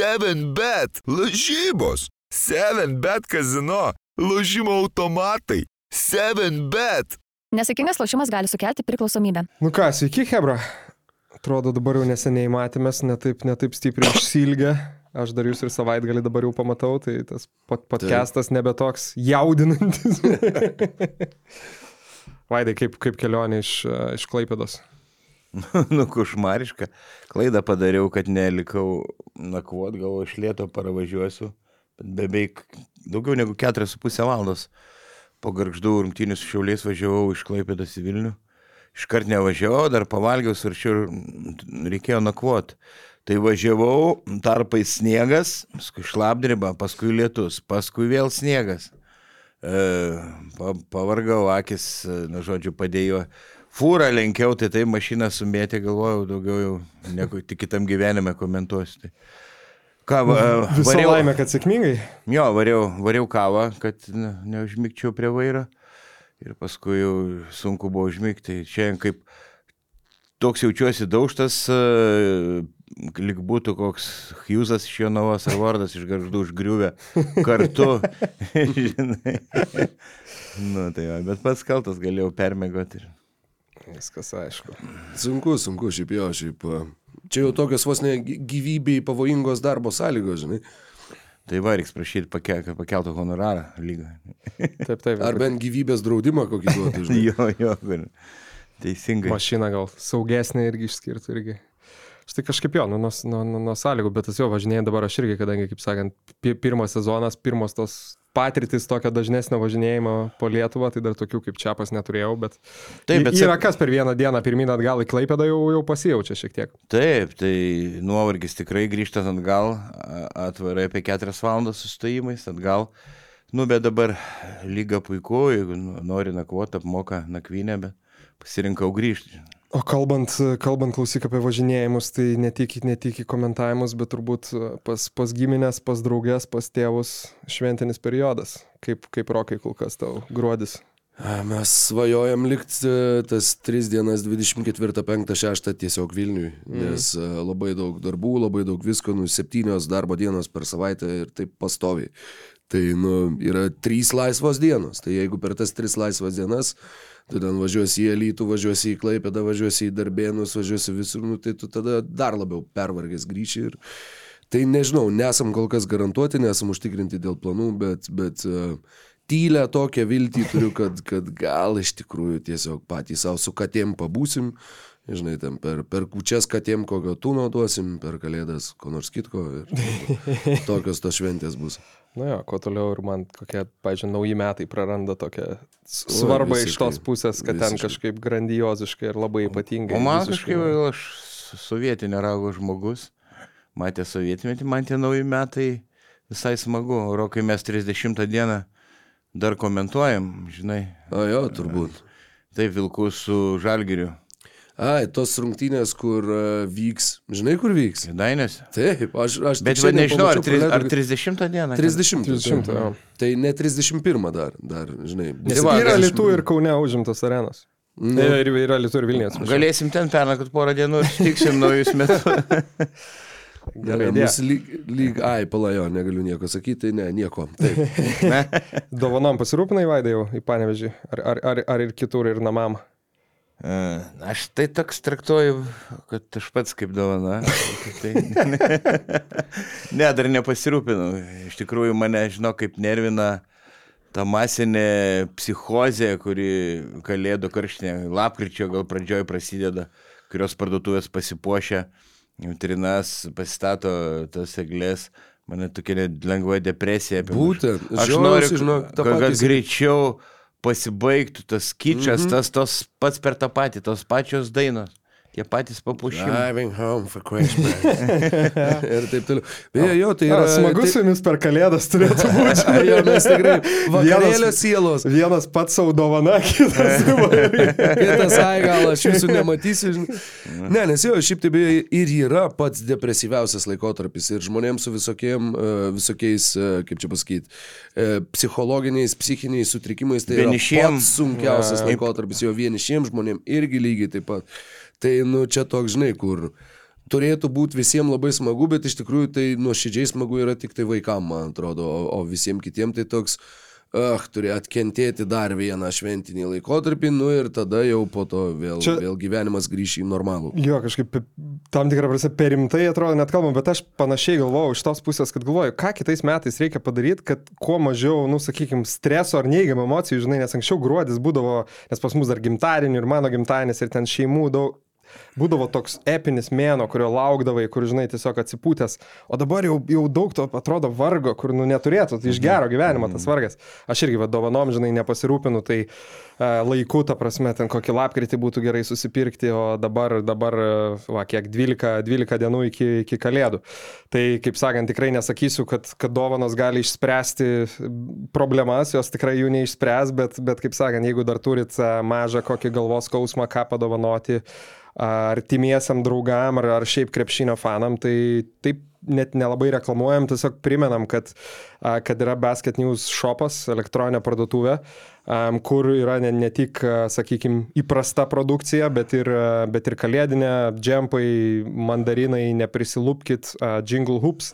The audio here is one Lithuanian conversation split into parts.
7bet, lažybos, 7bet kazino, lažymo automatai, 7bet. Nesėkmingas lošimas gali sukelti priklausomybę. Nu ką, sveiki, Hebra. Atrodo, dabar jau neseniai matėmės, netaip, netaip stipriai išsilgę. Aš dar jūs ir savaitgalį dabar jau pamatau, tai tas pod podcastas nebe toks jaudinantis. Vaidai, kaip, kaip kelionė iš, iš Klaipėdos? nu, košmariška. Klaidą padariau, kad nelikau nakvot, galvoju, iš lėto paravažiuosiu. Beveik daugiau negu 4,5 valandos po garždų rungtynių su šiauliais važiavau iš Klaipėdos į Vilnių. Iškart nevažiavau, dar pavalgiau, svaršiau, reikėjo nakvot. Tai važiavau, tarpai sniegas, paskui šlapdriba, paskui lietus, paskui vėl sniegas. E, pa, pavargau, akis, na žodžiu, padėjo. Fūrą lenkiau, tai tai mašiną sumėtė, galvojau, daugiau jau negu tik kitam gyvenime komentuosiu. Tai. Kavą. Visą variau, laimę, kad sėkmingai. Jo, variau, variau kavą, kad ne, neužmygčiau prie vairo. Ir paskui jau sunku buvo užmygti. Šiandien kaip toks jaučiuosi daužtas, lik būtų koks Hughesas iš Jonavos ar Vardas iš Garždų užgriuvę kartu. Žinai. nu, tai va, bet pats kaltas galėjau permėgoti. Viskas aišku. Sunku, sunku, šiaip jo, šiaip. Čia jau tokios vos ne gyvybei pavojingos darbo sąlygos, žinai. Tai va, reiks prašyti pakel, kad pakeltų honorarą lygą. Taip, taip. Ar bent gyvybės draudimą kokį duotų, žinai. jo, jo, teisingai. Mašina gal saugesnė irgi išskirtų irgi. Štai kažkaip jo, nuo, nuo, nuo, nuo sąlygų, bet tas jo važinėjai dabar aš irgi, kadangi, kaip sakant, pirmas sezonas, pirmos tos patirtis tokio dažnesnio važinėjimo po Lietuvą, tai dar tokių kaip Čiapas neturėjau, bet, Taip, bet yra kas per vieną dieną pirmyn atgal į Klaipėdą jau, jau pasijaučia šiek tiek. Taip, tai nuovargis tikrai grįžtant atgal, atvarai apie 4 valandas sustojimais atgal. Nu, bet dabar lyga puiku, jeigu nori nakvoti, apmoka nakvynę, bet pasirinkau grįžti. O kalbant, kalbant klausyk apie važinėjimus, tai ne tik, ne tik į komentavimus, bet turbūt pas, pas giminės, pas draugės, pas tėvus šventinis periodas. Kaip, kaip rokai kol kas tau gruodis? Mes svajojam likti e, tas 3 dienas 24, 5, 6 tiesiog Vilniui, mm. nes e, labai daug darbų, labai daug visko, nu, septynios darbo dienos per savaitę ir taip pastoviai. Tai nu, yra trys laisvos dienos, tai jeigu per tas tris laisvas dienas tu ten važiuosi į Elytų, važiuosi į Klaipėdą, važiuosi į Darbėnus, važiuosi visur, nu, tai tu tada dar labiau pervargęs grįši ir tai nežinau, nesam kol kas garantuoti, nesam užtikrinti dėl planų, bet, bet uh, tylę tokią viltį turiu, kad, kad gal iš tikrųjų tiesiog patys savo su katėm pabūsim, žinai, ten per, per kučias katėm kokio tūno duosim, per kalėdas ko nors kitko ir tokios tos šventės bus. Na jo, kuo toliau ir man kokie, pažiūrėjau, nauji metai praranda tokią svarbą iš tos pusės, kad visiškai. ten kažkaip grandioziškai ir labai ypatingai. O man kažkaip, aš sovietinė raugo žmogus, matė sovietmetį, man tie nauji metai visai smagu. Rokai mes 30 dieną dar komentuojam, žinai. O jo, turbūt. Taip, vilku su žalgiriu. Ai, tos rungtynės, kur uh, vyks, žinai, kur vyks? Dainės. Taip, aš, aš Bet va, nežinau, ar, tri, ar 30 dieną? 30. 30 tai, tai ne 31 dar, dar žinai. Nes va, yra Lietų ir Kaune užimtos arenos. Nu. Ir yra Lietų ir Vilnius. Galėsim ten pernakot porą dienų ir sutiksim naujus metus. Gerai, mus lyg, lyg, ai, palajo, negaliu nieko sakyti, ne, nieko. Taip. ne. Dovanom pasirūpinai vaidai jau į panevežį, ar, ar, ar, ar ir kitur, ir namam? Aš tai toks traktuoju, kad aš pats kaip dovana. Tai, ne, ne, dar nepasirūpinau. Iš tikrųjų mane, žinau, kaip nervina ta masinė psichozė, kuri kalėdų karštinė, lapkričio gal pradžioje prasideda, kurios parduotuvės pasipuošia, vitrinas pasistato tas eglės. Mane tokia lengva depresija. Būtent. Aš noriu, žinok, kad greičiau pasibaigtų tas kičas, mm -hmm. tas tos pats per tą patį, tos pačios dainos. Tie patys papuošimai. Driving home for Christmas. ir taip toliau. Beje, jo, tai yra... A, smagu tai... su jumis per kalėdas turėtų būti. jo, mes tikrai. Vakarėlio sielos. Vienas pats savo dovana, kitas. kitas, ai, gal aš jūsų nematysiu. Ne, nes jo, šiaip tai beje ir yra pats depresyviausias laikotarpis. Ir žmonėms su visokiem, e, visokiais, e, kaip čia pasakyti, e, psichologiniais, psichiniais sutrikimais. Tai vienišiems. yra pats sunkiausias laikotarpis. Jo vienišiems žmonėms irgi lygiai taip pat. Tai, nu, čia toks, žinai, kur turėtų būti visiems labai smagu, bet iš tikrųjų tai nuoširdžiai smagu yra tik tai vaikam, man atrodo, o, o visiems kitiems tai toks, ah, turi atkentėti dar vieną šventinį laikotarpį, nu ir tada jau po to vėl, Čia- vėl gyvenimas grįš į normalų. Jo, kažkaip tam tikrą prasme per rimtai atrodo net kalbam, bet aš panašiai galvojau iš tos pusės, kad galvoju, ką kitais metais reikia padaryti, kad kuo mažiau, nu, sakykime, streso ar neigiamų emocijų, žinai, nes anksčiau gruodis būdavo, nes pas mus dar gimtadienį ir mano gimtadienis ir ten šeimų daug. Būdavo toks epinis mėno, kurio laukdavai, kur, žinai, tiesiog atsipūtęs. O dabar jau, jau daug to atrodo vargo, kur, nu, neturėtų, tai iš gero gyvenimo tas vargas. Aš irgi vadovanom, žinai, nepasirūpinu, tai uh, laiku, ta prasme, ten kokį lapkritį būtų gerai susipirkti, o dabar, dabar e, va, kiek 12, 12 dienų iki, iki kalėdų. Tai, kaip sakant, tikrai nesakysiu, kad, kad dovanos gali išspręsti problemas, jos tikrai jų neišspręs, bet, bet kaip sakant, jeigu dar turit e, mažą kokį galvos skausmą, ką padovanoti artimiesiam draugam ar, ar šiaip krepšinio fanam, tai taip net nelabai reklamuojam, tiesiog primenam, kad, kad yra Basket News shopas, elektroninė parduotuvė, kur yra ne, ne tik, sakykime, įprasta produkcija, bet ir, bet ir kalėdinė, džempai, mandarinai, neprisilūpkit, jingle hoops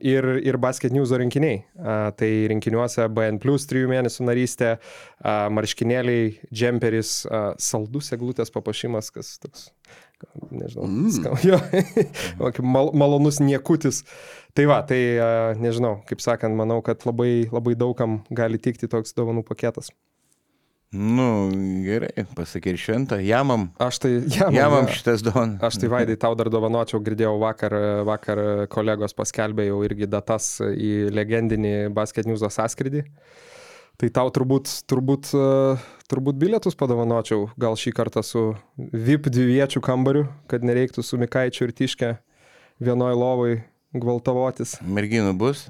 ir, ir Basket News rinkiniai. Tai rinkiniuose BN plus 3 mėnesių narystė, marškinėliai, džemperis, saldus eglutės papašimas, kas toks nežinau, mm. jo, kokį mal, malonus niekutis. Tai va, tai a, nežinau, kaip sakant, manau, kad labai, labai daugam gali tikti toks dovanų paketas. Nu, gerai, pasakė ir šventą, jamam. Aš tai, ja, Jamam ja, šitas don. Aš tai Vaidai tau dar dovanočiau, girdėjau vakar, vakar kolegos paskelbė jau irgi datas į legendinį Basket News sąskrydį. Tai tau turbūt, turbūt, e, turbūt bilietus padovanočiau, gal šį kartą su VIP dviviečių kambariu, kad nereiktų su Mikaičiu ir Tiške vienoj lovai gvaltavotis. Merginų bus?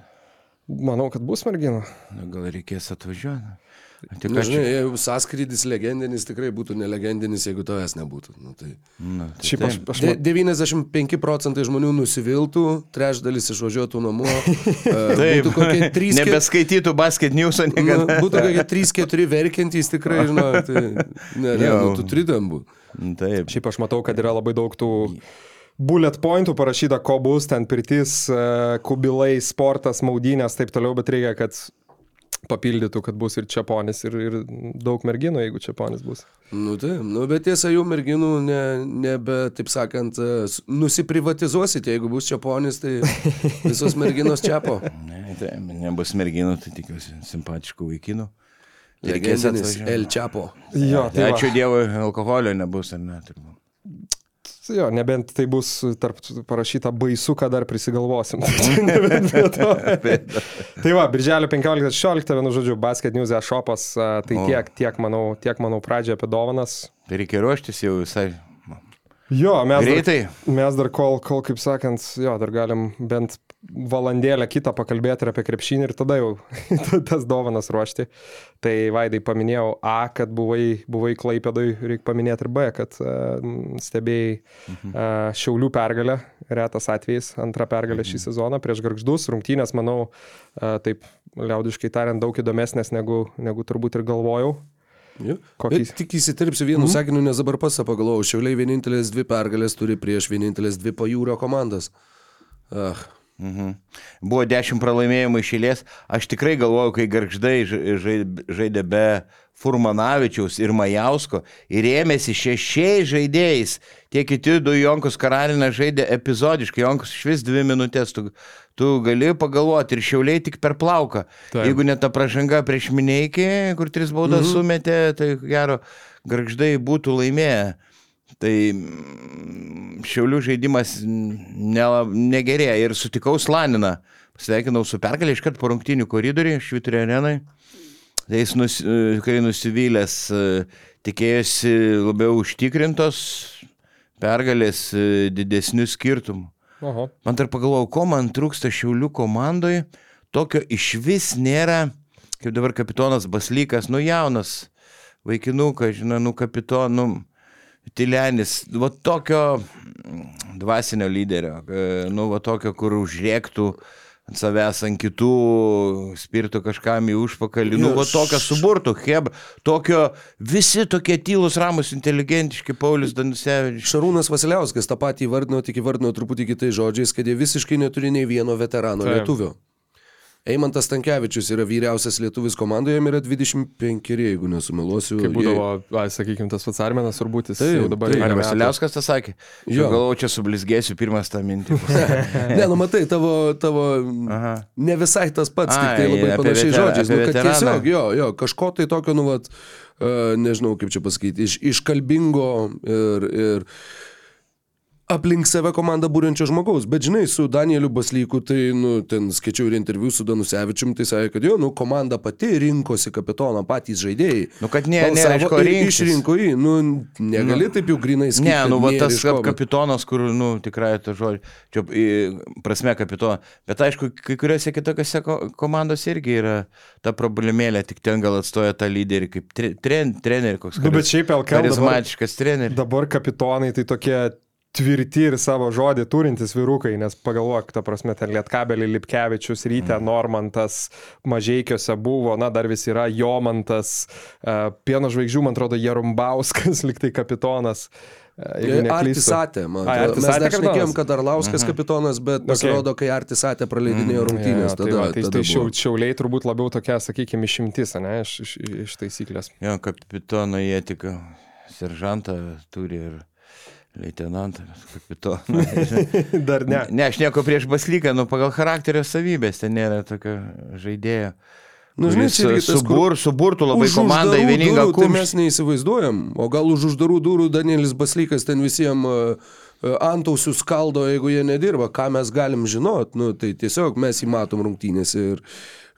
Manau, kad bus merginų. Nu, gal reikės atvažiuoti. Tik Na, aš žinai, jeigu sąskrydis legendinis, tikrai būtų nelegendinis, jeigu tavęs nebūtų. Nu, tai... Nu, tai Šiaip aš, aš De, ma- 95 procentai žmonių nusiviltų, trečdalis išvažiuotų namo. e, Taip, būtų kokie 3 nebeskaitytų basket news'o Nu, niekada. būtų kokie 3-4 verkiantys tikrai, žinai, tai ne, ne, nu, tu turi tam būti. Taip. Šiaip aš matau, kad yra labai daug tų bullet pointų parašyta, ko bus, ten pirtis, e, kubilai, sportas, maudynės, taip toliau, bet reikia, kad papildytų, kad bus ir čiaponis, ir, ir daug merginų, jeigu čiaponis bus. Nu, tai, nu, bet tiesa, jų merginų ne, nebe, taip sakant, e, nusiprivatizuosite, jeigu bus čia ponis, tai visos merginos čia po. Ne, tai nebus merginų, tai tikiuosi simpatiškų vaikinų. Legendinis. El Čiapo. Jo, tai. Ačiū Dievui, alkoholio nebus, ar ne? turbūt. Jo, nebent tai bus tarp parašyta baisu, ką dar prisigalvosim. To. tai va, birželio 15-16, vienu žodžiu, Basket News e-shopas, tai tiek, tiek, manau, tiek, manau, pradžioje apie dovanas. Tai reikia ruoštis jau visai Jo, mes dar, greitai. mes dar kol, kol, kaip sakant, jo, dar galim bent valandėlę kitą pakalbėti ir apie krepšinį ir tada jau tas dovanas ruošti. Tai Vaidai paminėjau A, kad buvai, buvai Klaipėdai, reikia paminėti ir B, kad uh, stebėjai uh, Šiaulių pergalę, retas atvejis, antrą pergalę šį sezoną prieš Gargždus. Rungtynės, manau, uh, taip liaudiškai tariant, daug įdomesnės negu, negu turbūt ir galvojau. Bet tik įsiterpsiu vienu mm. sakiniu, nes dabar pats pagalvojau, šiauliai vienintelės dvi pergalės turi prieš vienintelės dvi pajūrio komandas. Ah, Mhm. Buvo dešimt pralaimėjimų išėlės. Aš tikrai galvoju, kai žai- žaidė be Furmanavičiaus ir Majausko ir ėmėsi šešiais žaidėjais. Tie kiti du Jonkus Karalinas žaidė epizodiškai. Jonkus iš vis dvi minutės. Tu, tu gali pagalvoti ir šiauliai tik per plauką. Taip. Jeigu ne ta pražanga prieš Mineikį, kur tris baudas mhm. sumetė, tai gero garždai būtų laimėję. Tai mm, šiaulių žaidimas nela, negerėja ir sutikau Slaniną. Sveikinau su pergalė iškart po rungtinių koridorių Šviturė arenai. Tai jis, nus, e, kai nusivylęs, e, tikėjosi labiau užtikrintos pergalės e, didesnių skirtumų. Oho. Man dar pagalvojau, ko man trūksta Šiaulių komandoje, tokio iš vis nėra, kaip dabar kapitonas Baslykas, nu jaunas vaikinukas, žinai, nu kapitonų, Tilenis, va tokio dvasinio lyderio, e, nu va tokio, kur užrėktų, ant savęs, ant kitų, spirtų kažkam į užpakalį. Nu, va tokio suburtų, heb, tokio visi tokie tylus, ramus, inteligentiški, Paulius Danusevičius. Šarūnas Vasiliauskas tą patį įvardino, tik įvardino truputį kitais žodžiais, kad jie visiškai neturi nei vieno veterano Taip. lietuvio. Eimantas Tankievičius yra vyriausias lietuvis komandoje, jam yra 25, jeigu nesumeluosiu. Kaip būdavo, ai, sakykime, tas pats Armenas, turbūt jis Taip, jau dabar taip. Ar. Vasiliauskas tą sakė? Jo. Galvoju, čia sublizgėsiu pirmas tą mintį. Ne, nu matai, tavo, tavo Aha. ne visai tas pats, tik tai Ai, labai panašiai žodžiais. Nu, tiesiog, jo, jo, kažko tai tokio, nu, vat, uh, nežinau kaip čia pasakyti, iš, iškalbingo ir, ir aplink save komandą būrenčio žmogaus. Bet žinai, su Danieliu Baslyku, tai, nu, ten skaičiau ir interviu su Danusevičium, tai sakė, kad jo, nu, komanda pati rinkosi kapitoną, patys žaidėjai. Nu, kad ne, nėra iš ko ir rinktis. Išrinko jį, nu, negali taip jau grinai sakyti. Ne, nu, va tas ko, kapitonas, kur, nu, tikrai to žodžio, čia į, prasme kapitono. Bet aišku, kai kuriuose kitokiose ko, komandose irgi yra ta problemėlė, tik ten gal atstoja tą lyderį kaip tre, tren, trenerį, koks Nu, bet šiaip LKL charizmatiškas treneris. dabar kapitonai tai tokie tvirti ir savo žodį turintys vyrukai, nes pagalvok, ta prasme, ten Lietkabelį, Lipkevičius, Ryte, mm. Normantas, Mažiekiuose buvo, na, dar vis yra Jomantas, uh, Pieno žvaigždžių, man atrodo, Jarumbauskas, liktai kapitonas. Jeigu neklystu. Artisatė, man atrodo. Mes dar šnekėjom, kad Arlauskas kapitonas, bet pasirodo, kai Artisatė praleidinėjo rungtynės, Jo, tai, tada, va, tai, tada tai šiau, šiauliai turbūt labiau tokia, sakykime, išimtis, ne, iš, iš, iš taisyklės. Jo, kapitono jie tik seržantą turi ir leitenantą, kapitoną. Dar ne. ne, aš nieko prieš Baslyką, nu, pagal charakterio savybės ten nėra tokio žaidėjo. Nu, žinai, čia irgi tas, subur, suburtų labai komandą į vieningą durų Tai mes neįsivaizduojam. O gal už uždarų durų Danielis Baslykas ten visiems uh, antausių skaldo, jeigu jie nedirba. Ką mes galim žinot? Nu, tai tiesiog mes jį matom rungtynėse ir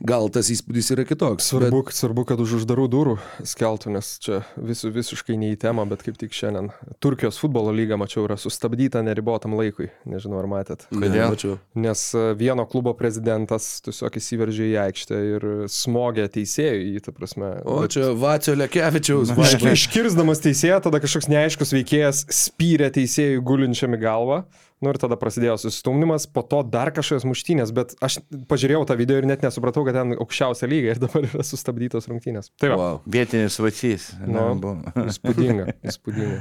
gal tas įspūdis yra kitoks. Svarbu, bet... svarbu, kad už uždarų durų skeltų, nes čia vis, visiškai ne į temą, bet kaip tik šiandien Turkijos futbolo lyga, mačiau, yra sustabdyta neribotam laikui. Nežinau, ar matėt. Kodėl? Ne, mačiau. Nes e, vieno klubo prezidentas tiesiog įsiveržė į aikštę ir smogė teisėjui į, ta prasme. O bet- čia Vacio Lekevičiaus. Iš, iškirsdamas teisėją, tada kažkoks neaiškus veikėjas spyrė teisėjui gulinčiam į galvą. Nu ir tada prasidėjo susistumdymas, po to dar kažkokios muštynės, bet aš pažiūrėjau tą video ir net nesupratau, kad ten aukščiausia lyga ir dabar yra sustabdytos rungtynės. Tai va, Wow. Vietinis vacys. Nu. Įspūdinga, įspūdinga.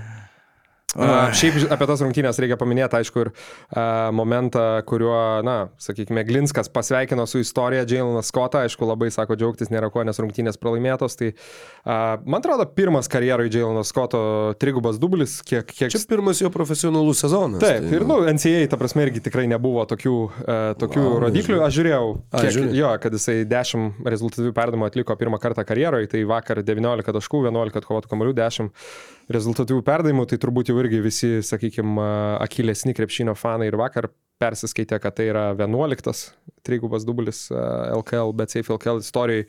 A, šiaip apie tas rungtynės reikia paminėti, aišku, ir a, momentą, kuriuo, na, sakykime, Glinskas pasveikino su istorija Jailonas Scottą, aišku, labai sako džiaugtis nėra ko, nes rungtynės pralaimėtos. Tai, a, man atrodo, pirmas karjerai Jailonas Scotto trigubas dublis, kiek... kiek... Čia pirmas jo profesionalus sezonas. Taip, tai, ir, nu, NCA, ta prasme, irgi tikrai nebuvo tokių, uh, tokių wow, rodiklių. Aš žiūrėjau, A, kiek, žiūri. jo, kad jisai 10 rezultatyvių perdavimų atliko pirmą kartą karjeroje, tai vakar 19 taškų, 11 atkovotų kamolių, 10 rezultatyvių perdavimų, tai turbūt jau irgi visi, sakykime, akilesni krepšinio fanai ir vakar persiskaitė, kad tai yra 11 trigubas dublis LKL, bet Safe LKL istorijai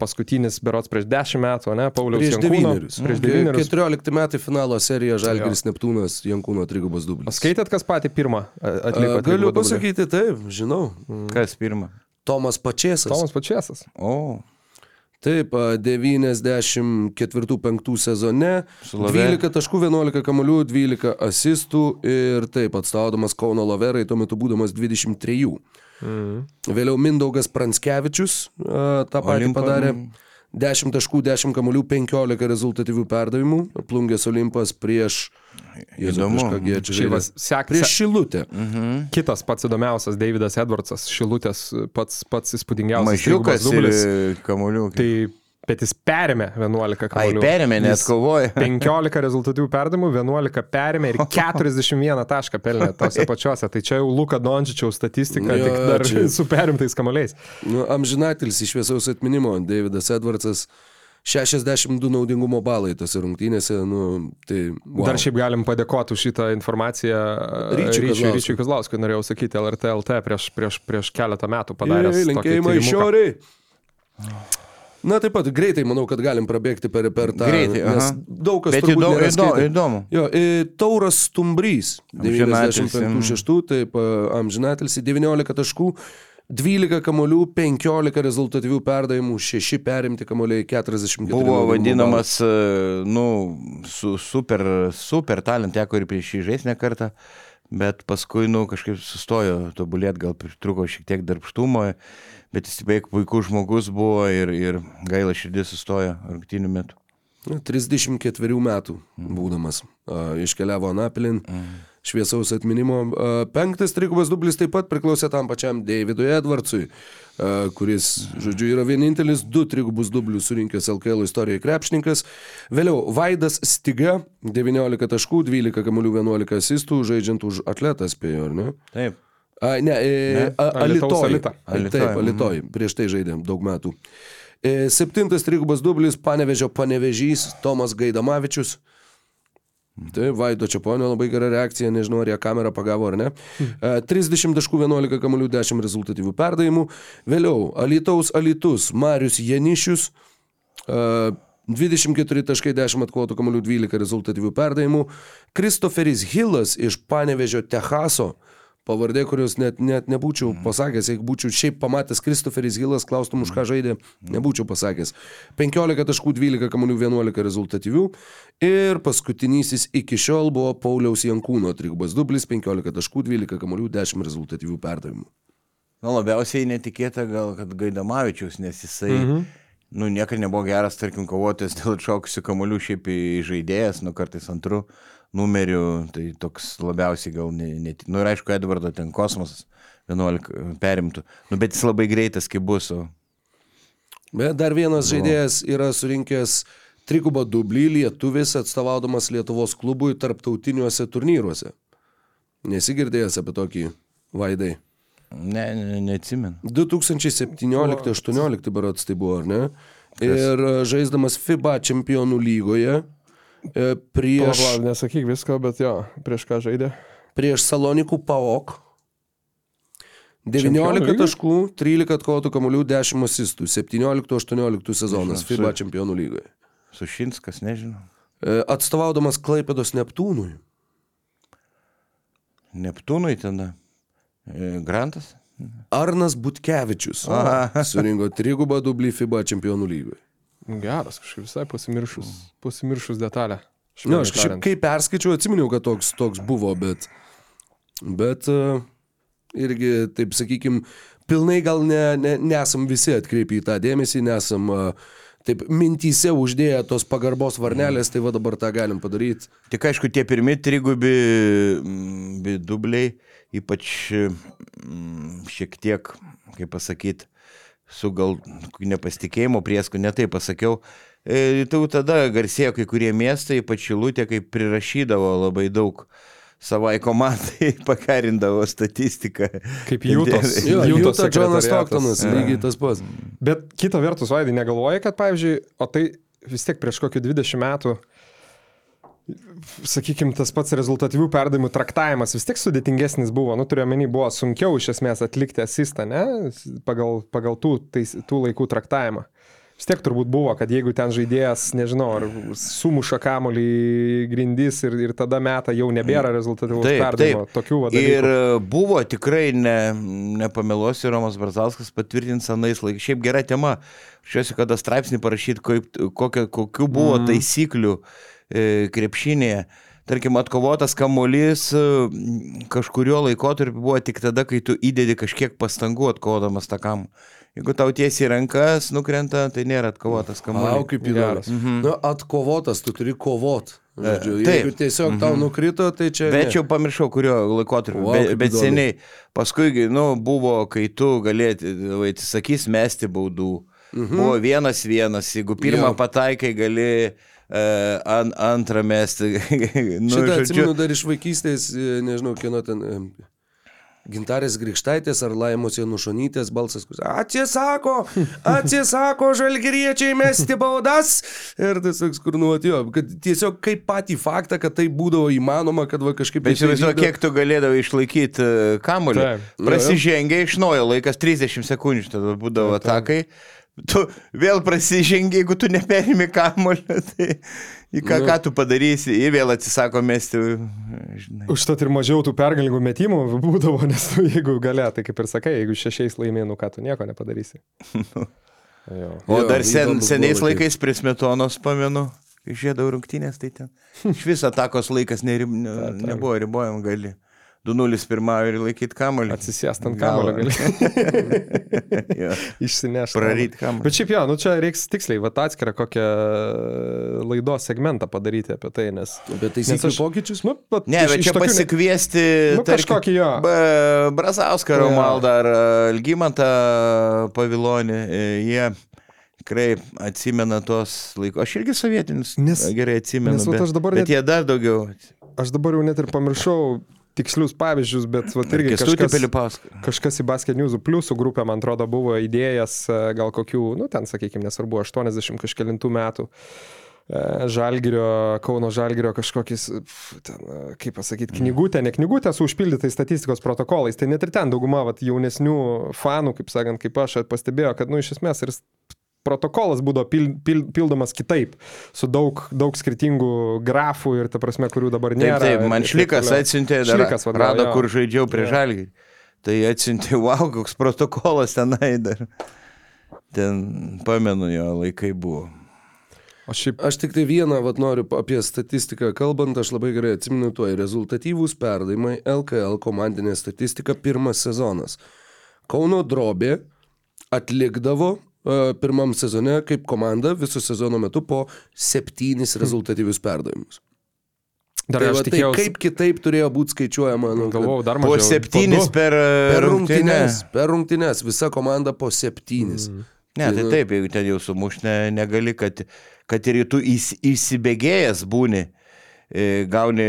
paskutinis berots prieš 10 metų, ne, Pauliaus Prieš Jankūno. devynerius. Prieš Ke- devynerius. 14 metai finalo serija Žalgiris Neptūnas Jankūno trigubas dublis. Skaitėt, kas patį pirmą atliko? A, Galiu pasakyti taip, žinau. Kas pirma? Tomas Pačėsas. Tomas Pačiasas. O, Taip, a, 94-5 sezone. Lavere. 12 taškų, 11 kamolių, 12 asistų ir taip atstovaudamas Kauno Laverai, tuo metu būdamas 23. Mhm. Vėliau Mindaugas Pranskevičius a, tą patį Olimpo, padarė. Mm. 10 taškų, 10 kamolių, 15 rezultatyvių perdavimų. Plungės Olimpas prieš... Įdomu. žaidė? sek, Prieš Šilutę. mhm. kitas pats įdomiausias, Davidas Edwardsas, Šilutės pats, pats įspūdingiausias mažiukas ir kamuolių. Tai bet jis perėmė 11 Ai, kamuolių. perėmė, net Jis kovoja. 15 rezultatyvių perdavimų, 11 perėmė ir 41 tašką pelnė tose pačiose. Tai čia jau Luka Dončičiaus statistika, Jo, tik dar čia- su perimtais kamuoliais. Nu, amžinatilis iš šviesaus atminimo, Davidas Edwardsas. 62 naudingumo balai tose rungtynėse, nu, tai... Wow. Dar šiaip galim padėkoti už šitą informaciją Ryčiui Ryčiui Kazlauskui. Ryčiui Kazlauskui, norėjau sakyti, LRT LT prieš, prieš, prieš keletą metų tokį linkėjimai tyrimuką. šioriai. Na taip pat greitai manau, kad galim prabėgti per, per tą. Greitai, nes aha. daug kas Bet įdomu, įdomu, įdomu. Jo, Tauras Stumbrys, Amžinatilsį, 95-6, taip, amžinatilsi, 19 taškų, 12 kamolių, 15 rezultatyvių perdavimų, 6 perimti kamoliai, 44. Buvo vadinamas, e, nu, su super, super talent, teko ir prieš jį žaisti ne kartą, bet paskui, nu, kažkaip sustojo tobulėti, gal pritruko šiek tiek darbštumo, bet jis beveik puikus žmogus buvo ir, ir gaila širdis sustojo rungtynių metu. Nu, 34 metų būdamas. Iškeliavo Anapilin. Šviesaus atminimo. Penktas trigubas dublis taip pat priklausė tam pačiam Davidui Edwardsui, kuris, žodžiu, yra vienintelis du trigubus dublius surinkęs LKL istorijoje krepšininkas. Vėliau Vaidas Stiga, 19 taškų, 12 kamuolių, 11 asistų, žaidžiant už atletą spėjo, ar ne? Taip. A, ne, e, Ne? a- Alytaus Alytoj. Alyta. Taip, Alytoj, Alitoj. Prieš tai žaidėm daug metų. E, Septintas trigubas dublis, panevežio panevežys, Tomas Gaidamavičius. Tai Vaido Čiaponio labai gera reakcija, nežinau, ar ją kamerą pagavo ar ne. E, 30 taškų 11 kamuolių 10 rezultatyvių perdavimų. Vėliau Alitaus Alitus, Marius Janišius. e, 24 taškai 10 atkovotų kamuolių 12 rezultatyvių perdavimų. Kristoferis Hillas iš Panevežio Tehaso. Pavardė, kurios net, net nebūčiau pasakęs, jeigu būčiau šiaip pamatęs Kristoferis Hillas, klaustum už ką žaidė, nebūčiau pasakęs. 15 taškų 12 kamuolių 11 rezultatyvių. Ir paskutinysis iki šiol buvo Pauliaus Jankūno trigubas dublis 15 taškų 12 kamuolių 10 rezultatyvių perdavimų. Na, labiausiai netikėta gal, kad Gaidamavičius, nes jisai, mhm. nu, niekada nebuvo geras, tarkim, kovotojas dėl atšaukusių kamolių, šiaip žaidėjas, nu, kartais antrų numerių, tai toks labiausiai gal, ne, ne, nu, ir aišku, Edvardo ten kosmosas 11 perimtų, nu, bet jis labai greitas, kaip bus, o Bet dar vienas žaidėjas yra surinkęs trigubą dublį lietuvis atstovaudamas Lietuvos klubui tarptautiniuose turnyruose. Nesigirdėjęs apie tokį vaidai. ne, ne, neatsimenu. 2017-18 berots tai buvo, ar ne? Ir e, žaisdamas FIBA čempionų lygoje prieš, Palauk, nesakyk visko, bet jo, prieš ką žaidė. prieš Salonikų PAOK Čempionų 19 lygoj? taškų, 13 atkovotų kamuolių, 10 asistų, 17-18 sezonas FIBA su- čempionų lygoje. Sušinskas, nežinau. E, Atstovaudamas Klaipėdos Neptūnui. Neptūnui tada. E, Grantas? Arnas Butkevičius Aha. surinko trigubą dublį FIBA čempionų lygoje. Geras, kažkaip visai pasimiršus, pasimiršus detalę. Na, aš Švelniai kažkaip tariant. kai perskaičiau, atsiminiau, kad toks, toks buvo, bet, bet uh, irgi, taip sakykim, pilnai gal ne, ne, nesam visi atkreipę į tą dėmesį, nesam uh, taip mintyse uždėję tos pagarbos varnelės, tai va dabar tą galim padaryti. Tik aišku, tie pirmi trigubi mm, bi dubliai, ypač mm, šiek tiek, kaip pasakyti, su gal nepasitikėjimo priesku, netai pasakiau. E, tai jau tada garsėjo kai kurie miestai, ypač Šilutė, kai prirašydavo labai daug savai komandai, pakarindavo statistiką. Kaip Jūtos. Jo, Jūtos Jūta Džonas. Stoktonas, lygiai tas pats. Bet kita vertus, Vaidai, negalvoja, kad, pavyzdžiui, o tai vis tiek prieš kokį 20 metų, sakykime, tas pats rezultatyvių perdavimų traktavimas vis tiek sudėtingesnis buvo. Nu, turiu omeny, buvo sunkiau iš esmės atlikti asistą, ne? Pagal, pagal tų, tais, tų laikų traktavimą. Vis tiek turbūt buvo, kad jeigu ten žaidėjas, nežinau, ar sumuša kamolį į grindis ir, ir tada metą jau nebėra rezultatyvaus Taip, perdavimo. Tokių va, Ir e, buvo tikrai, ne, nepameluosiu, Romas Barzauskas patvirtins anais laikais. Šiaip gera tema. Šiuosi, kada straipsnį parašyti, kokių buvo mm. taisyklių krepšinėje. Tarkim, atkovotas kamuolys e, kažkurio laikotarpiu buvo tik tada, kai tu įdedi kažkiek pastangų atkovodamas tą kamuolį. Jeigu tau tiesiai rankas nukrenta, tai nėra atkovotas Au, kamuolys. kaip įdomu. Mhm. Na, atkovotas, tu turi kovot. Žodžiu, taip. jeigu tiesiog tau nukrito, tai čia... Bet jau pamiršau, kurio laikotarpio. Vau, Wow, bet, bet seniai. Paskui, nu, buvo, kai tu galėti, atsisakys mesti baudų. Mhm. Buvo vienas vienas. Jeigu pirmą Jo. pataikai, gali an, antrą mesti. nu, Šitą atsimenu dar iš vaikystės, e, nežinau, kieno ten. e, Gintarės Grikštaitės ar Laimos Janušonytės balsas, kuris atsisako, atsisako žalgeriečiai mesti baudas. Ir tas toks, kur nuotėjo, kad tiesiog kaip patį faktą, kad tai būdavo įmanoma, kad va kažkaip... Bet tai įsivaizduoju, vykdo- kiek tu galėdavai išlaikyti kamuolį. Taip. Prasižengia iš naujo laikas 30 sekundžių, tada būdavo atakai. Tu vėl prasižengi, jeigu tu neperimi kamuolį, tai į ką, Nu. ką tu padarysi, ir vėl atsisako mesti. Žinai. Užtat ir mažiau tų pergalingų metimų būdavo, nes tu, jeigu galia, tai kaip ir sakai, jeigu šešiais laimėjai, nu ką tu nieko nepadarysi. Jo. O dar sen, seniais buvo laikais prie smetonos pamenu, kai žiedavau rungtynės, tai ten iš viso atakos laikas nerim, ne, nebuvo ribojama, gali 2-0 pirmauja ir laikyti kamolį. Atsisėst ant Galą. kamulio gali Jo, išsinešti. Praryt kamolį. Bet šiaip jo, nu čia reiks tiksliai, va atskirą kokią laidos segmentą padaryti apie tai, nes... Apie taisyklių aš- pokyčius? Nu, vat, Ne, iš- bet čia tokių pasikviesti Nu, kažkokį jo. Brazauską. Romaldą ar Algymantą Pavilonį. e, Jie tikrai atsimena tos laikus. Aš irgi sovietinis. Nes- gerai atsimenu. nes bet, aš dabar bet net- jie dar daugiau. Aš dabar jau net ir pamiršau tikslius pavyzdžius, bet vat, irgi kažkas, kažkas į Basket News pliusų grupę, man atrodo, buvo idėjas e, gal kokių, nu ten, sakykime, nesvarbu, 80 kažkėlintų metų. E, Žalgirio, Kauno Žalgirio kažkokiais, pf, ten, e, kaip pasakyti, knygutė, ne knygutė su užpildytais statistikos protokolais. Tai net ir ten dauguma vat, jaunesnių fanų, kaip sakant, kaip aš pastebėjo, kad, nu, iš esmės ir protokolas būdavo pil, pil, pildomas kitaip, su daug, daug skirtingų grafų ir, ta prasme, kurių dabar nėra. taip, man taip šlikas toliau. atsiuntė, dar Šlikas, va, gal, rado, jo. kur žaidžiau prie Jo. žalgį. Tai atsiuntė, wow, koks protokolas tenai dar. Ten, pamenu, jo laikai buvo. O šiaip Aš tik tai vieną vat, noriu apie statistiką kalbant, aš labai gerai atsimenu tuo rezultatyvūs perdavimai LKL komandinė statistika pirmas sezonas. Kauno drobė atlikdavo pirmam sezone kaip komanda visų sezono metu po septynis rezultatyvius perdavimus. dar Tai, va, tai tikėjausi, kaip kitaip turėjo būti skaičiuojama? Nu, kad- galvojau, dar Po mažiau. septynis du. per, Per rungtynę. rungtynes, per rungtynes, visa komanda po septynis. Mm. Ne, tai nu- taip, jeigu ten jau sumuš ne, negali, kad, kad ir tu įs, įsibėgėjęs būni, e, gauni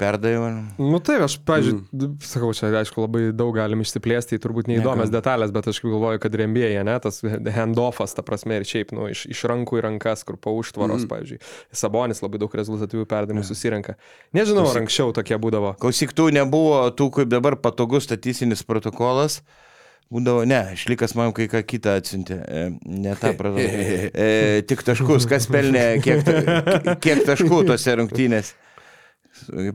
perdavimą. Nu taip, aš, pažiūrėjau, mm. sakau, čia aišku labai daug galim išsiplėsti, į turbūt neįdomias Negal. detalės, bet aš galvoju, kad rembėjai, ne, tas handoffas, ta prasme, ir šiaip, nu, iš, iš rankų į rankas, kur po užtvaros, mm. pavyzdžiui, Sabonis labai daug rezultatyvių perdavimų susirenka. Nežinau, ar anksčiau tokie būdavo. Klausyk, tų nebuvo tų, kaip dabar patogus statistinis protokolas. Būdavo, ne, šlikas man kai ką kitą atsiuntė. E, ne tą protokolą. E, tik taškus, kas pelnė, kiek, ta- kiek taškų tose rungtynėse.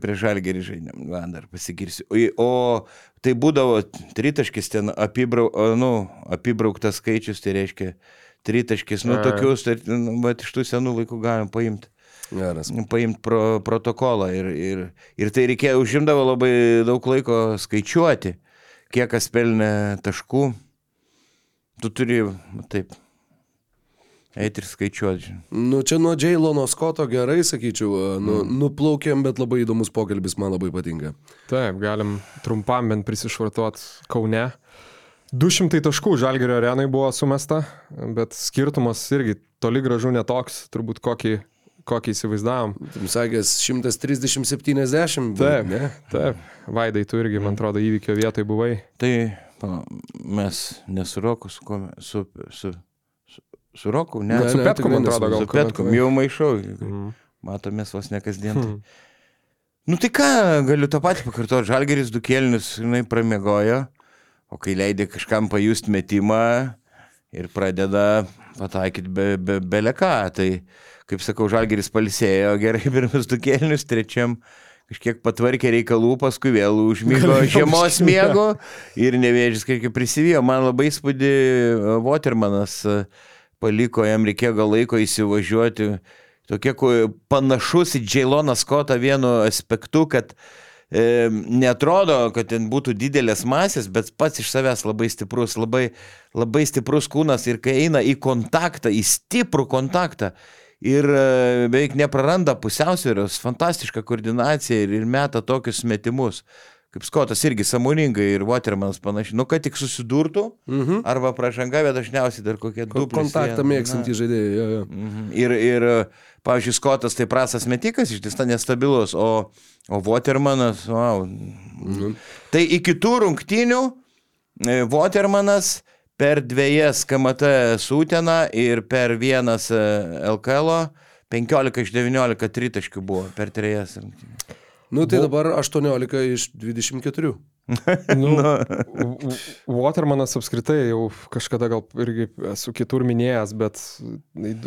Prie žalgerį žaidėm, man dar pasigirsiu. O, o tai būdavo tritaškis ten apibrau, nu, apibrauktas skaičius, tai reiškia tritaškis, nu tokius, tai, nu, bet iš tų senų laikų galim paimti Geras. paimti pro, protokolą ir, ir, ir tai reikėjo, užimdavo labai daug laiko skaičiuoti, kiek kas pelnė taškų. Tu turi, taip, eiti ir skaičiuoti. Nu, čia nuo Jailono Skoto gerai, sakyčiau, nu, nuplaukėm, bet labai įdomus pokalbis, man labai patinka. Taip, galim trumpam bent prisišvartuot Kaune. 200 taškų Žalgerio arenai buvo sumesta, bet skirtumas irgi toli gražu netoks, turbūt kokį, kokį įsivaizdavom. Tam sakęs 130-70. Taip, ne? taip. Vaidai, tu irgi, man atrodo, įvykio vietoj buvai. Tai pala, mes nesu Roku, su, su, su, su, su Roku, ne, Ne, su ne, tikrai man atrodo, gal su Petkum, jau maišau. Mm. Matomės vos ne kasdien. Hmm. Nu tai ką, galiu tą patį pakartoti. Žalgeris du kėlinius, jinai pramiegojo, o kai leidė kažkam pajusti metimą ir pradeda pataikyti be, be, beleką, tai, kaip sakau, Žalgeris palisėjo gerai pirmus du kėlinius, trečiam kažkiek patvarkė reikalų, paskui vėl užmygo žiemos miego ir nevėžys kažkaip prisivijo. Man labai įspūdį e, Watermanas e, paliko, jam reikėjo gal laiko įsivažiuoti. Tokie panašus į Džailoną Skotą vienu aspektu, kad e, netrodo, kad ten būtų didelės masės, bet pats iš savęs labai stiprus, labai, labai stiprus kūnas ir kai eina į kontaktą, į stiprų kontaktą ir e, beveik nepraranda pusiausvėros, fantastiška koordinacija ir, ir meta tokius metimus. Kaip Skotas irgi samoningai ir Watermanas panašiai. Nu, kad tik susidurtų, Mhm. arba pražanga, bet dažniausiai dar kokie du. Kontaktą mėgstantį žaidėją. Jo, jo. Mhm. Ir, ir pavyzdžiui, Skotas tai prastas metikas, iš tiesų nestabilus, o, o Watermanas, wow. Mhm. Tai iki tų rungtynių e, Watermanas per dviejas KMT sūteną ir per vienas e, LKL 15 iš 19 tritaškių buvo per trejas. Nu tai dabar 18 iš 24. Nu, W- Watermanas apskritai jau kažkada gal irgi esu kitur minėjęs, bet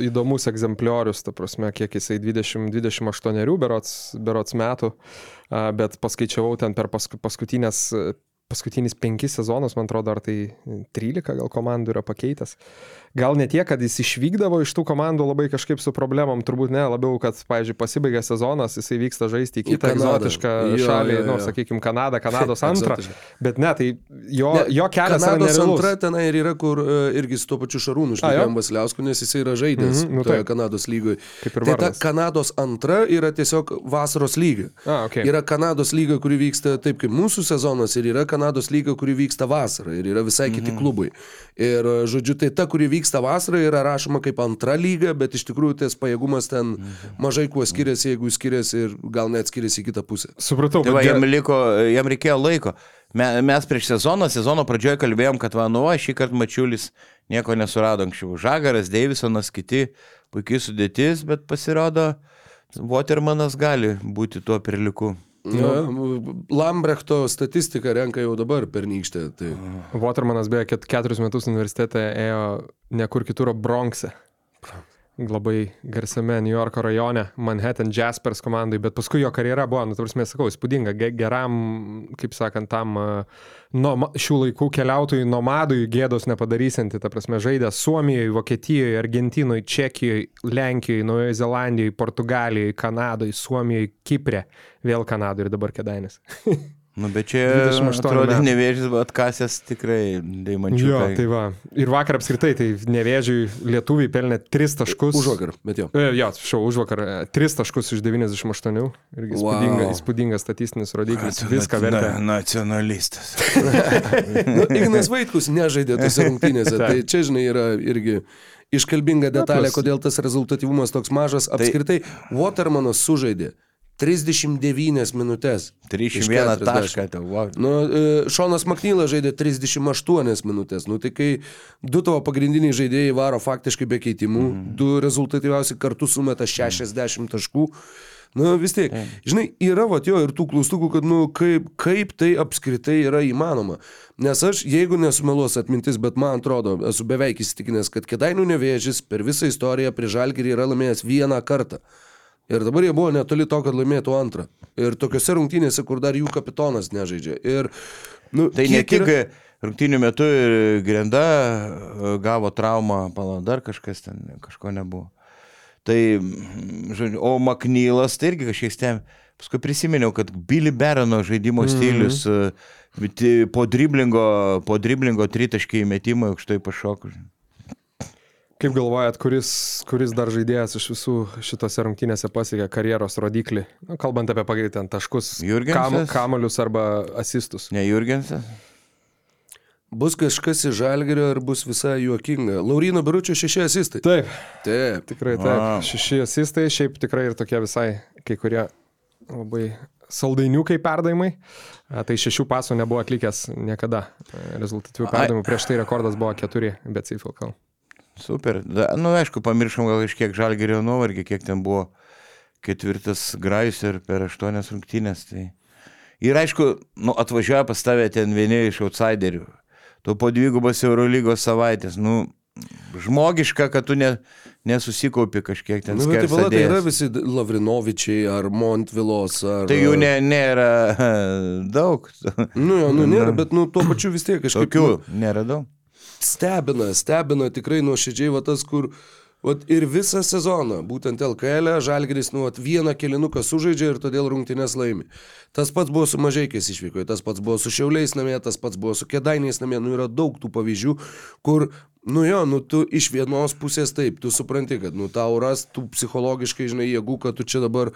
įdomus egzempliorius, ta prasme, kiek jisai 20-28 berots, berots metų, a, bet paskaičiavau ten per pask, paskutinės paskutinius penkis sezonus, man atrodo, ar tai 13 gal komandų yra pakeitęs. Gal ne tiek, kad jis išvykdavo iš tų komandų labai kažkaip su problemom, turbūt ne, labiau, kad, pavyzdžiui, pasibaigia sezonas, jisai vyksta žaisti į Į kitą Kanadą. egzotišką Jo, šalį, jo, nu, jo. sakykime, Kanadą, Kanados antrą. Bet ne, tai jo, Ne, jo kelias yra Kanados antra tenai ir yra, kur e, irgi su tuo pačiu Šarūnu? Šnekėjom Vasiliausku, nes jisai yra žaidęs Mhm, nu toje. Kanados lygoje. Tai ta. Kanados antra yra tiesiog vasaros lyga. A, okay. Yra Kanados lyga, kuri vyksta taip kaip mūsų sezonas ir yra Kanados lyga, kuri vyksta vasarą ir yra visai kiti klubai. Ir e, žodžiu, tai ta, kuri vyksta vasarą, yra rašoma kaip antra lyga, bet iš tikrųjų tas pajėgumas ten mažai kuo skiriasi, jeigu skiriasi ir gal net skiriasi į kitą pusę. Supratau, Tai va, jam, liko, jam reikėjo laiko. Me- Mes prieš sezoną, sezono pradžioje kalbėjom, kad va, nu, va, šį kartą Mačiulis nieko nesurado anksčiau. Žagaras, Deivisonas, kiti puikiai sudėtis, bet pasirodo, Watermanas gali būti tuo perliku. Na, Lambrechto statistika renka jau dabar pernykštė. Tai... Watermanas beje ket- keturis metus universitete ėjo ne kur kitur, o Bronxe. Labai garsiame New Yorko rajone, Manhattan Jaspers komandai, bet paskui jo karjera buvo, nu, tarsi mes sakau, įspūdinga, ge- geram, kaip sakant, tam noma, šių laikų keliautojui, nomadui gėdos nepadarysinti, ta prasme, žaidė Suomijoje, Vokietijoje, Argentinoje, Čekijoje, Lenkijoje, Naujoje Zelandijoje, Portugalijoje, Kanadoje, Suomijoje, Kiprė, vėl Kanadoje ir dabar Kedainis. Nu, bet čia 28 atrodė metų. nevėžys, bet atkasęs tikrai daimančių. Jo, tai va. Ir vakar apskritai, tai nevėžiui lietuviai pelnė 3 taškus. Už vakar, bet jo. E, Jo, šau, už vakar 3 taškus iš 98. Irgi įspūdinga, Wow. įspūdingas statistinis rodiklis. Viską vertė. Nacionalistas. Nu, Ignas Vaitkus nežaidė tose rungtynėse. Tai čia, žinai, yra irgi iškalbinga detalė, kodėl tas rezultatyvumas toks mažas. Apskritai, Watermanas sužaidė 39 minutės. iš 31 40. tašką. Tai, wow. Nu, e, Šonas Maknylas žaidė 38 minutės. Nu, tai kai du tavo pagrindiniai žaidėjai varo faktiškai be keitimų, mm. du rezultatyviausi kartu sumeta 60 taškų. Nu, vis tiek, žinai, yra va jo ir tų klaustukų, kad, nu, kaip, kaip tai apskritai yra įmanoma. Nes aš, jeigu nesumeluos atmintis, bet man atrodo, esu beveik įsitikinęs, kad Kedainų nevėžys per visą istoriją prie Žalgirį yra laimėjęs vieną kartą. Ir dabar jie buvo netoli to, kad laimėtų antrą. Ir tokiuose rungtynėse, kur dar jų kapitonas nežaidžia. Ir, nu, Tai ne tik yra- rungtynių metu ir Grenda e, gavo traumą, pala, dar kažkas ten, kažko nebuvo. Tai, mm, žodžiu, o Maknylas tai irgi kažkiek stebė. Paskui prisiminiau, kad Billy Berono žaidimo stilius e, ti- po driblingo, po driblingo tritaškiai metimai aukštai pašokus. Kaip galvojat, kuris, kuris dar žaidėjas iš visų šitose rungtynėse pasiekė karjeros rodiklį? Nu, kalbant apie pagreitį taškus, Jurgensas? kamolius arba asistus. Ne Jurgensas? Bus kažkas iš žalgerio ir bus visai juokinga. Laurino Biručio šeši asistai. Taip, Taip. tikrai taip. Vau. Šeši asistai, šiaip tikrai ir tokie visai, kai kurie labai saldainiukai perdavimai. Tai šešių pasų nebuvo atlikęs niekada. Rezultatyvių perdavimų. Prieš tai rekordas buvo keturi, bet Seifilkal. Super. Da, nu, aišku, pamiršom gal kažkiek žalgerio nuovargį, kiek ten buvo ketvirtas grajus ir per aštuonias rungtynės. Tai... Ir aišku, nu, atvažiuoja pas tave ten vieni iš outsiderių. Tu po dvigubos Eurolygos savaitės. Nu, žmogiška, kad tu ne, nesusikaupi kažkiek ten. Nu, bet tai, tai yra visi Lavrinovičiai ar Montvilos. Ar... Tai jų ne, nėra daug. Nu, jo, nu, nėra, bet nu, tuo pačiu vis tiek kažkaip. Tokių nu, nėra daug. Stebina, stebina tikrai nuoširdžiai va tas, kur vat, ir visą sezoną, būtent LKL, e, Žalgris nu, vat, vieną kilinuką sužaidžia ir todėl rungtynės laimi. Tas pats buvo su Mažaikės išvykoje, tas pats buvo su Šiauliais namie, tas pats buvo su Kedainiais namie, nu yra daug tų pavyzdžių, kur, nu jo, nu tu iš vienos pusės taip, tu supranti, kad nu tau ras tų psichologiškai, žinai, jėgų, kad tu čia dabar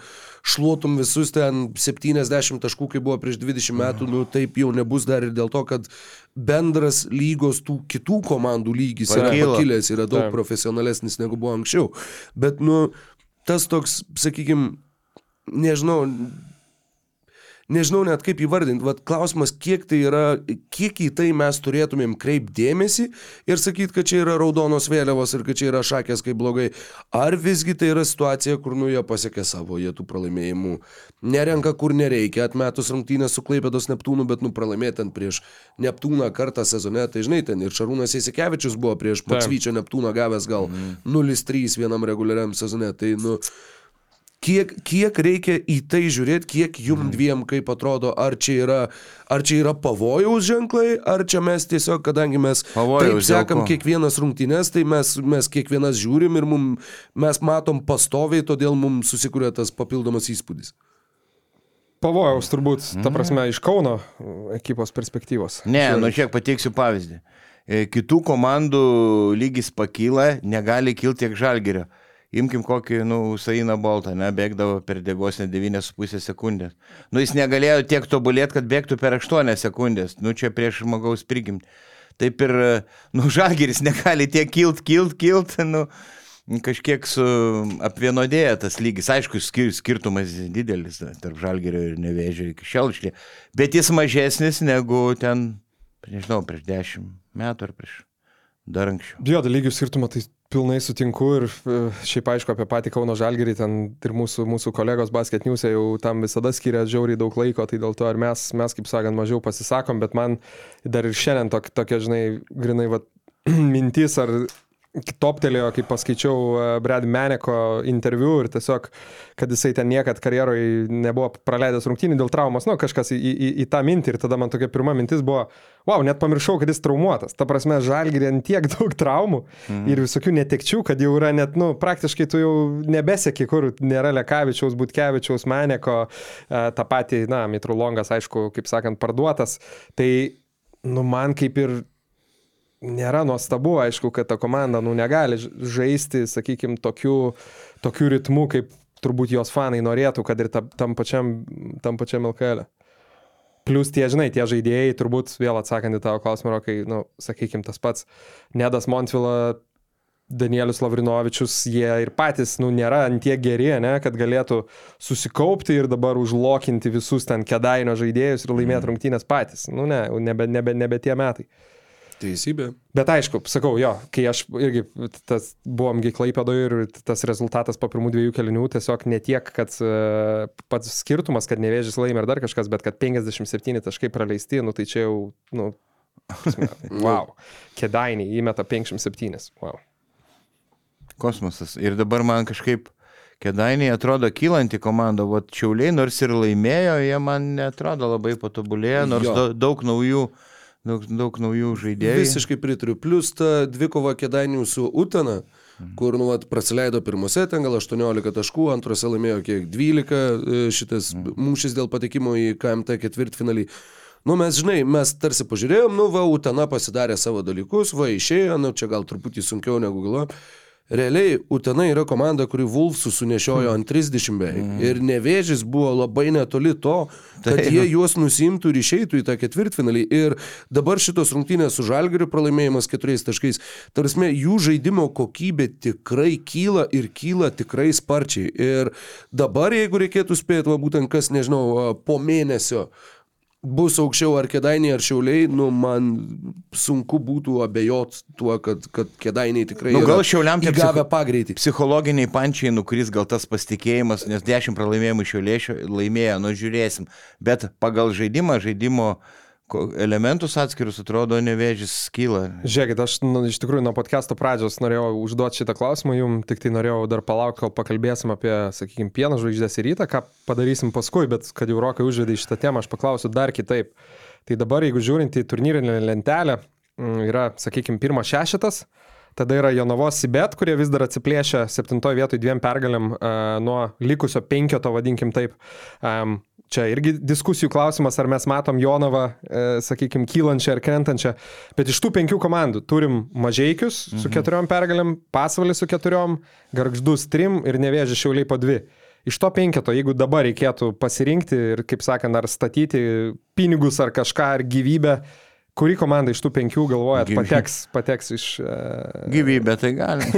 šluotum visus ten 70 taškų, kai buvo prieš 20 metų, nu taip jau nebus dar ir dėl to, kad bendras lygos tų kitų komandų lygis yra Pakilo. pakilęs, yra daug Taip. profesionalesnis negu buvo anksčiau. Bet, nu, tas toks, sakykime, nežinau, nežinau net kaip įvardinti, vad klausimas, kiek tai yra, kiek į tai mes turėtumėm kreipdėmėsi ir sakyti, kad čia yra raudonos vėliavos ir kad čia yra šakės kaip blogai. Ar visgi tai yra situacija, kur nu jie pasiekė savo, jie tų pralaimėjimų nerenka kur nereikia, atmetus rungtynės su Klaipėdos Neptūnu, bet nu pralaimėti ten prieš Neptūną kartą sezone, tai žinai, ten ir Šarūnas Eisikevičius buvo prieš. Maksvyčio Neptūną gavęs gal 0-3 vienam reguliariam sezone, tai nu... kiek, kiek reikia į tai žiūrėti, kiek jum dviem kaip atrodo, ar čia yra, ar čia yra pavojaus ženklai, ar čia mes tiesiog, kadangi mes Pavojaus taip sekam kiekvienas rungtynės, tai mes, mes kiekvienas žiūrim ir mum, mes matom pastoviai, todėl mums susikūrė tas papildomas įspūdis. Pavojaus turbūt, ta prasme, iš Kauno e, ekipos perspektyvos. Ne, nu šiek pateiksiu pavyzdį. E, Kitų komandų lygis pakyla, negali kilti tiek žalgerio. Imkim kokį, nu, Sainą Boltą, ne, bėgdavo per dėgos net 9,5 sekundės. Nu, jis negalėjo tiek tobulėti, kad bėgtų per 8 sekundės. Nu, čia prieš žmogaus prigimtį. Taip ir, nu, žalgeris negali tiek kilt, kilt, kilt, nu, kažkiek su apvienodėja tas lygis. Aišku, skir skirtumas didelis tarp žalgerio ir nevėžio iki šiol išlė. Bet jis mažesnis negu ten, nežinau, prieš 10 metų ar prieš dar anksčiau. Jo, dėl lygių skirtumo tai pilnai sutinku ir e, šiaip aišku apie patį Kauno Žalgerį, ten ir mūsų, mūsų kolegos basketniusė jau tam visada skiria žiauriai daug laiko, tai dėl to ir mes, mes kaip sakant, mažiau pasisakom, bet man dar ir šiandien tok, tokia, žinai, grinai, va, mintis ar toptelėjo, kai paskaičiau e, Brad Meneko interviu ir tiesiog, kad jisai ten niekad karjeroje nebuvo praleidęs rungtynį dėl traumos, nu kažkas į, į, į tą mintį ir tada man tokia pirma mintis buvo, wow, net pamiršau, kad jis traumuotas. Ta prasme, žalgirė ant tiek daug traumų mhm. ir visokių netekčių, kad jau yra net, nu, praktiškai tu jau nebeseki, kur nėra Lekavičiaus, Butkevičiaus, Meneko, e, tą patį, na, Mitrulongas, aišku, kaip sakant, parduotas. Tai, nu, man kaip ir nėra nuostabu, aišku, kad ta komanda nu, negali žaisti, sakykime, tokiu, tokiu ritmu, kaip turbūt jos fanai norėtų, kad ir ta, tam pačiam, tam pačiam LKL. E. Plus tie, žinai, tie žaidėjai, turbūt vėl atsakant į tavo klausimą, kai, nu, sakykime, tas pats Nedas Montvila, Danielius Lavrinovičius, jie ir patys, nu, nėra antie geri, ne, kad galėtų susikaupti ir dabar užlokinti visus ten kedainio žaidėjus ir laimėti mm. rungtynės patys. Nu, ne, nebe, nebe, nebe tie metai. Teisybė. Bet aišku, sakau, jo, kai aš irgi tas buvomgi klaipėdoje ir tas rezultatas po pirmų dviejų kelinių tiesiog ne tiek, kad uh, pats skirtumas, kad nevėžys laimė ar dar kažkas, bet kad 57 taškai praleisti, nu tai čia jau, nu, prasme, wow. Kedainiai įmeta 57. Wow. Kosmosas. Ir dabar man kažkaip Kedainiai atrodo kylanti komanda, o Čiauliai nors ir laimėjo, jie man netrodo labai patobulėję, nors da, daug naujų, daug, daug naujų žaidėjų. Visiškai pritariu. Plus ta dvikova kėdainių su Utena, kur, nu, vat, praleido pirmose, ten gal 18 taškų, antrose laimėjo kiek 12, e, šitas mūšis dėl patekimo į KMT ketvirtfinalį. Nu, mes, žinai, mes tarsi pažiūrėjom, nu, va, Utena pasidarė savo dalykus, va, išėjo, nu, čia gal truputį sunkiau negu galvoju. Realiai, Utena yra komanda, kuri Vulfsų sunešiojo ant 30 beveik. Mm. Ir nevėžys buvo labai netoli to, kad Taip. jie juos nusimtų ir išeitų į tą ketvirtfinalį. Ir dabar šitos rungtynės su Žalgiriu pralaimėjimas keturiais taškais. Tarsi, jų žaidimo kokybė tikrai kyla ir kyla tikrai sparčiai. Ir dabar, jeigu reikėtų spėti, va būtent kas, nežinau, po mėnesio bus aukščiau ar kėdainiai ar šiauliai, nu man sunku būtų abejot tuo, kad, kad kėdainiai tikrai Nu, gal Šiauliam įgavę psicho- pagreitį. Psichologiniai pančiai nukris gal tas pasitikėjimas, nes 10 pralaimėjimų šiolėšio laimėjo, nu žiūrėsim. Bet pagal žaidimą, žaidimo ko- elementus atskirus atrodo nevėžys kyla. Žiūrėkit, aš nu, iš tikrųjų nuo podcast'o pradžios norėjau užduoti šitą klausimą jums, tik tai norėjau dar palaukti, kol pakalbėsim apie, sakykime, pieno žvaigždės ir rytą, ką padarysim paskui, bet kad jau rokai užvedė šitą temą, aš paklausiu dar kitaip. Tai dabar, jeigu žiūrint į turnyrinę lentelę, mm, yra, sakykime, pirmas šešetas, tada yra Jonavos Sibet, kurie vis dar atsiplėšia septintoje vietoje dviem pergalėm uh, nuo likusio penkioto, vadinkim taip. Um, Čia irgi diskusijų klausimas, ar mes matom Jonavą, e, sakykime, kylančią ar krentančią. Bet iš tų penkių komandų turim Mažiekius mhm. su keturiom pergalėm, Pasvalį su keturiom, Gargždus trim ir Nevėžį Šiauliai po dvi. Iš to penketo, jeigu dabar reikėtų pasirinkti ir, kaip sakant, ar statyti pinigus ar kažką, ar gyvybę, kuri komanda iš tų penkių galvojat Gyvybė. pateks, pateks iš... Uh, Gyvybė tai gali.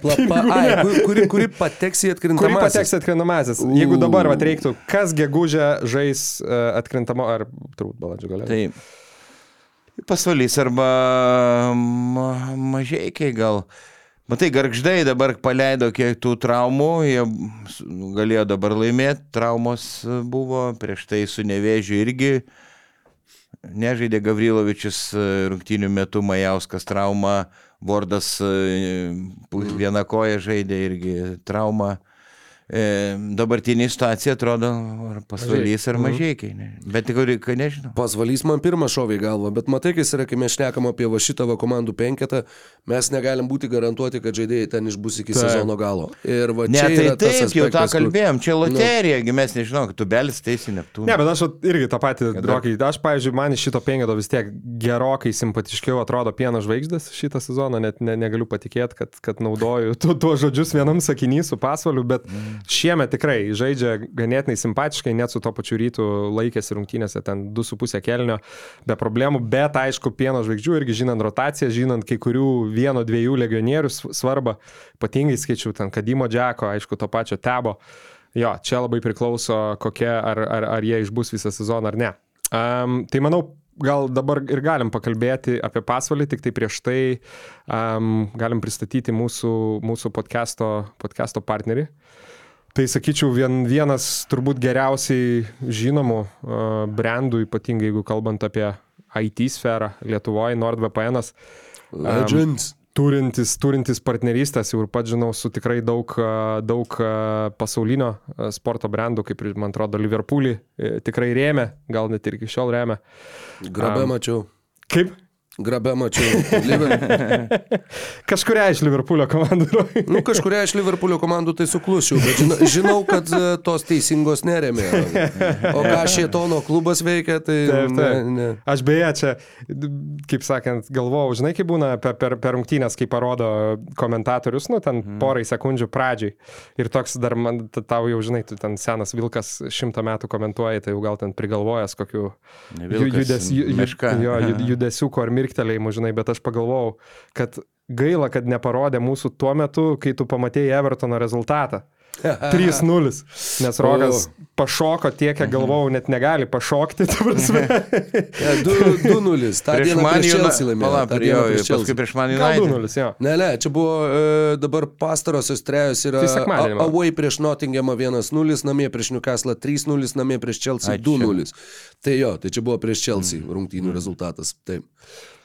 Lapa, ai, kuri, kuri, kuri pateks į Kuri atkrintamąsias. pateks atkrintamasis? Jeigu dabar vat, reiktų, kas gegužę žais uh, atkrintamo, ar turbūt balandžio gale. Tai pasvalys arba ma, mažiekiai gal. Matai, garždai dabar paleido kiek tų traumų, jie galėjo dabar laimėti, traumos buvo, prieš tai su nevėžiu irgi nežaidė Gavrilovičius e, rungtynių metu, Majauskas trauma, Vordas e, vieną koją žaidė irgi trauma. E, dabartinė situacija atrodo ar pasvalys ar mažiekiai. Ne? Bet tik reikia, nežinau. Pasvalys man pirmą šovė į galvą, bet matai, kas yra, kai mes šnekam apie va šitą va komandų penketą, mes negalim būti garantuoti, kad žaidėjai ten išbus iki Taip. sezono galo. Ir va Ne, čia tai yra tas taip, jau tą aspektas, kalbėjom, čia loterija, nu. mes nežinau, kad tu belis teisi Neptūną. Ne, bet aš irgi tą patį? Rokai, aš, pavyzdžiui, man iš šito pengeto vis tiek gerokai simpatiškiau atrodo pieno žvaigždės šitą sezoną, net ne, negaliu patikėti, kad, kad naudoju tu, tuos žodžius vienam sakinį su pasvaliu, bet šiemet tikrai žaidžia ganėtinai simpatiškai, net su to pačiu rytu laikėsi rungtynėse ten 2,5 kelnio be problemų, bet aišku, pieno žvaigždžių irgi žinant rotaciją, žinant kai kurių vieno, dviejų legionierių sv- svarbą, ypatingai skaičiau ten Kadimo Džeko, aišku, to pačio Tebo. Jo, čia labai priklauso, kokia, ar, ar, ar jie išbus visą sezoną ar ne. Um, tai manau, gal dabar ir galim pakalbėti apie pasvalį, tik tai prieš tai um, galim pristatyti mūsų, mūsų podcast'o, podcast'o partnerį. Tai sakyčiau, vien, vienas turbūt geriausiai žinomų uh, brandų, ypatingai jeigu kalbant apie IT sferą Lietuvoje, NordVPN. -as Legends. turintis, turintis partnerystės, jau ir pats žinau, su tikrai daug, daug pasaulinio sporto brandų, kaip ir, man atrodo, Liverpoolį e, tikrai rėmė, gal net ir iki šiol rėmė. Grabe Am. mačiau. Kaip? Grabe mačiau. Kažkuria iš Liverpoolio komandų. Nu, kažkuria iš Liverpoolio komandų tai suklušiau, bet žinau, žinau kad e, tos teisingos neremė. O ką Šietono klubas veikia, tai Taip, ne, taip. ne. Aš beje čia, kaip sakant, galvojau, žinai, kaip būna per, per, per rungtynės, kai parodo komentatorius, nu, ten Mhm. porai sekundžių pradžiai. Ir toks dar man, tau jau, žinai, tu ten senas vilkas šimtą metų komentuoji, tai jau gal ten prigalvojęs kokių Ne ju- vilkas, judes, ju, ju, meška. jo, ju- judesiukų ar mirktelėjimų, žinai, bet aš pagalvojau, kad gaila, kad neparodė mūsų tuo metu, kai tu pamatėjai Evertono rezultatą. 3-0, nes Rokas pašoko tiek, kiek galvojau, net negali pašokti, ta prasme. Ne, du- 2-0. Ta Prieš diena prieš jau, Chelsea laimėjo. pala, prieš paskui Chelsea. prieš man United. 2-0, jo. Ne, ne, čia buvo e, dabar pastarosios trejos yra Tai away prieš Nottinghamą 1-0, namie prieš Newcastle 3-0, namie prieš Chelsea Ai, čia. 2-0. Tai jo, tai čia buvo prieš Chelsea rungtynių rezultatas. Taip.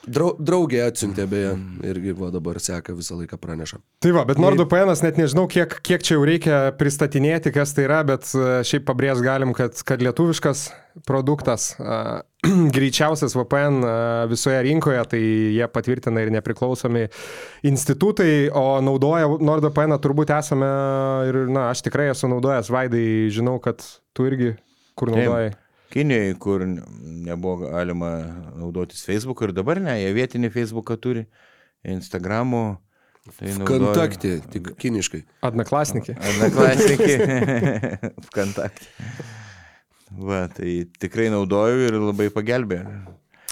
Drau, draugė atsiuntė beje irgi va dabar seka visą laiką praneša. Tai va, bet NordVPN net nežinau, kiek, kiek čia jau reikia pristatinėti, kas tai yra, bet e, šiaip pabrėž galim, kad, kad lietuviškas produktas, a, greičiausias VPN a, visoje rinkoje, tai jie patvirtina ir nepriklausomi institutai, o naudoja NordVPN turbūt esame ir, na, aš tikrai esu naudojęs, Vaidai, žinau, kad tu irgi kur Taip. naudojai. Kinijoje, kur ne- nebuvo galima naudotis Facebook ir dabar ne, jie vietinį Facebooką turi, Instagramų. Tai Kontaktė, tik kiniškai. Adnaklasnikė. Na, klasikį. Kontaktį. Va, tai tikrai naudoju ir labai pagelbėjo.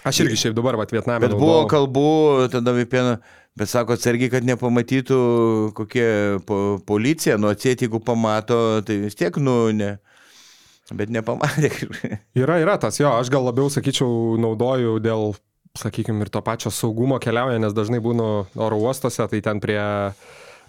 Aš irgi šiaip dabar, va, Vietname. Bet buvo kalbų, tada VPN, bet sako atsargiai, kad nepamatytų kokie po, policija, nu atsėti, jeigu pamato, tai vis tiek, nu, ne. Bet nepamatė. Yra, yra tas, jo, aš gal labiau, sakyčiau, naudoju dėl, sakykime, ir to pačio saugumo keliauja, nes dažnai būnu oro uostose, tai ten prie,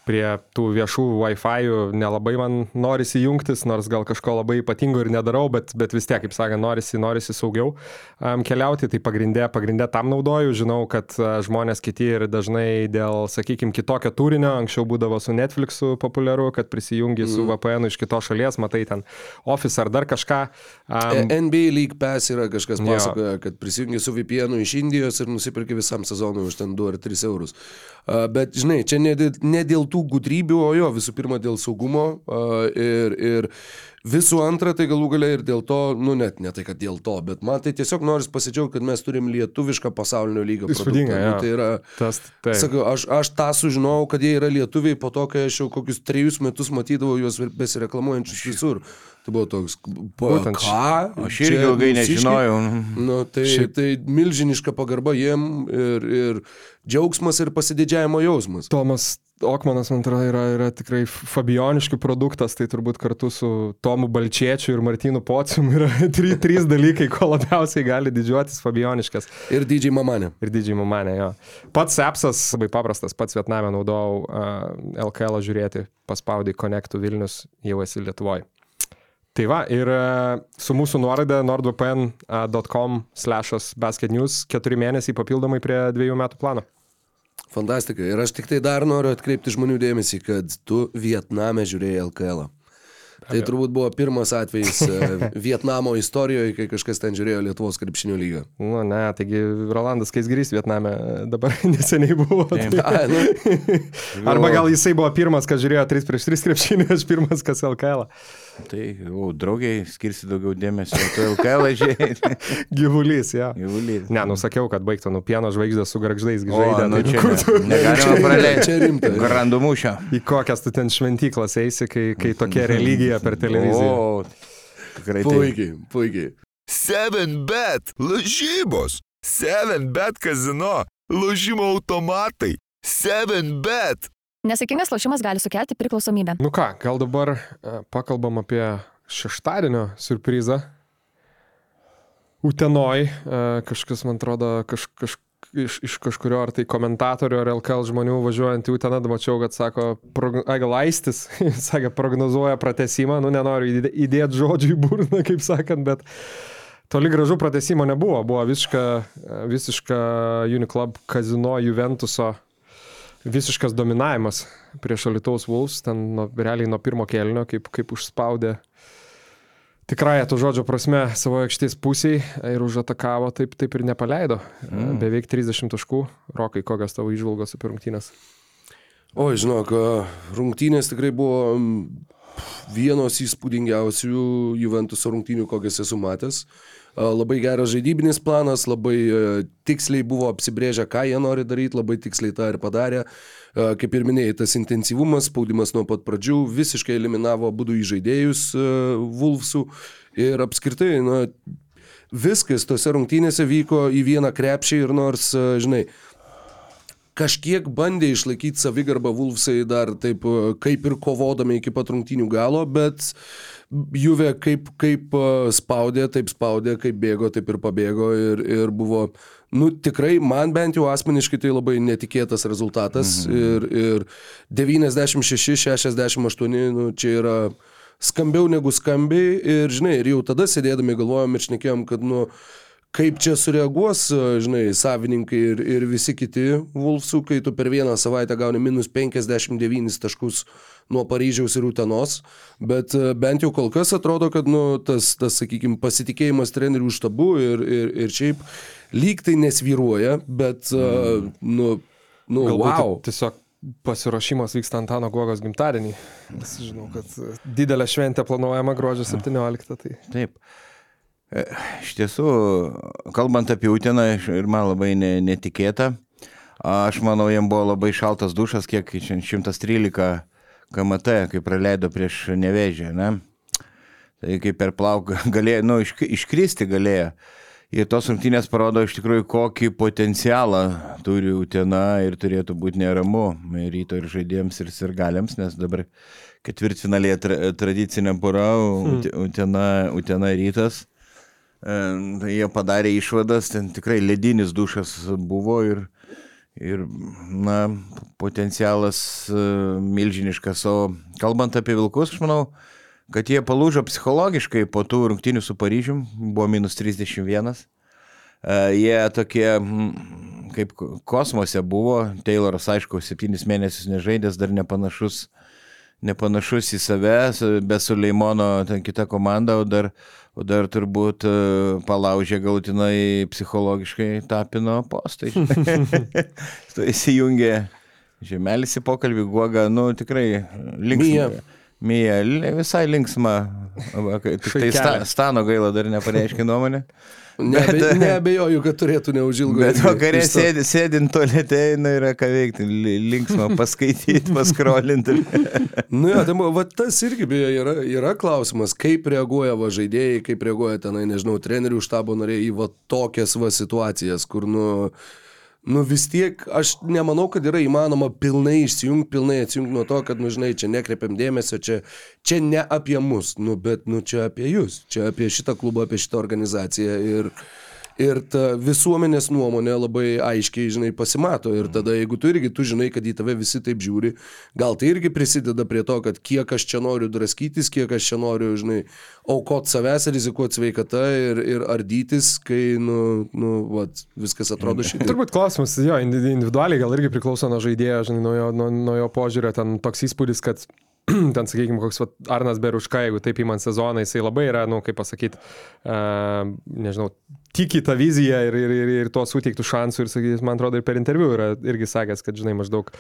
prie tų viešų Wi-Fi nelabai man norisi jungtis, nors gal kažko labai ypatingo ir nedarau, bet, bet vis tiek, kaip sakė, norisi, norisi saugiau um, keliauti, tai pagrindė, pagrindė tam naudoju. Žinau, kad uh, žmonės kiti ir dažnai dėl, sakykime, kitokio turinio, anksčiau būdavo su Netflixu populiaru, kad prisijungi su VPN iš kitos šalies, matai ten Office ar dar kažką. Um, E, NBA League Pass yra kažkas Jo. pasakoja, kad prisijungi su VPN iš Indijos ir nusipirki visam sezonui už ten 2 ar 3 eurus. A, Bet, žinai, čia ne, dėl- ne dėl tų gudrybių, o jo, visų pirma dėl saugumo ir, ir visų antra, tai galų galia ir dėl to, nu net ne tai, kad dėl to, bet man tai tiesiog noris pasidžiaugti, kad mes turim lietuvišką pasaulinio lygio produktą. jo. Nu, Tai yra, Tas, tai. Sakau, aš, aš tą sužinojau, kad jie yra lietuviai po to, kai aš jau kokius trejus metus matydavau juos besireklamuojančius visur. Tai buvo toks, Būtent ką? Aš irgi ilgai nežinojau. Nu, tai, Šiaip- tai milžiniška pagarba jiem ir, ir džiaugsmas ir pasididžiavimo jausmas. Tomas Okmanas, man atrodo, yra, yra tikrai fabioniškių produktas, tai turbūt kartu su Tomu Balčiečiu ir Martinu Pocium yra trys, trys dalykai, ko labiausiai gali didžiuotis fabioniškas. Ir didžiai mamanė. Ir didžiai mamanė, jo. Pats appsas labai paprastas, pats Vietname naudojau uh, LKL žiūrėti, paspaudai Connectų Vilnius, jau esi Lietuvoje. Tai va, ir su mūsų nuoroda nordvpn.com slashas basketnews keturi mėnesiai papildomai prie dviejų metų plano. Fantastika. Ir aš tik tai dar noriu atkreipti žmonių dėmesį, kad tu Vietname žiūrėjai LKL. -ą. Tai turbūt buvo pirmas atvejis e, Vietnamo istorijoje, kai kažkas ten žiūrėjo Lietuvos krepšinio lygą. Nu, ne, taigi Rolandas Kaisgrys Vietname dabar neseniai buvo. Tai... A, nu, Arba gal jisai buvo pirmas, kas žiūrėjo 3 prieš 3 krepšinį, aš pirmas, kas LKL. Tai, o, draugiai, skirsi daugiau dėmesio, tu LKL žiūrėjai. Gyvulys, jo. Gyvulys. Ne, nusakiau, kad baigtų, nu pieno žvaigždės su garždais žaidė. nu tai čia kur ne, negalima praleisti. Čia rimta. Grandų mūšio. Į kokias tu ten šventyklas eisi, kai, kai tokia religija per televiziją. O, tikrai. Puikiai, puikiai. 7bet lažybos. 7bet kazino. Lošimo automatai. 7bet. Nesėkmingas lošimas gali sukelti priklausomybę. Nu ką, gal dabar e, pakalbam apie šeštadienio surprizą. Utenoj, e, kažkas, man atrodo, kaž, kaž, iš, iš kažkurio ar tai komentatorių ar LKL žmonių važiuojant į Uteną, mačiau, kad sako, progno, ai, gal Aistis, sakė, prognozuoja pratesimą, nu nenoriu įdė- įdėti žodžių į burną, kaip sakant, bet toli gražu pratesimo nebuvo, buvo visiška, e, visiška Uniclub kazino Juventuso visiškas dominavimas prieš Alitaus Wolves, ten nuo, realiai nuo pirmo kelnio, kaip, kaip užspaudė tikrąją to žodžio prasme savo aikštės pusiai ir užatakavo, taip, taip ir nepaleido. Mm. Beveik 30 taškų. Rokai, kokios tavo išvalgos apie rungtynės? O, žinok, rungtynės tikrai buvo vienos įspūdingiausių Juventuso rungtynių, kokias esu matęs. Labai geras žaidybinis planas, labai e, tiksliai buvo apsibrėžę, ką jie nori daryti, labai tiksliai tą ir padarė. Kaip ir minėjai, tas intensyvumas, spaudimas nuo pat pradžių visiškai eliminavo būdų įžaidėjus Vulfsų ir apskritai, na, viskas tose rungtynėse vyko į vieną krepšį ir nors, a, žinai, kažkiek bandė išlaikyti savigarbą Vulfsai dar taip, e, kaip ir kovodami iki pat rungtynių galo, bet Juve kaip, kaip e, spaudė, taip spaudė, kaip bėgo, taip ir pabėgo ir, ir buvo, nu tikrai man bent jau asmeniškai tai labai netikėtas rezultatas mhm. ir, ir 96-68, nu čia yra skambiau negu skambiai ir žinai, ir jau tada sėdėdami galvojom ir šnekėjom, kad nu kaip čia sureaguos, žinai, savininkai ir, ir visi kiti Vulfsų, kai tu per vieną savaitę gauni minus 59 taškus nuo Paryžiaus ir Utenos, bet e, bent jau kol kas atrodo, kad nu, tas, tas sakykime, pasitikėjimas trenerių štabu ir, ir, ir šiaip lyg tai nesvyruoja, bet, mm. nu, nu Galbūt wow. tiesiog pasiruošimas vyksta Antano Guogos gimtadienį. Nes žinau, kad e, didelė šventė planuojama gruodžio 17. Tai... Taip. E, Iš tiesų, kalbant apie Uteną, iš- ir man labai ne, netikėta, aš manau, jiem buvo labai šaltas dušas, kiek šiandien 113 KMT, kai praleido prieš nevežę, ne? Tai kaip per plauką galėjo, nu, iš, iškristi galėjo. Ir tos rungtynės parodo iš tikrųjų, kokį potencialą turi Utena ir turėtų būti neramu ryto ir žaidėjams ir sirgaliams, nes dabar ketvirtfinalėje tra, tradicinė pora Ute- Utena, Utena rytas. E, Tai jie padarė išvadas, ten tikrai ledinis dušas buvo ir, ir na, potencialas e, milžiniškas. O kalbant apie Vilkus, aš manau, kad jie palūžo psichologiškai po tų rungtynių su Paryžium, buvo minus 31. E, Jie tokie kaip kosmose buvo, Tayloras aišku, septynis mėnesius nežaidęs, dar nepanašus, nepanašus į save, be Suleimono ten kita komanda, o dar, o dar turbūt e, palaužė galutinai psichologiškai tapino postai. Tu įsijungė žemelis į pokalbį, guoga, nu tikrai linksma. Mija. Mija, visai linksma. Tai sta, stano gaila dar nepareiškė nuomonę. Nebe, neabejoju, kad turėtų neužilgo. Bet vakarė sėdi, sėdint tolete, na yra ką veikti, li- linksma paskaityti, paskrolinti. Nu, jo, tai, va, tas irgi beje yra, yra klausimas, kaip reaguoja va žaidėjai, kaip reaguoja tenai, nežinau, trenerių štabo nariai į va tokias va situacijas, kur, nu, nu vis tiek, aš nemanau, kad yra įmanoma pilnai išsijungti, pilnai atsijungti nuo to, kad, nu, žinai, čia nekreipiam dėmesio, čia, čia ne apie mus, nu, bet, nu, čia apie jūs, čia apie šitą klubą, apie šitą organizaciją ir... Ir ta visuomenės nuomonė labai aiškiai, žinai, pasimato. Ir tada, jeigu tu irgi, tu žinai, kad į tave visi taip žiūri, gal tai irgi prisideda prie to, kad kiek aš čia noriu draskytis, kiek aš čia noriu, žinai, aukot savęs, rizikuoti sveikatą ir, ir ardytis, kai, nu, nu, vat, viskas atrodo šitaip. Turbūt klausimas, jo, indi- individualiai gal irgi priklauso nuo žaidėjo, žinai, nuo jo, nuo, nuo jo požiūrio, ten toks įspūdis, kad ten, sakykime, koks vat, Arnas Beruška, jeigu taip įman sezoną, jisai labai yra, nu, kaip pasakyti, uh, nežinau, tiki tą viziją ir, ir, ir, ir tuo suteiktų šansų ir, sakys, man atrodo, ir per interviu yra irgi sakęs, kad, žinai, maždaug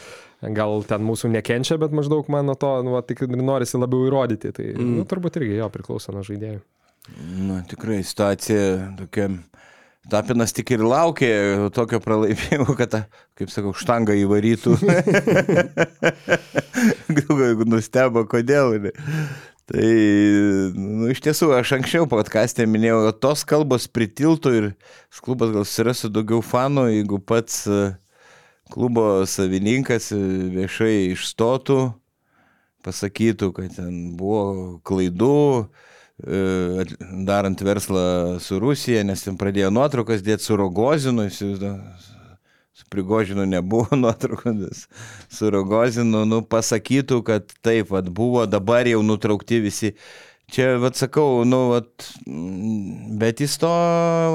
gal ten mūsų nekenčia, bet maždaug man nuo to, nu, va, tik norisi labiau įrodyti. Tai, mm. nu, turbūt irgi jo priklauso nuo žaidėjų. Na, tikrai situacija tokia. Tapinas tik ir laukė tokio pralaimėjimo, kad, kaip sakau, štangą įvarytų. Nustebo, kodėl. Tai, nu, iš tiesų, aš anksčiau podcast'e minėjau, kad tos kalbos pritiltų ir klubas gal surastų daugiau fanų, jeigu pats e, klubo savininkas viešai išstotų, pasakytų, kad ten buvo klaidų, E, darant verslą su Rusija, nes ten pradėjo nuotraukas dėti su Rogozinu, su Prigožinu nebuvo nuotraukos, su Rogozinu, nu, pasakytų, kad taip, vat, buvo, dabar jau nutraukti visi. Čia, vad sakau, nu, vat, bet jis to,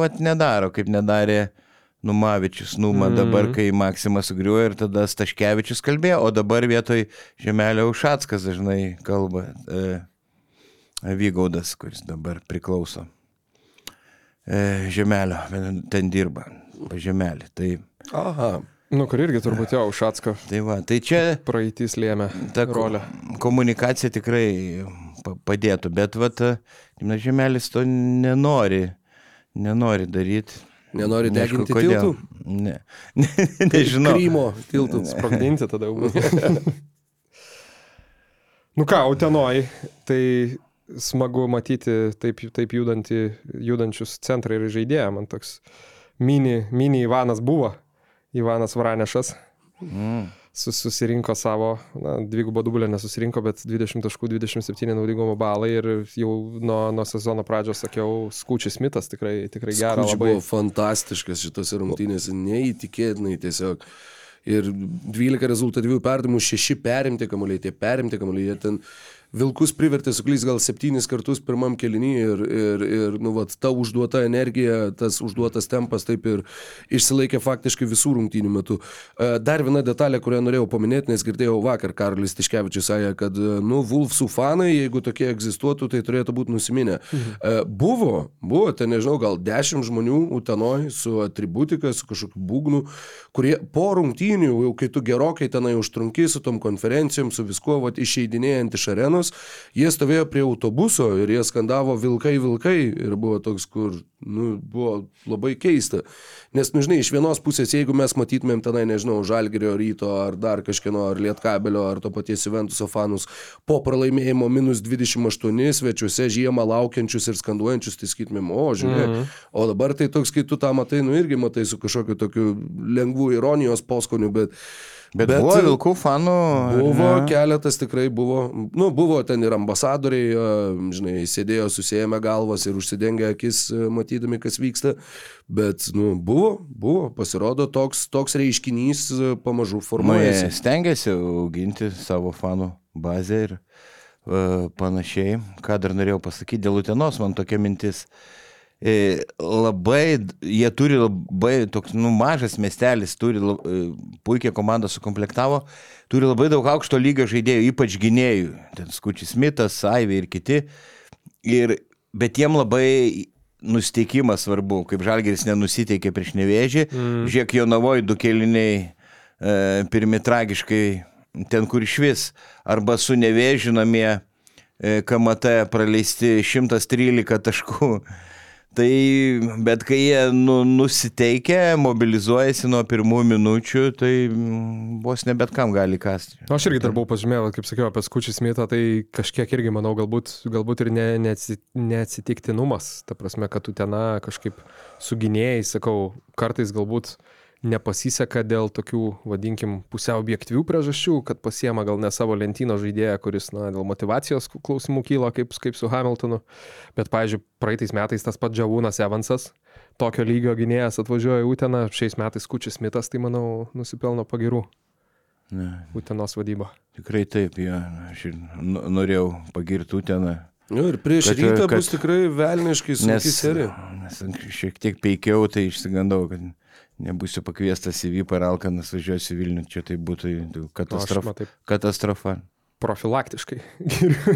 vat, nedaro, kaip nedarė Numavičius, Numa, mm -hmm. dabar, kai Maksimas sugriuoja ir tada Staškevičius kalbėjo, o dabar vietoj Žemelio Ušatskas dažnai kalba. E, Vygaudas, kuris dabar priklauso e, Žemelio, ten dirba, pažemelį. Tai... Aha. Nu, kur irgi turbūt jau Ušatsko. Tai va, tai čia. Praeitis lėmė ta rolę. Komunikacija tikrai padėtų, bet va, na, Žemelis to nenori, nenori daryti. Nenori deginti tiltų? Ne. ne nežinau. Krymo tiltų. Sprogdinti tada nu ką, Utenoj, tai smagu matyti taip, taip judantį, judančius centrai ir žaidėją. Man toks mini, mini Ivanas buvo, Ivanas Vranešas. Mm. Sus, susirinko savo, na, dvigubą dublę nesusirinko, bet 20 taškų, 27 naudingumo balai ir jau nuo, nuo sezono pradžios sakiau, Skučius Mitas tikrai, tikrai geras. Skučius labai... buvo fantastiškas šitose rungtynėse, neįtikėtinai tiesiog. Ir 12 rezultatyvių perdimų, 6 perimti kamuoliai, tie perimti kamuoliai, jie ten Vilkus privertė suklysti gal septynis kartus pirmam kelinyje ir, ir, ir nu, vat, ta užduota energija, tas užduotas tempas taip ir išsilaikė faktiškai visų rungtynių metu. E, dar viena detalė, kurią norėjau paminėti, nes girdėjau vakar Karolis Tiškevičius sakė, kad, e, nu, Vulfsų fanai, jeigu tokie egzistuotų, tai turėtų būti nusiminę. Mhm. Buvo, buvo, ten nežinau, gal dešimt žmonių Utenoj su atributika, su kažkokiu būgnu, kurie po rungtynių, jau kai tu gerokai tenai užtrunki su tom konferencijom, su viskuo, vat, išeidinėjant iš arenos, sienos, jie stovėjo prie autobuso ir jie skandavo vilkai, vilkai ir buvo toks, kur, nu, buvo labai keista. Nes, nu, žinai, iš vienos pusės, jeigu mes matytumėm tenai, nežinau, Žalgerio ryto ar dar kažkieno, ar Lietkabelio, ar to paties Juventuso fanus, po pralaimėjimo minus 28 svečiuose žiemą laukiančius ir skanduojančius, tai sakytumėm, o, žiūrėk. Mm -hmm. O dabar tai toks, kai tu tą matai, nu irgi matai su kažkokiu tokiu lengvu ironijos poskoniu, bet Bet, Bet buvo Vilkų fanų. Buvo ne? keletas tikrai buvo. Nu, buvo ten ir ambasadoriai, žinai, sėdėjo susijęme galvas ir užsidengę akis, matydami, kas vyksta. Bet, nu, buvo, buvo, pasirodo, toks, toks reiškinys pamažu formuojasi. Nu, stengiasi auginti savo fanų bazę ir uh, panašiai. Ką dar norėjau pasakyti dėl Utenos, man tokia mintis. Uh, E, labai, jie turi labai, toks, nu, mažas miestelis, turi e, puikiai komandą sukomplektavo, turi labai daug aukšto lygio žaidėjų, ypač gynėjų, ten Skučius Smithas, Saivė ir kiti. Ir, bet jiem labai nusteikimas svarbu, kaip Žalgeris nenusiteikė prieš nevėžį, mm. žiūrėk jo navoj du keliniai e, pirmi tragiškai ten, kur iš vis, arba su nevėžinamie e, KMT praleisti 113 taškų. Tai, bet kai jie nu, nusiteikia, mobilizuojasi nuo pirmų minučių, tai mm, vos ne bet kam gali kasti. Na, aš irgi dar buvau pažymėjęs, kaip sakiau, apie skučių smitą, tai kažkiek irgi, manau, galbūt, galbūt ir ne, neatsitiktinumas. Ta prasme, kad tu tena kažkaip suginėjai, sakau, kartais galbūt nepasiseka dėl tokių, vadinkim, pusiau objektyvių priežasčių, kad pasiema gal ne savo lentyno žaidėją, kuris, na, dėl motivacijos klausimų kyla, kaip, kaip su Hamiltonu. Bet, pavyzdžiui, praeitais metais tas pats Džiavūnas Evansas, tokio lygio gynėjas atvažiuoja į Uteną, šiais metais Kučius Mitas, tai manau, nusipelno pagirų. Ne. Utenos vadyba. Tikrai taip, jo. Aš ir norėjau pagirti Uteną. Nu, ir prieš kad, rytą kad, bus tikrai velniškai sunki serija. Nes šiek tiek peikiau, tai išsigandau, kad nebūsiu pakviestas į Vypą ir Alkanas važiuosiu Vilnių, čia tai būtų katastrofa. Nu, katastrofa. profilaktiškai.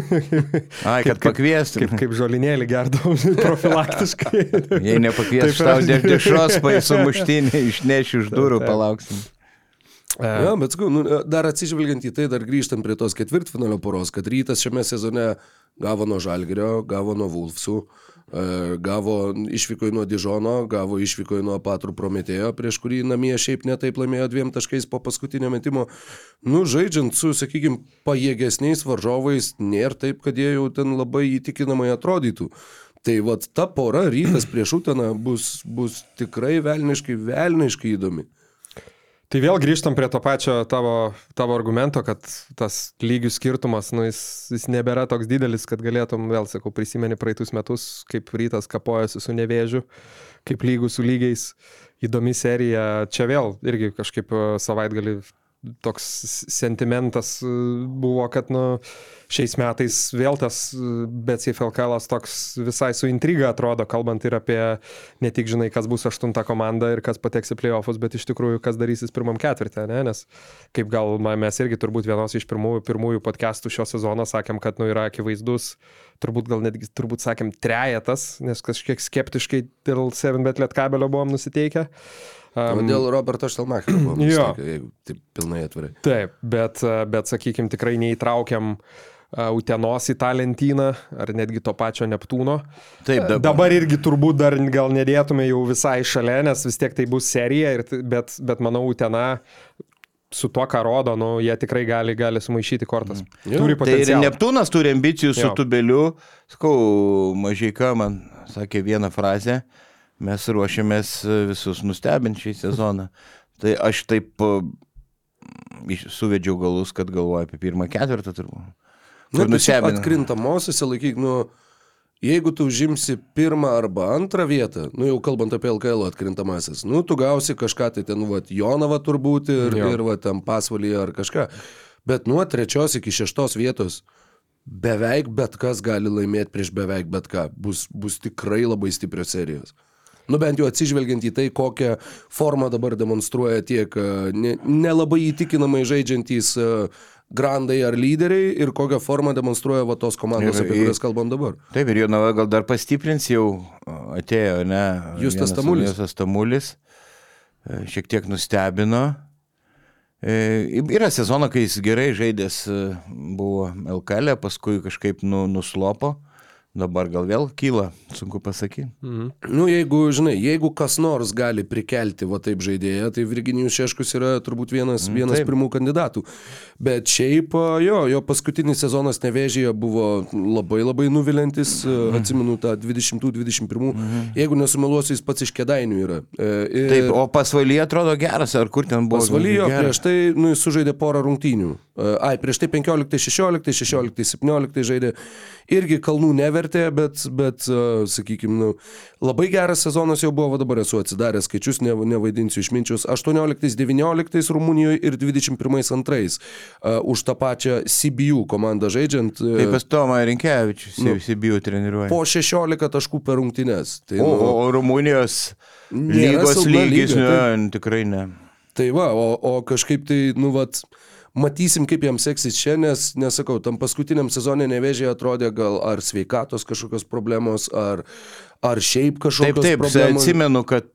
Ai, kad pakviestum. Kaip, kaip žolinėlį gerdavau profilaktiškai. Jei nepakvies, Taip tau dešros paėsų muštinį išneši iš durų, Taip. palauksim. E, Ja, bet sakau, nu, dar atsižvelgiant į tai, dar grįžtant prie tos ketvirtfinalio poros, kad rytas šiame sezone gavo nuo Žalgerio, gavo nuo Vulfsų, e, gavo išvyko nuo Dižono, gavo išvyko nuo Patrų Prometėjo, prieš kurį namie šiaip netaip laimėjo dviem taškais po paskutinio metimo. Nu, žaidžiant su, sakykime, pajėgesniais varžovais, nėra taip, kad jie jau ten labai įtikinamai atrodytų. Tai vad ta pora rytas prieš Uteną bus, bus tikrai velniškai, velniškai įdomi. Tai vėl grįžtam prie to pačio tavo, tavo argumento, kad tas lygių skirtumas, nu, jis, jis nebėra toks didelis, kad galėtum, vėl sakau, prisimeni praeitus metus, kaip rytas kapojasi su nevėžiu, kaip lygų su lygiais. Įdomi serija. Čia vėl irgi kažkaip savaitgalį toks sentimentas e, buvo, kad nu, šiais metais vėl tas BCF LKL toks visai su intriga atrodo, kalbant ir apie ne tik žinai, kas bus aštunta komanda ir kas pateks į playoffus, bet iš tikrųjų kas darysis pirmam ketvirtį, ne? nes kaip gal mes irgi turbūt vienos iš pirmųjų, pirmųjų podcastų šio sezono sakėm, kad nu, yra akivaizdus, turbūt gal netgi, turbūt sakėm, trejetas, nes kažkiek skeptiškai dėl 7bet lietkabelio buvom nusiteikę. Um, Um, dėl Roberto Štelmacherio, Jo. jeigu taip pilnai atvirai. Taip, bet, bet sakykime, tikrai neįtraukiam Utenos į tą lentyną, ar netgi to pačio Neptūno. Taip, dabar. Dabar irgi turbūt dar gal nedėtume jau visai šalia, nes vis tiek tai bus serija, ir, bet, bet manau, Utena su tuo, ką rodo, nu, jie tikrai gali, gali sumaišyti kortas. Jo, Turi Tai ir potencialą. Neptūnas turi ambicijų su Jo. tubeliu. Sakau, mažai man sakė vieną frazę. Mes ruošiamės e, visus nustebinti šį sezoną. Tai aš taip e, suvedžiau galus, kad galvoju apie pirmą ketvirtą turbūt. Nu, tai šiaip nustebino. atkrintamosiose laikyk, nu, jeigu tu užimsi pirmą arba antrą vietą, nu jau kalbant apie LKL atkrintamasis, nu tu gausi kažką, tai ten, va, Jonava turbūt ir, Jo. ir va, tam pasvalyje ar kažką. Bet nuo trečios iki šeštos vietos beveik bet kas gali laimėti prieš beveik bet ką. Bus, bus tikrai labai stiprios serijos. Nu bent jau atsižvelgiant į tai, kokią formą dabar demonstruoja tiek e, ne- nelabai ne įtikinamai žaidžiantys e, grandai ar lyderiai ir kokią formą demonstruoja va tos komandos, Ir- apie kurias kalbam dabar. Taip, ir Jonava gal dar pastiprins, jau atėjo, ne? Justas Tamulis. Justas Tamulis. E, Šiek tiek nustebino. E, Yra sezono, kai jis gerai žaidęs e, buvo LKL, paskui kažkaip nu, nuslopo. Dabar gal vėl kyla, sunku pasakyti. Mhm. Nu, jeigu, žinai, jeigu kas nors gali prikelti va taip žaidėją, tai Virginijus Šeškus yra turbūt vienas, vienas taip. pirmų kandidatų. Bet šiaip, jo, jo paskutinis sezonas nevėžyje buvo labai labai nuvilintis, mhm. atsimenu tą 20-21, mhm. jeigu nesumeluosiu, jis pats iš kėdainių yra. E, ir- Taip, o pasvalyje atrodo geras, ar kur ten buvo? Pasvalyjo geras? prieš tai, nu, jis sužaidė porą rungtynių. E, Ai, prieš tai 15-16, 16-17 žaidė. Irgi kalnų nevertė, bet, bet sakykime, nu, labai geras sezonas jau buvo, dabar esu atsidaręs skaičius, ne, nevaidinsiu išminčius. 18-19 Rumunijoje ir 21-2 už tą pačią CBU komandą žaidžiant. e, Taip, pas Tomą Rinkevičius, Nu, nu, Sibiu treniruoja. po 16 taškų per rungtynes. Tai, O, nu, o, Rumunijos lygos lygis, lyga, ne, taip. tikrai ne. Tai va, o, o kažkaip tai, nu, vat, matysim, kaip jam seksis čia, nes, nesakau, tam paskutiniam sezonė nevėžiai atrodė gal ar sveikatos kažkokios problemos, ar, ar šiaip Taip, kažkokios taip, problemos. atsimenu, kad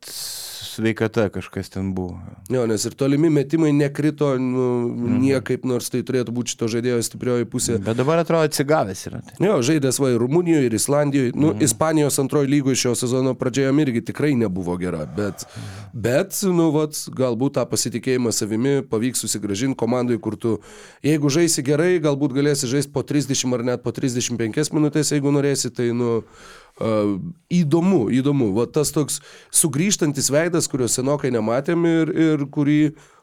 sveikata kažkas ten buvo. Jo, nes ir tolimi metimai nekrito nu, Mhm. niekaip, nors tai turėtų būti šito žaidėjo stiprioji pusė. Bet dabar atrodo atsigavęs yra. Tai. Jo, žaidęs va ir Rumunijoje, ir Islandijoje. Nu, Mhm. Ispanijos antroji lygoje šio sezono pradžioje irgi tikrai nebuvo gera. Bet, bet nu, vat, galbūt tą pasitikėjimą savimi pavyks susigražinti komandai, kur tu, jeigu žaisi gerai, galbūt galėsi žaisti po 30 ar net po 35 minutės, jeigu norėsi, tai, nu, Uh, įdomu, įdomu. Va tas toks sugrįžtantis veidas, kurio senokai nematėm ir, ir kurį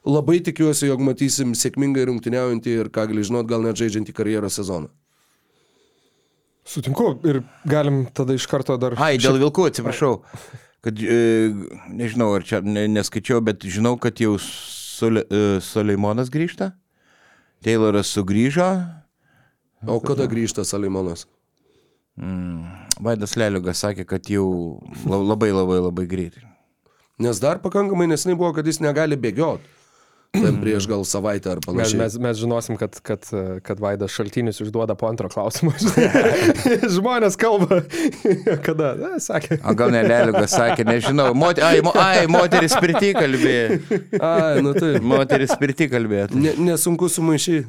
labai tikiuosi, jog matysim sėkmingai rungtyniaujantį ir, ką gali žinot, gal net žaidžiantį karjeros sezoną. Sutinku ir galim tada iš karto dar... Ai, dėl vilkų atsiprašau. Kad, e, nežinau, ar čia ne, neskaičiau, bet žinau, kad jau Sule, e, Suleimonas grįžta. Tayloras sugrįžo. O kada grįžta Salimonas? Mm, Vaidas Leliugas sakė, kad jau la- labai labai labai greitai. Nes dar pakankamai nesnai buvo, kad jis negali bėgioti. ten prieš gal savaitę ar Mes, panašiai. mes, mes žinosim, kad, kad, kad Vaidas šaltinis užduoda po antro klausimo. Žmonės kalba, kada, na, sakė. O gal neleliukas sakė, nežinau. Mot, ai, mo, ai, moteris pirti kalbėjo. Ai, nu tai. Moteris pirti kalbėjo. Ne, nesunku sumaišyti.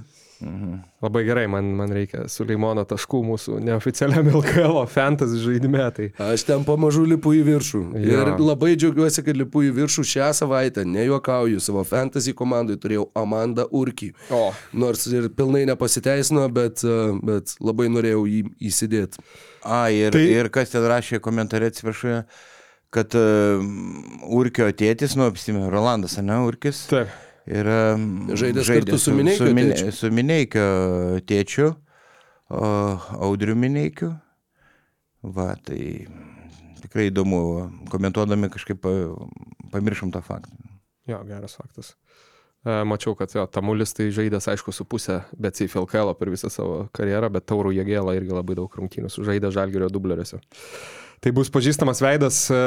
Labai gerai, man, man reikia Suleimono taškų mūsų neoficialiam LKL fantasy žaidime. Tai Aš ten pamažu lipu į viršų. Jo. Ir labai džiaugiuosi, kad lipu į viršų šią savaitę. Nejuokauju, savo fantasy komandai turėjau Amandą Urkį. O. Nors ir pilnai nepasiteisino, bet, e, bet labai norėjau jį įsidėti. A, ir, Tai- tai... ir kas ten rašė komentarė, atsiprašau, kad uh, Urkio tėtis, nu, apsimė, Rolandas, ne, Urkis. taip. Yra Žaidęs kartu su su, Mine- tėčiu. su Mineikio tėčiu, Audriu Mineikiu. Va, tai tikrai įdomu, komentuodami kažkaip pa- pamiršom tą faktą. Jo, geras faktas. E, Mačiau, kad jo, Tamulis tai žaidęs, aišku, su pusę, bet FLKL per visą savo karjerą, bet Taurų Jėgėlą irgi labai daug rungtynių sužaidė Žalgirio dubleriuose. Tai bus pažįstamas veidas. E,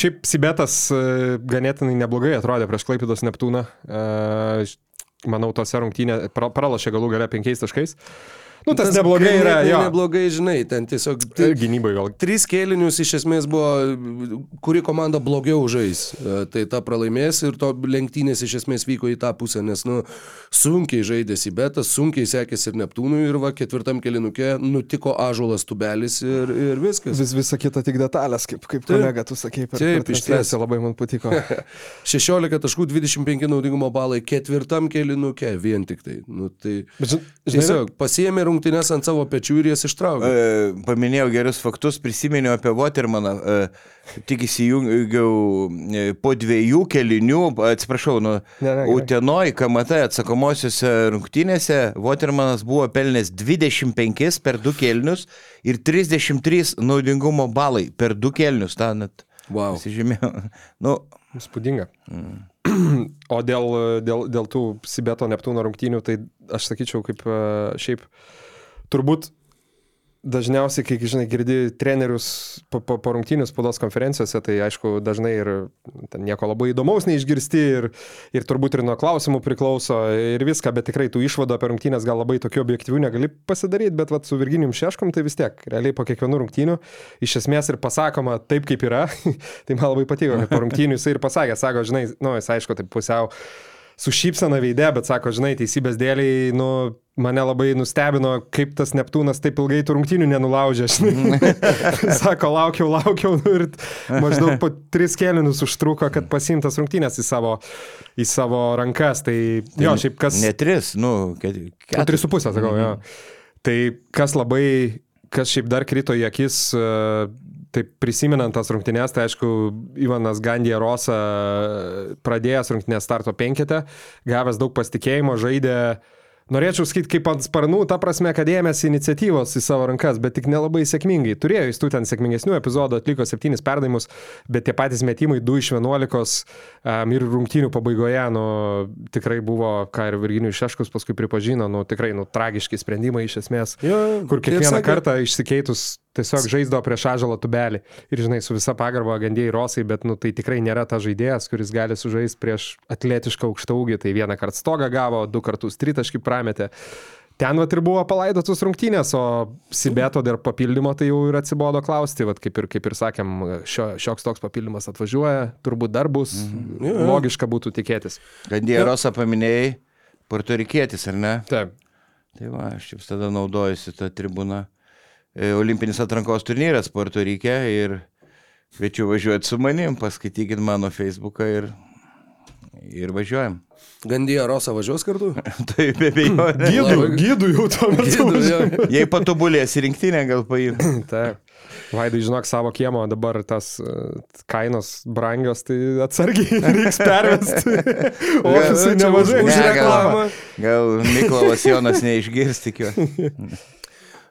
Šiaip Sibetas e, ganėtinai neblogai atrodė prieš Klaipėdos Neptūną. E, Manau, tose rungtynėse pralašė galų gale penkiais taškais. Nu, tas, tas neblogai yra, jo. Neblogai, žinai, ten tiesiog... Ir gynybai gal. Trys kėlinius iš esmės buvo, kuri komanda blogiau žais. E, Tai ta pralaimės ir to lenktynės iš esmės vyko į tą pusę, nes, nu, sunkiai žaidė Sibetas, sunkiai sekėsi ir Neptūnui ir va ketvirtam kėlinuke nutiko ažuolas tubelis ir, ir viskas. Vis, visa kita tik detalės, kaip, kaip kolega tu sakei, per, Taip, išties. transliaciją labai man patiko. 16 taškų 25 naudingumo balai ketvirtam kėlinuke vien tik tai. Nu, tai Bet, žin- žinai, tiesiog pasiėmė rungtynės ant savo pečių ir jas ištraukė. E, paminėjau gerus faktus, prisiminiau apie Watermaną. E, tik įsijungiau e, po dviejų kelinių, atsiprašau, nu, Ne, ne, gerai. Utenoj, KMT atsakomosiose rungtynėse Watermanas buvo pelnęs 25 per du kelinius ir 33 naudingumo balai per du kelinius. Ta net Wow. pasižymėjau. Nu, Spūdinga. O dėl, dėl, dėl tų Sibeto Neptūno rungtynių, tai aš sakyčiau, kaip e, šiaip turbūt dažniausiai, kai, žinai, girdi trenerius po, po, po rungtynių spaudos konferencijose, tai aišku, dažnai ir nieko labai įdomaus neišgirsti ir, ir turbūt ir nuo klausimų priklauso ir viską, bet tikrai tų išvadų apie rungtynės gal labai tokių objektyvių negali pasidaryti, bet vat, su Virginijum Šeškom tai vis tiek, realiai po kiekvienų rungtynių iš esmės ir pasakoma taip, kaip yra. tai man labai patiko, kad po rungtynių jisai ir pasakė, sako, žinai, nu, jis aišku, taip pusiau su šypsena veidė, bet sako, žinai, teisybės dėliai, nu, mane labai nustebino, kaip tas Neptūnas taip ilgai tų rungtynių nenulaužė. Sako, laukiau, laukiau nu, ir maždaug po tris kėlinius užtruko, kad pasimtas rungtynės į savo, į savo rankas. Tai jo, šiaip kas... ne tris, nu, ket, keturis. tris su pusė, sakau, jo. Tai kas labai, kas šiaip dar krito į akis, taip prisimenant tas rungtynės, tai aišku, Ivanas Gandija Rosa pradėjęs rungtynės starto penketę, gavęs daug pasitikėjimo, žaidė Norėčiau sakyti, kaip ant sparnų, ta prasme, kad ėmėsi iniciatyvos į savo rankas, bet tik nelabai sėkmingai. Turėjo jis tų ten sėkmingesnių epizodų, atliko septynis perdavimus, bet tie patys metimai 2 iš 11 um, ir rungtynių pabaigoje, nu, tikrai buvo, ką ir Virginijus Šeškus paskui pripažino, nu, tikrai, nu, tragiški sprendimai iš esmės, Jo, kur kiekvieną sakė- kartą išsikeitus tiesiog žaisdavo prieš ažalą tubelį. Ir, žinai, su visa pagarba gandėjai Rosai, bet, nu, tai tikrai nėra ta žaidėjas, kuris gali sužaisti prieš atletišką aukštą ūgį. Tai vieną kartą stogą gavo, du kartus tritaškį prametė. Ten vat ir buvo palaidotus rungtynės, o Sibeto dar papildymo tai jau ir atsibodo klausti, vat kaip ir, kaip ir sakėm, šio, šioks toks papildymas atvažiuoja, turbūt dar bus, Jo, jo. logiška būtų tikėtis. Gandija Rosa paminėjai, portorikietis, ar ne? Taip. Tai va, aš čia tada naudojusi tą tribūną. E, Olimpinis atrankos turnyras Puerto Rike ir kviečiu važiuoti su manim, paskaitykit mano Facebooką ir, ir važiuojam. Gandija Rosa važiuos kartu? tai be abejo. Gydų, gydų jau tuo metu. Jei patobulės rinktinė, gal paim. Taip. Vaidai, žinok, savo kiemo dabar tas e, kainos brangios, tai atsargiai reiks pervesti. Ofisai čia nemažai. už Ne, gal- reklamą. Gal Miklovas Jonas neišgirs, tikiu.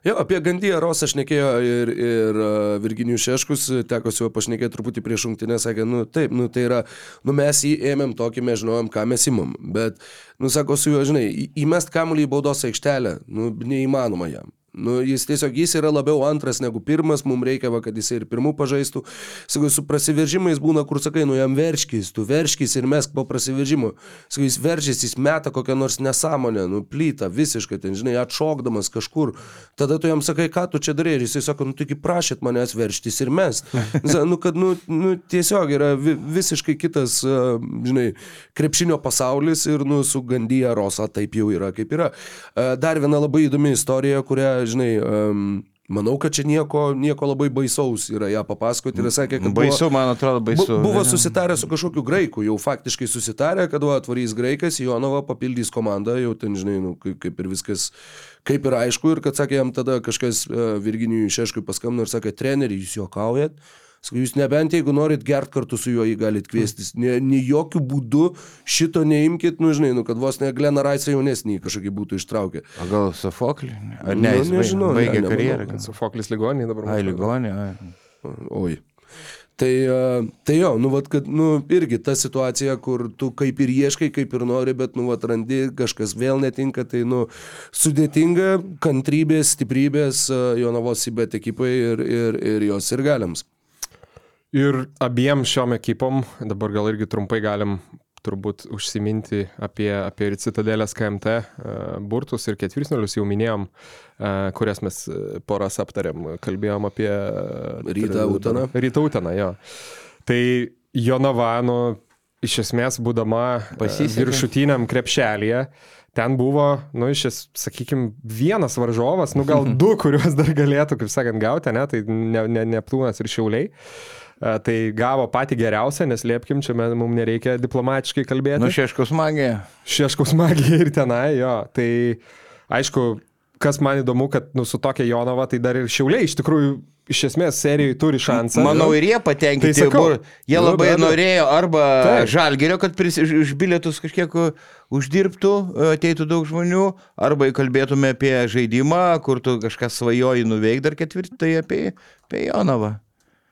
Jo, apie Gandiją Rosą aš nekėjau ir, ir uh, Virginijus Šeškus, teko su juo pašnekėti truputį prieš šimtinę, sakė, nu taip, nu tai yra, nu mes jį ėmėm tokį, mes žinojom, ką mes imam, bet, nu sako, su juo, žinai, įmest kamuolį į baudos aikštelę, nu neįmanoma jam. Nu, jis tiesiog, jis yra labiau antras negu pirmas, mums reikia, va, kad jis ir pirmų pažaistų. Sakau, su prasiveržimais būna, kur sakai, nu jam verškis, tu verškis ir mesk po prasiveržimo. Sakau, jis veržys, jis meta kokią nors nesąmonę, nu plytą, visiškai, ten, žinai, atšokdamas kažkur. Tada tu jam sakai, ką tu čia darai ir jisai sako, nu taigi prašyt manęs verštis ir mes. Nu, kad, nu, nu, tiesiog yra vi, visiškai kitas, žinai, krepšinio pasaulis ir, nu, su Gandyja Rosa taip jau yra, kaip yra. Dar viena labai įdomi istorija, kurią žinai, um, manau, kad čia nieko, nieko labai baisaus yra ją papasakoti ir sakė, kad Baisu, buvo, man atrodo, baisu. bu- buvo susitarę su kažkokiu graiku, jau faktiškai susitarę, kad va, atvarys graikas, Jonava papildys komandą, jau ten, žinai, nu, kaip, ir viskas, kaip ir aišku, ir kad sakė jam tada kažkas uh, Virginijui Šeškui paskambino ir sakė, treneri, jūs juokaujat. Sakau, jūs nebent jeigu norit gert kartu su juo, jį galite kviestis. Ne, ne jokių būdų šito neimkit, nu žinai, nu, kad vos ne Gleną Raisą jaunesnį kažkokį būtų ištraukę. O gal Sofoklį? Ar Nu, ne, baig- nežinau, ne, baigė nemanau, karjerą. kad Sofoklis ligoninė dabar. Ai, mūsų. ligonė. ai. Oi. Tai, tai jo, nu, vat, kad, nu, irgi ta situacija, kur tu kaip ir ieškai, kaip ir nori, bet, nu, vat, randi, kažkas vėl netinka, tai, nu, sudėtinga, kantrybės, stiprybės Jonavos Sibet ekipai ir, ir, ir jos ir galiams. Ir abiem šiom ekipom, dabar gal irgi trumpai galim turbūt užsiminti apie, apie ir Citadelės KMT uh, burtus ir ketvirtfinalius jau minėjom, uh, kurias mes e, poras aptarėm, kalbėjom apie uh, Rytą Uteną. Rytą Uteną, jo. Tai Jonava, nu, iš esmės, būdama e, Pasisekė. viršutiniam krepšelėje, ten buvo, nu, iš es, sakykime, vienas varžovas, nu, gal du, kuriuos dar galėtų, kaip sakant, gauti, ne, tai ne, ne, Neptūnas ir Šiauliai. E, Tai gavo patį geriausią, nes liepkim, čia mums nereikia diplomatiškai kalbėti. Nu, šeškus magija. Šeškaus magija ir tenai, jo. Tai aišku, kas man įdomu, kad nu, su tokia Jonava, tai dar ir Šiauliai iš tikrųjų iš esmės serijoje turi šansą. Manau, ir jie patenkinti. Tai sakau. buvo. Jie Nu, labai abejo. norėjo arba Taip. žalgerio, kad pris, už bilietus kažkiek uždirbtų, ateitų daug žmonių, arba kalbėtume apie žaidimą, kur tu kažką svajoji nuveikti dar ketvirtį, tai apie, apie Jonavą.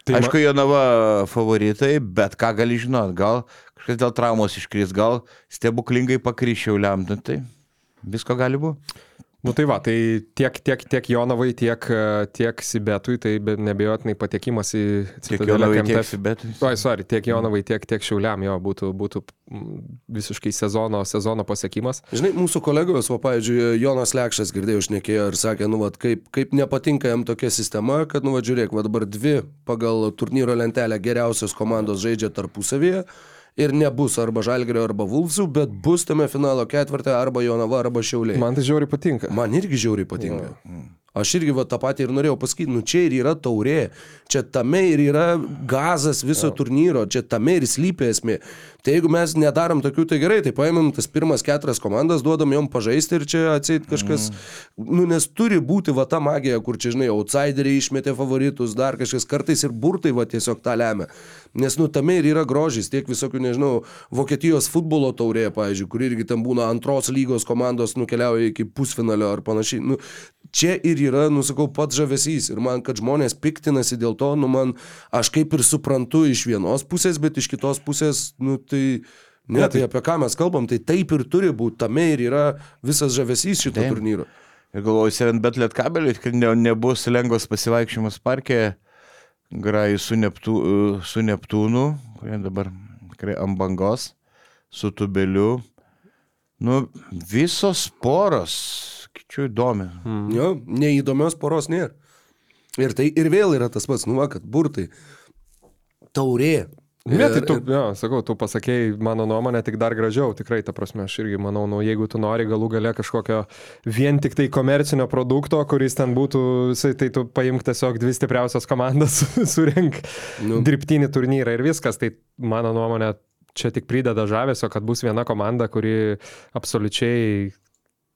Tai Aišku, Jonava favoritai, bet ką gali žinot, gal kažkas dėl traumos iškris, gal stebuklingai pakryšiau lemtų, tai visko gali būti. Nu tai va, tai tiek, tiek, tiek Jonavai, tiek, tiek Sibetui, tai be- nebejotinai patekimas į Tiek Citadelę KMT. tiek bet. Oi, sorry, tiek Jonavai, tiek, tiek Šiauliam jo būtų, būtų visiškai sezono, sezono pasiekimas. Žinai, mūsų kolegos, o, pavyzdžiui, Jonas Lekšas girdėjau šnekėjo ir sakė, nu, vat, kaip, kaip nepatinka jam tokia sistema, kad, nu, va, žiūrėk, va, dabar dvi pagal turnyro lentelę geriausios komandos žaidžia tarpusavyje ir nebus arba Žalgerio, arba Vulfsų, bet bus tame finalo ketvirtė arba Jonava, arba Šiauliai. Man tai žiauriai patinka. Man irgi žiauriai patinka. Aš irgi va, tą patį ir norėjau pasakyti, nu čia ir yra taurė, čia tame ir yra gazas viso turnyro, čia tame ir slypia esmė. Tai jeigu mes nedarom tokių, tai gerai, tai paimam tas pirmas keturias komandas, duodam jom pažaisti ir čia atseit kažkas, mm. nu nes turi būti va ta magija, kur čia, žinai, outsideriai išmetė favoritus, dar kažkas kartais ir burtai va tiesiog tą lemia. Nes, nu, tame ir yra grožis, tiek visokių, nežinau, Vokietijos futbolo taurė, pavyzdžiui, kur irgi ten būna antros lygos komandos nukeliauja iki pusfinalio ar panašiai. Nu, čia ir yra, nusakau, pats žavesys. Ir man, kad žmonės piktinasi dėl to, nu, man, aš kaip ir suprantu iš vienos pusės, bet iš kitos pusės, nu, tai... Ne, tai apie ką mes kalbam, tai taip ir turi būti, tame ir yra visas žavesys šito Taip. turnyro. Ir galvoju, 7 bet liet kabelį, kad ne, nebus lengvas pasivaikščiojimas parke, graju su, Neptū, su Neptūnu, kurie dabar tikrai ant bangos, su tubeliu. Nu, visos poros, kičiu įdomi. Mm. Jo, neįdomios poros nėra. Ir tai ir vėl yra tas pats, nu, va, kad burtai. Taurė. Ne, tai tu, jo, sakau, tu pasakėjai mano nuomonę tik dar gražiau, tikrai, ta prasme, aš irgi manau, nu, jeigu tu nori galų gale kažkokio vien tik tai komercinio produkto, kuris ten būtų, visai, tai tu paimk tiesiog dvi stipriausias komandas, surink nu. dirbtinį turnyrą ir viskas, tai mano nuomonė čia tik prideda žavesio, kad bus viena komanda, kuri absoliučiai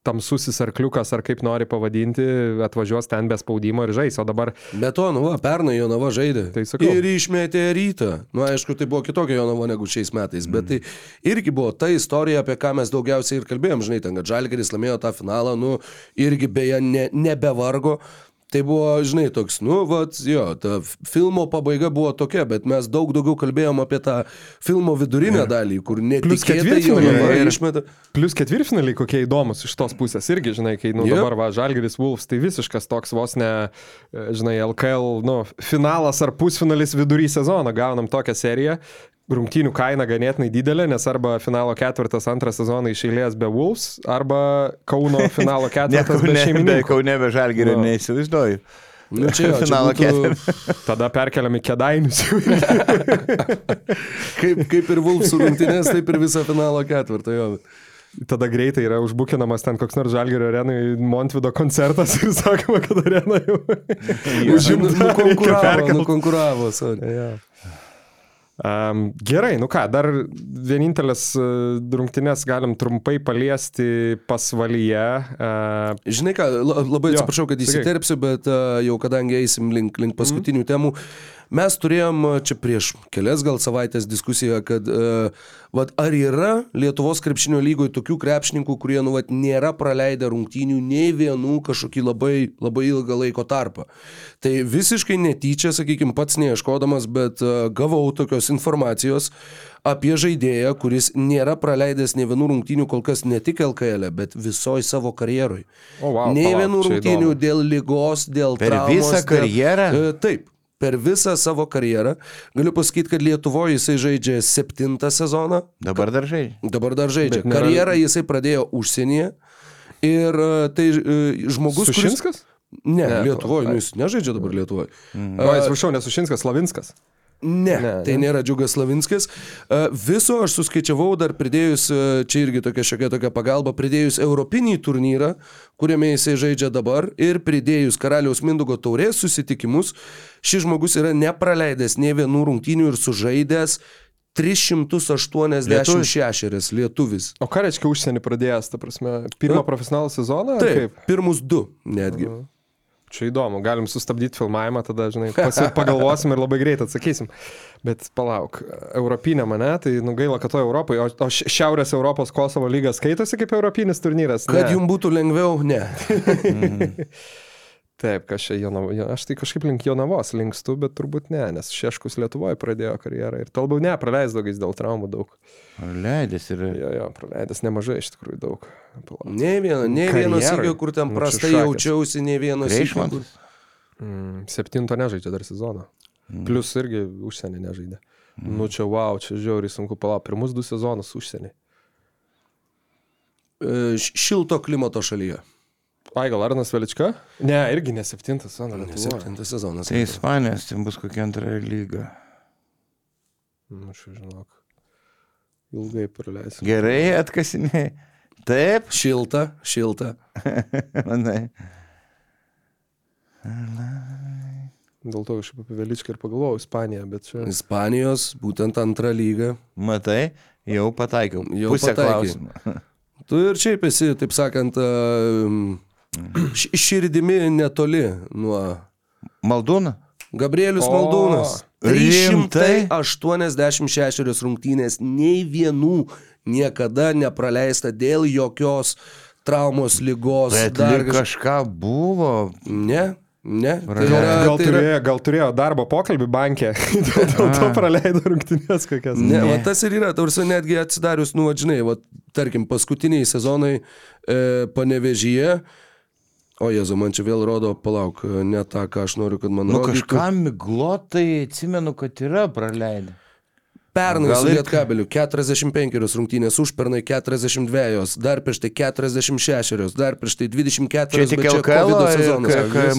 tamsusis arkliukas, ar kaip nori pavadinti, atvažiuos ten be spaudimo ir žais, o dabar Be to, nu, va, pernai Jonava žaidė. Tai sakau. Ir išmetė rytą. Nu, aišku, tai buvo kitokia Jonava negu šiais metais, bet tai irgi buvo ta istorija, apie ką mes daugiausiai ir kalbėjom, žinai, ten, kad Žalgeris laimėjo tą finalą, nu, irgi beje ne, nebevargo. Tai buvo, žinai, toks, nu, vat, jo, ta filmo pabaiga buvo tokia, bet mes daug daugiau kalbėjom apie tą filmo vidurinę dalį, kur netikėtai ketvirtfinalyje dabar išmeta. Plius ketvirtfinaliai kokie įdomus iš tos pusės irgi, žinai, kai nu, Jo. dabar va, Žalgeris Wolves, tai visiškas toks vos ne, e, žinai, LKL, nu, finalas ar pusfinalis vidury sezono, gaunam tokią seriją. Rungtynių kaina ganėtinai didelė, nes arba finalo ketvirtas, antras sezoną iš eilės be Wolves, arba Kauno finalo Ne, ketvirtas be kaune, be, šeimininkų. kaune be žalgerio Nu. neįsivaizduoju. Nu, čia čia Finalo būtų- Tada perkeliam į kėdainius. Kaip, kaip ir Vulfsų rungtynės, taip ir visą finalo ketvirtą. Jo. Tada greitai yra užbukinamas ten koks nors Žalgerio arenai Montvido koncertas ir sakoma, kad arena jau Nu, užimta. Nukonkuravo, nukonkuravo. Ja. Um, gerai, nu ką, dar vienintelės uh, rungtynės galim trumpai paliesti pasvalyje. Uh, Žinai ką, la- labai atsiprašau, kad įsiterpsiu, bet uh, jau kadangi eisim link, link paskutinių temų, mes turėjom čia prieš kelias gal savaitės diskusiją, kad uh, vat, ar yra Lietuvos krepšinio lygoje tokių krepšininkų, kurie nu, vat, nėra praleidę rungtynių nei vienų kažkokį labai, labai ilgą laiko tarpą. Tai visiškai netyčia, sakykime, pats neieškodamas, bet uh, gavau tokios informacijos apie žaidėją, kuris nėra praleidęs nei vienų rungtynių kol kas ne tik LKL, e, bet visoji savo karjeroj. O, vau, nei palauk, vienų rungtynių įdomu. dėl lygos, dėl Per traumos, visą dėl- karjerą? E, Taip. Per visą savo karjerą. Galiu pasakyti, kad Lietuvoje jisai žaidžia septintą sezoną. Dabar dar žaidžia. Dabar dar žaidžia. Nėra- Karjerą jisai pradėjo užsienyje. Ir e, tai e, žmogus, Sušinskas? kuris... Ne, Ne, Lietuvoje, nu, jis nežaidžia dabar Lietuvoje. O, atsiprašau, ne Sušinskas, Slavinskas. Ne, Ne, tai ne. nėra Džiugas Slavinskis. E, Viso aš suskaičiavau dar pridėjus, e, čia irgi tokia šiokia tokia pagalba, pridėjus Europinį turnyrą, kuriame jisai žaidžia dabar, ir pridėjus Karaliaus Mindugo taurės susitikimus, šis žmogus yra nepraleidęs ne vienų rungtynių ir sužaidęs 386 lietuvis. O ką reiškia užsienį pradėjęs, ta prasme, pirmą profesionalų sezoną? Taip, pirmus du netgi. Čia įdomu, galim sustabdyti filmavimą, tada, žinai, pagalvosim ir labai greit atsakysim. Bet palauk, Europinė mane, tai nu gaila, kad to Europoje, o, o Šiaurės Europos Kosovo lyga skaitosi kaip Europinis turnyras. Kad Ne. jums būtų lengviau, ne. Taip, kas čia Jonavo, jo- aš tai kažkaip link Jonavos linkstu, bet turbūt ne, nes Šeškus Lietuvoje pradėjo karjerą ir talbau ne, praleis daugais dėl traumų daug. Leidės ir... Jo, jo, praleidęs nemažai iš tikrųjų daug. Palauk. Ne vieno, ne vieno sykio, kur ten Nu, prastai šakės. jaučiausi, ne vieno sykio. kur-. Mm, septinto nežaidžia dar sezoną. Mm. Plius irgi užsienį nežaidė. Mm. Nu čia wow, čia žiauriai sunku palauk. Pirmus du sezonus užsienį. E, Šilto klimato šalyje. Ai, gal Arnas Velička? Ne, irgi ne septintas sezonas. Septintas sezonas. Tai Ispanijos, tai bus kokia antra lyga. Nu, čia žinok. Ilgai praleis. Gerai atkasiniai. Taip, Šilta, šilta. manai. Dėl to kažkaip apie Veličką ir pagalvojau, Ispaniją, bet čia... Ispanijos, būtent antra lyga. Matai, jau pataikiau. Jau Pusę pataikei. klausimų. Tu ir šiaip esi, taip sakant, š- širdimi netoli nuo Maldūna? Gabrielius O, Maldūnas. rimtai? 386 rungtynės, nei vienų niekada nepraleista dėl jokios traumos, lygos. Bet dar kažką buvo. Ne, ne. Tai yra, Gal tai yra, turėjo, gal turėjo darbo pokalbį bankė, dėl, dėl to praleido rungtynės kokias. Ne, Ne. va tas ir yra, tarsi netgi atsidarius, nu, va, žinai, va, tarkim, paskutiniai sezonai e, panevežyje, o Jezu, man čia vėl rodo, palauk, ne tą, ką aš noriu, kad man Nu rodytų. kažką miglotai atsimenu, kad yra praleidę. Pernai su Lietkabeliu 45 rungtynės, užpernai 42, dar prieš tai 46, dar prieš tai 24. Čia tik LKL sezonas.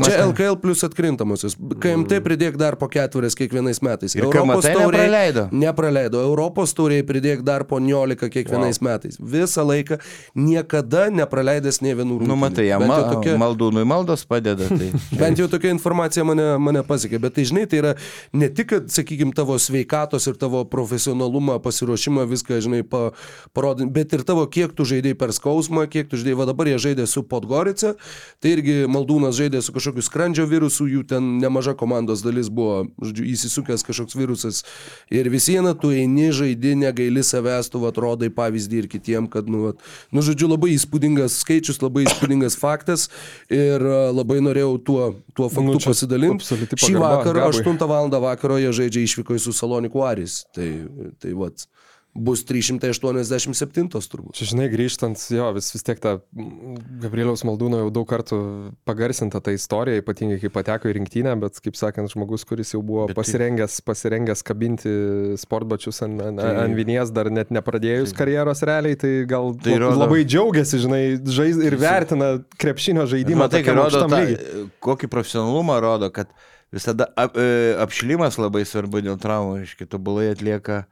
Čia? LKL plus atkrintamosios. KMT pridėk dar po ketverias kiekvienais metais. Ir KMT nepraleido? Nepraleido. Europos tauriai pridėk dar po 11 kiekvienais wow. metais. Visą laiką niekada nepraleidęs ne vienų rungtynių. Nu matai, jam ma, tokia- maldūnui maldos padeda. Tai. Bent jau tokia informacija mane, mane pasiekė, bet tai žinai, tai yra ne tik, kad, sakykime, tavo sveikatos ir tavo profesionalumą, pasiruošimą, viską, žinai, pa, parodinti, bet ir tavo, kiek tu žaidėjai per skausmą, kiek tu žaidėjai, va dabar jie žaidė su Podgorica, tai irgi Maldūnas žaidė su kažkokiu skrandžio virusu, jų ten nemaža komandos dalis buvo, žodžiu, įsisukęs kažkoks virusas ir vis viena tu eini, žaidi, negaili savęs, tu atrodai pavyzdį ir kitiem, kad, nu, vat, nu, žodžiu, labai įspūdingas skaičius, labai įspūdingas faktas ir labai norėjau tuo, tuo faktu Nu, pasidalinti. Šį vakarą, Gabui. 8 val. vakaro, jie žaidžia išvyko su Saloniku Aris. Tai, tai vat, bus 387 turbūt. Čia, žinai, grįžtant, jo, vis, vis tiek ta mm, Gabrieliaus Maldūno jau daug kartų pagarsinta ta istorija, ypatingai kai pateko į rinktinę, bet, kaip sakant, žmogus, kuris jau buvo Bet tai- pasirengęs, pasirengęs kabinti sportbačius ant, ant, Tai- ant vinies, dar net nepradėjus karjeros realiai, tai gal Tai tai rodo- labai džiaugiasi, žinai, žais, ir vertina krepšinio žaidimą. Matai, tai rodo lygy. kokį profesionalumą rodo, kad visada ap, e, apšilimas labai svarbu dėl traumų, reiškia, tobulai atlieka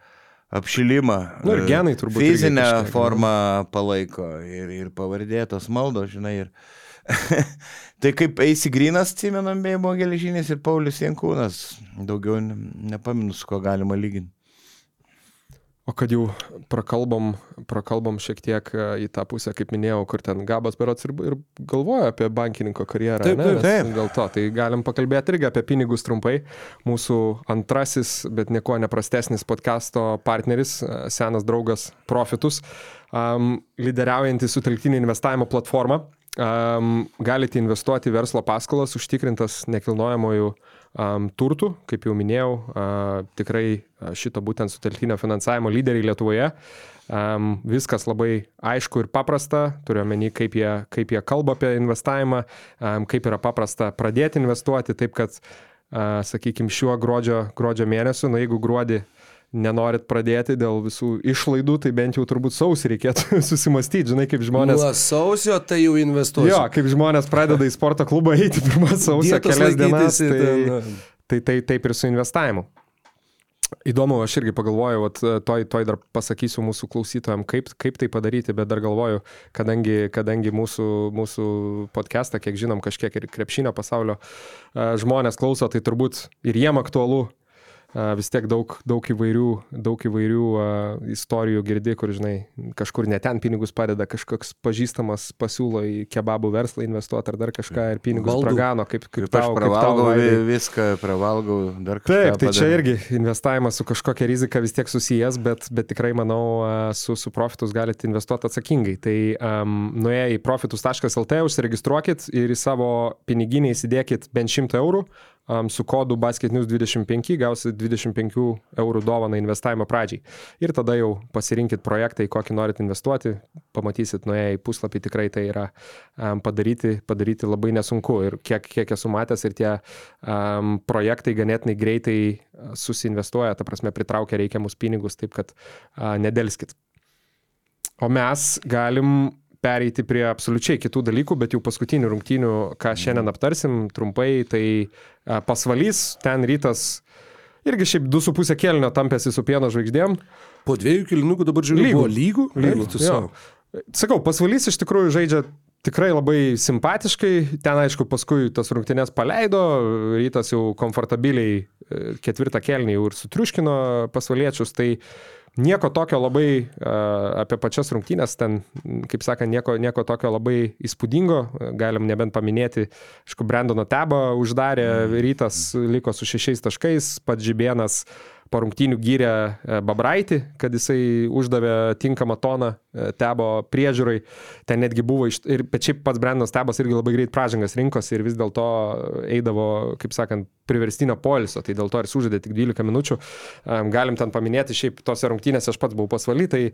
apšilimą. Nu ir E, genai turbūt Fizinę ne? formą palaiko ir, ir pavardėtos maldos, žinai. Ir... tai kaip Eisi Grinas, atsimenam, beje, buvo geležinis ir Paulius Jankūnas. Daugiau ne- nepaminu, su kuo galima lyginti. O kad jau prakalbom, prakalbom šiek tiek e, į tą pusę, kaip minėjau, kur ten Gabas Berots ir, ir galvoja apie bankininko karjerą. Taip, taip, taip. Dėl to, tai galim pakalbėti irgi apie pinigus trumpai. Mūsų antrasis, bet nieko neprastesnis podcast'o partneris, e, senas draugas Profitus, um, lyderiaujanti sutelktinį investavimo platformą. Um, galite investuoti verslo paskolas, užtikrintas nekilnojamojų um, turtų, kaip jau minėjau, uh, tikrai uh, šito būtent sutelktinio finansavimo lyderiai Lietuvoje. Um, viskas labai aišku ir paprasta, turiuomenį, kaip jie, kaip jie kalba apie investavimą, um, kaip yra paprasta pradėti investuoti, taip kad, uh, sakykime, šiuo gruodžio, gruodžio mėnesiu, na jeigu gruodį nenorit pradėti dėl visų išlaidų, tai bent jau turbūt sausį reikėtų susimastyti, žinai, kaip žmonės... Nuo sausio tai jau investuosiu. Jo, kaip žmonės pradeda į sporto klubą eiti pirmą sausio kelias dienas, tai, ten, tai, tai taip ir su investavimu. Įdomu, aš irgi pagalvojau, vat, toj, toj dar pasakysiu mūsų klausytojams, kaip, kaip tai padaryti, bet dar galvoju, kadangi, kadangi mūsų, mūsų podcastą, kiek žinom, kažkiek ir krepšinio pasaulio a, žmonės klauso, tai turbūt ir jiem aktualu vis tiek daug, daug įvairių, daug įvairių istorijų girdi, kur, žinai, kažkur ne ten pinigus padeda, kažkoks pažįstamas pasiūlo į kebabų verslą investuoti ar dar kažką ir pinigus Baldų. pragano, kaip, kaip, Kaip aš tau, kaip tau, pravalgau viską, pravalgau dar kažką. Taip, tai čia padarau. irgi investavimas su kažkokia rizika vis tiek susijęs, bet, bet tikrai manau, su, su profitus galite investuoti atsakingai. Tai um, nuėję į profitus.lt užsiregistruokit ir į savo piniginę įsidėkit bent 100 eurų. Um, su kodu basketnews25 gausit 25 eurų dovaną investavimo pradžiai. Ir tada jau pasirinkit projektą, į kokį norit investuoti. Pamatysit, nuėję į puslapį, tikrai tai yra um, padaryti, padaryti labai nesunku. Ir kiek, kiek esu matęs, ir tie um, projektai ganėtinai greitai susinvestuoja, ta prasme pritraukia reikiamus pinigus, taip kad a, nedelskit. O mes galim pereiti prie absoliučiai kitų dalykų, bet jau paskutinių rungtynių, ką šiandien aptarsim trumpai, tai pasvalys, ten rytas irgi šiaip 2,5 kelnio tampėsi su pieno žvaigždėm. Po dviejų kilnukų dabar žiūriu. Lygų. Lygų? Lygų, tu sau. Sakau, pasvalys iš tikrųjų žaidžia tikrai labai simpatiškai. Ten, aišku, paskui tas rungtynės paleido, rytas jau komfortabiliai e, ketvirtą kelnį jau ir sutriuškino pasvaliečius. Tai nieko tokio labai apie pačias rungtynės, ten, kaip sakant, nieko, nieko tokio labai įspūdingo. Galim nebent paminėti, aišku, Brandono Tebą uždarė, rytas liko su šešiais taškais, pats Žibėnas po rungtynių gyrė e, Babraitį, kad jisai uždavė tinkamą toną e, Tebo priežiūrai. Ten netgi buvo, iš, ir šiaip pats Brandonas Tebas irgi labai greit pražangas rinkosi ir vis dėlto eidavo, kaip sakant, priverstinio poliso, tai dėl to ir sužaidė tik 12 minučių. Em, Galim ten paminėti, šiaip tose rungtynėse aš pats buvau pasvaly, tai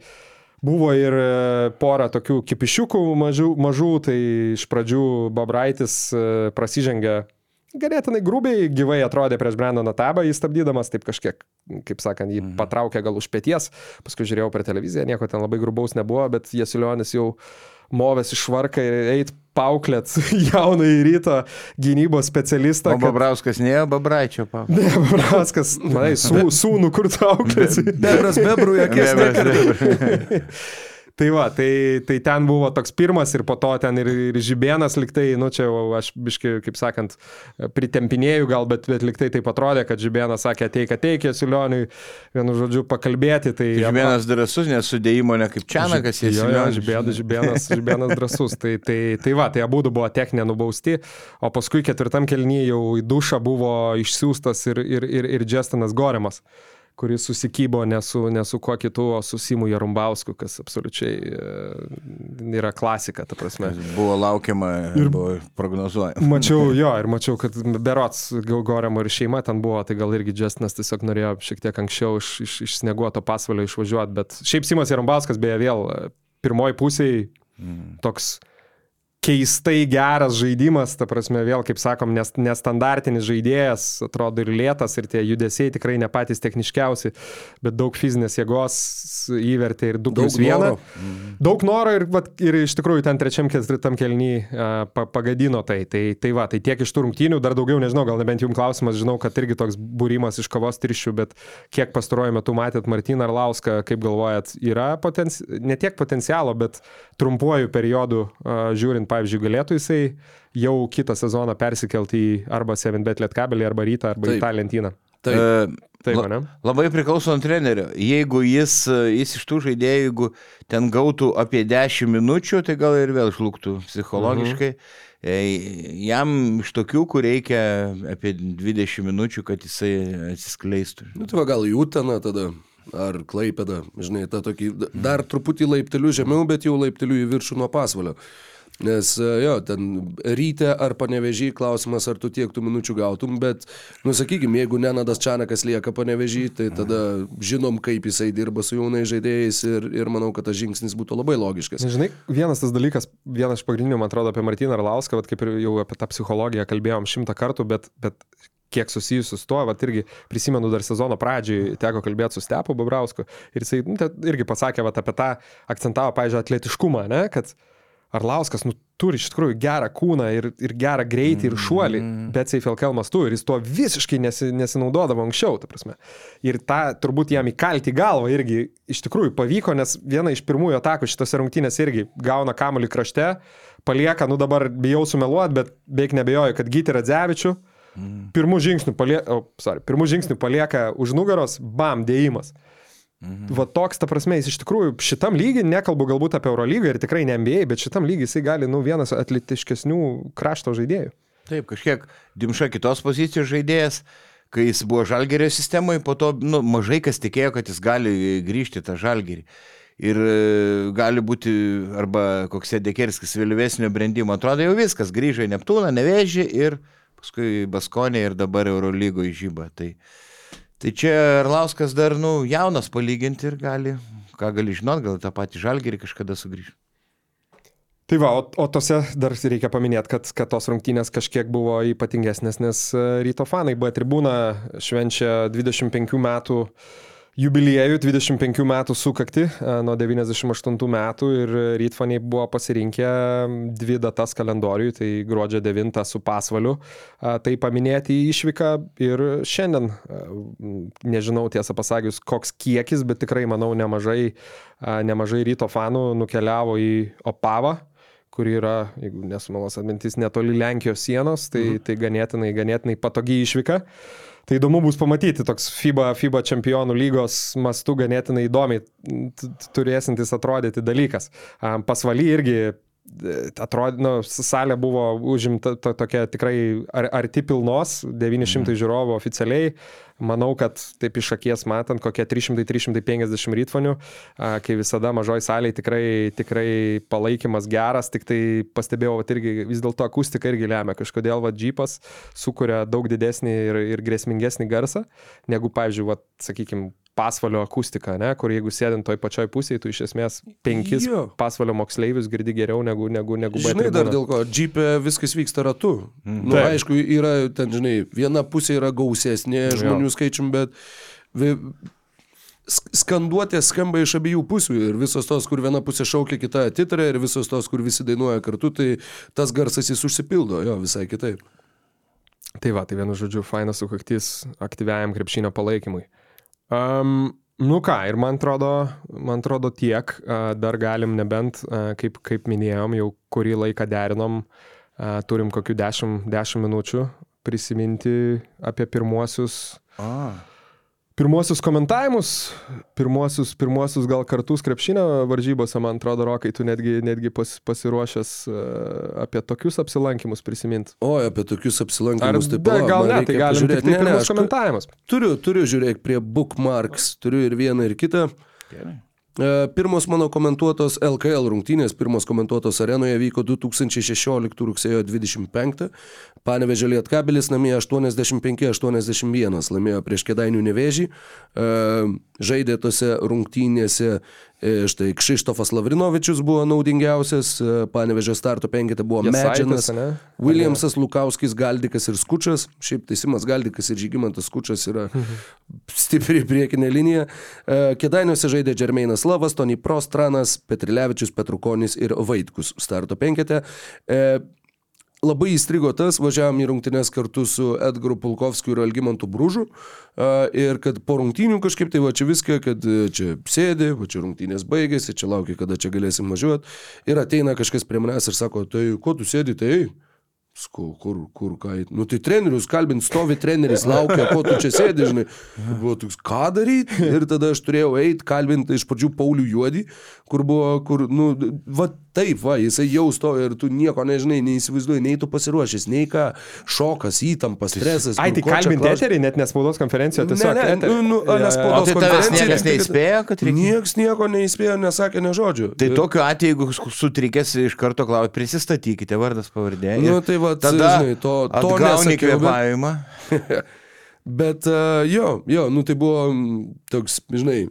Buvo ir e, pora tokių kipišiukų mažų, mažų tai iš pradžių Babraitis e, prasižengė ganėtinai grubiai, gyvai atrodė prieš Brandoną Tabą, jį stabdydamas, taip kažkiek, kaip sakant, jį patraukė gal už pėties, paskui žiūrėjau per televiziją, nieko ten labai grubaus nebuvo, bet Jesilionis jau movės iš varką ir eit pauklėt jauną į ryto gynybos specialistą. O Babrauskas nėjo Babraičio pau. Ne, Babrauskas, manai, su, sūnų kur tu auklėsi. Bebras bebrų akis. Tai va, tai, tai ten buvo toks pirmas ir po to ten ir, ir žibienas liktai, nu čia aš biški, kaip sakant, pritempinėjau gal, bet, bet liktai taip atrodė, kad žibienas sakė, ateik, ateik, Jasiulioniui, vienu žodžiu, pakalbėti. Tai Žibienas drasus, nesudėjimo ne kaip Čianakas, jis jo, žibienas, žibienas, žibienas drasus. Tai, tai, tai va, tai abu buvo techninė nubausti, o paskui ketvirtam kelnyje jau į dušą buvo išsiųstas ir, ir, ir, ir Justinas Gorimas kuris susikybo ne su, ne su kuo kitu, o su Simu Jarumbausku, kas absoliučiai e, yra klasika, ta prasme. Buvo laukiama ir buvo prognozuojama. Mačiau jo ir mačiau, kad berots Goriamo ir šeima ten buvo, tai gal irgi Justinas tiesiog norėjo šiek tiek anksčiau iš, iš, iš sneguoto pasvalio išvažiuoti, bet šiaip Simas Jarumbauskas beje vėl e, pirmoji pusėje mm. Keistai geras žaidimas, ta prasme, vėl, kaip sakom, nes, nestandartinis žaidėjas, atrodo ir lėtas, ir tie judesiai tikrai ne patys techniškiausi, bet daug fizinės jėgos įvertė ir 2 plus 1. Mhm. Daug noro ir, va, ir iš tikrųjų ten trečiam, ketvirtam kelny uh, pa, pagadino tai. tai. Tai va, tai tiek iš tų rungtynių, dar daugiau nežinau, gal nebent jums klausimas, žinau, kad irgi toks būrimas iš kavos trišių, bet kiek pastaruoju metu matėt Martiną Arlauską, kaip galvojat, yra potenci... ne tiek potencialo, bet trumpuoju periodu žiūrint pavyzdžiui, galėtų jisai jau kitą sezoną persikelti į arba 7bet lietkabelį, arba rytą, arba Taip. į tą lentyną. Taip. E, Taip, ne? Labai priklauso nuo trenerio. Jeigu jis, jis iš tų žaidėjų, jeigu ten gautų apie 10 minučių, tai gal ir vėl žlugtų psichologiškai. Mhm. E, jam iš tokių, kur reikia apie 20 minučių, kad jisai atsiskleistų. Nu, tai va, gal jų ten tada ar klaipėda, žinai, tą tokį dar truputį laiptelių žemiau, bet jau laiptelių į viršų nuo pasvalio. Nes e, jo, ten ryte ar panevežį klausimas, ar tu tiek tų minučių gautum, bet, nu sakykime, jeigu Nenadas Čanakas lieka panevežį, tai tada žinom, kaip jisai dirba su jaunai žaidėjais ir, ir manau, kad tas žingsnis būtų labai logiškas. Žinai, vienas tas dalykas, vienas iš pagrindinių, man atrodo, apie Martyną Arlauską, kaip ir jau apie tą psichologiją kalbėjom šimtą kartų, bet, bet kiek susijusių su tuo, va irgi prisimenu dar sezono pradžioj, teko kalbėti su Stepu Babrausku ir jisai nu, irgi pasakė va apie tą, akcentavo, pažiūrėjau, atletiškumą, ne, kad Arlauskas nu, turi iš tikrųjų gerą kūną ir, ir gerą greitį ir šuolį, mm. bet Seifel Kelmas tu ir jis tuo visiškai nesi, nesinaudodavo anksčiau, ta prasme. Ir tą turbūt jam įkalti galvą irgi iš tikrųjų pavyko, nes viena iš pirmųjų atakų šitose rungtynėse irgi gauna kamuolį krašte, palieka, nu dabar bijau sumeluoti, bet beveik nebejoju, kad Gyti Radzevičių mm. pirmų žingsnių, palie, oh, sorry, pirmų žingsnių palieka už nugaros, bam, dėjimas. Mhm. Va toks, ta prasme, jis iš tikrųjų šitam lygiui, nekalbu galbūt apie Eurolygą ir tikrai ne NBA, bet šitam lygiui jisai gali, nu, vienas atletiškesnių krašto žaidėjų. Taip, kažkiek dimša kitos pozicijos žaidėjas, kai jis buvo žalgerio sistemoje, po to, nu, mažai kas tikėjo, kad jis gali grįžti tą žalgerį. Ir e, gali būti arba koks Dekerskis vėlyvesnio brendimo, atrodo jau viskas, grįžo į Neptūną, nevėžį ir paskui Baskonė ir dabar Eurolygoje žyba. Tai, Tai čia Arlauskas dar, nu, jaunas palyginti ir gali, ką gali žinot, gal tą patį žalgerį kažkada sugrįž. Tai va, o, o tose dar reikia paminėti, kad, kad tos rungtynės kažkiek buvo ypatingesnės, nes e, ryto fanai B tribūna švenčia 25 metų uh, jubiliejų 25 metų sukakti nuo 98 metų ir rytfaniai buvo pasirinkę dvi datas kalendoriui, tai gruodžio 9 su pasvaliu, tai paminėti išvyką ir šiandien, nežinau tiesą pasakius, koks kiekis, bet tikrai manau nemažai, nemažai ryto fanų nukeliavo į Opavą kuri yra, jeigu nesumalos atmintis, netoli Lenkijos sienos, tai, mhm. tai ganėtinai, ganėtinai patogi išvyka. Uh, Tai įdomu bus pamatyti toks FIBA, FIBA čempionų lygos mastu ganėtinai įdomiai turėsintis atrodyti dalykas. Pasvaly irgi atrodė, nu, salė buvo užimta to, tokia tikrai ar, arti pilnos, 900 mm. žiūrovų oficialiai. Manau, kad taip iš akies matant, kokie 300-350 rytfonių, kai visada mažoj salėje tikrai, tikrai palaikymas geras, tik tai pastebėjau, kad irgi vis dėlto akustika irgi lemia. Kažkodėl va džypas sukuria daug didesnį ir, ir grėsmingesnį garsą, negu, pavyzdžiui, va, sakykime, pasvalio akustiką, ne, kur jeigu sėdint toj pačioj pusėje, tu iš esmės penkis jo. pasvalio moksleivius girdi geriau negu, negu, negu Žinai, dar dėl ko, džipė viskas vyksta ratu. Mm. Nu, Taip. aišku, yra ten, žinai, viena pusė yra gausesnė žmonių jo. skaičium, bet vi, skanduotė skamba iš abiejų pusių ir visos tos, kur viena pusė šaukia, kita atitrė ir visos tos, kur visi dainuoja kartu, tai tas garsas jis užsipildo, jo, visai kitaip. Tai va, tai vienu žodžiu, fainas sukaktis aktyviajam krepšinio palaikymui. Um, Nu ką, ir man atrodo, man atrodo tiek, a, dar galim nebent, a, kaip, kaip minėjom, jau kurį laiką derinom, a, turim kokių 10, 10 minučių prisiminti apie pirmuosius, A. pirmuosius komentavimus, pirmuosius, pirmuosius gal kartus krepšinio varžybose, man atrodo, Rokai, tu netgi, netgi pas, pasiruošęs a, apie tokius apsilankimus prisiminti. O, apie tokius apsilankimus tai da, palauk, gal ne, tai galim tai Ne, ne, aš komentavimus. Turiu, turiu žiūrėk prie bookmarks, turiu ir vieną, ir kitą. Gerai. E, Pirmos mano komentuotos LKL rungtynės, pirmos komentuotos arenoje vyko 2016 rugsėjo 25. Panevežė Lietkabilis namie 85-81 laimėjo prieš Kedainių nevėžį. E, Žaidė tose rungtynėse štai Kšištofas Lavrinovičius buvo naudingiausias, e, Panevežė starto penkite buvo ane? Williamsas, Lukauskis, Galdikas ir Skučas. Šiaip teisimas Galdikas ir Žygimantas Skučas yra stipri priekinė linija. E, Kedainiuose žaidė Džermeinas Lavas, Tony Prostranas, Petrilevičius, Petrukonis ir Vaitkus starto penkete. Labai įstrigo tas, važiavom į rungtynes kartu su Edgaru Pulkovskiu ir Algimantu Bružu. a, Ir kad po rungtynių kažkaip tai va čia viską, kad e, čia sėdi, va čia rungtynės baigėsi, čia laukia, kada čia galėsim važiuoti. Ir ateina kažkas prie manęs ir sako, tai ko tu sėdi, tai eik. Sakau, kur, kur, ką, nu tai trenerius kalbint, stovi treneris, laukia, ko tu čia sėdi, žinai. Buvo toks, ką daryti? Ir tada aš turėjau eiti, kalbinti iš pradžių Paulių Juodį, kur buvo, kur, nu, va taip, va, jisai jau stovi ir tu nieko nežinai, neįsivaizduoji, nei tu pasiruošęs, nei ką, šokas, įtampa, stresas. Ai, nu, tai čia kalbinti eterį, net nespaudos konferencijoje, Ne, tiesiog. ne, eterį. nu, nu, ne jo. spaudos O tai tavęs konferencija, niekas tai- neįspėjo, kad reikia? Niekas nieko neįspėjo, nesakė ne žodžio. Tai tokiu atveju, jeigu sutrikęs iš karto klausit, prisistatykite vardas pavardė. Nu, ir tai va, tada žinai, to, to atgauni nesakiau, bet- kvėpavimą. Bet uh, jo, jo, nu tai buvo mm, toks, žinai,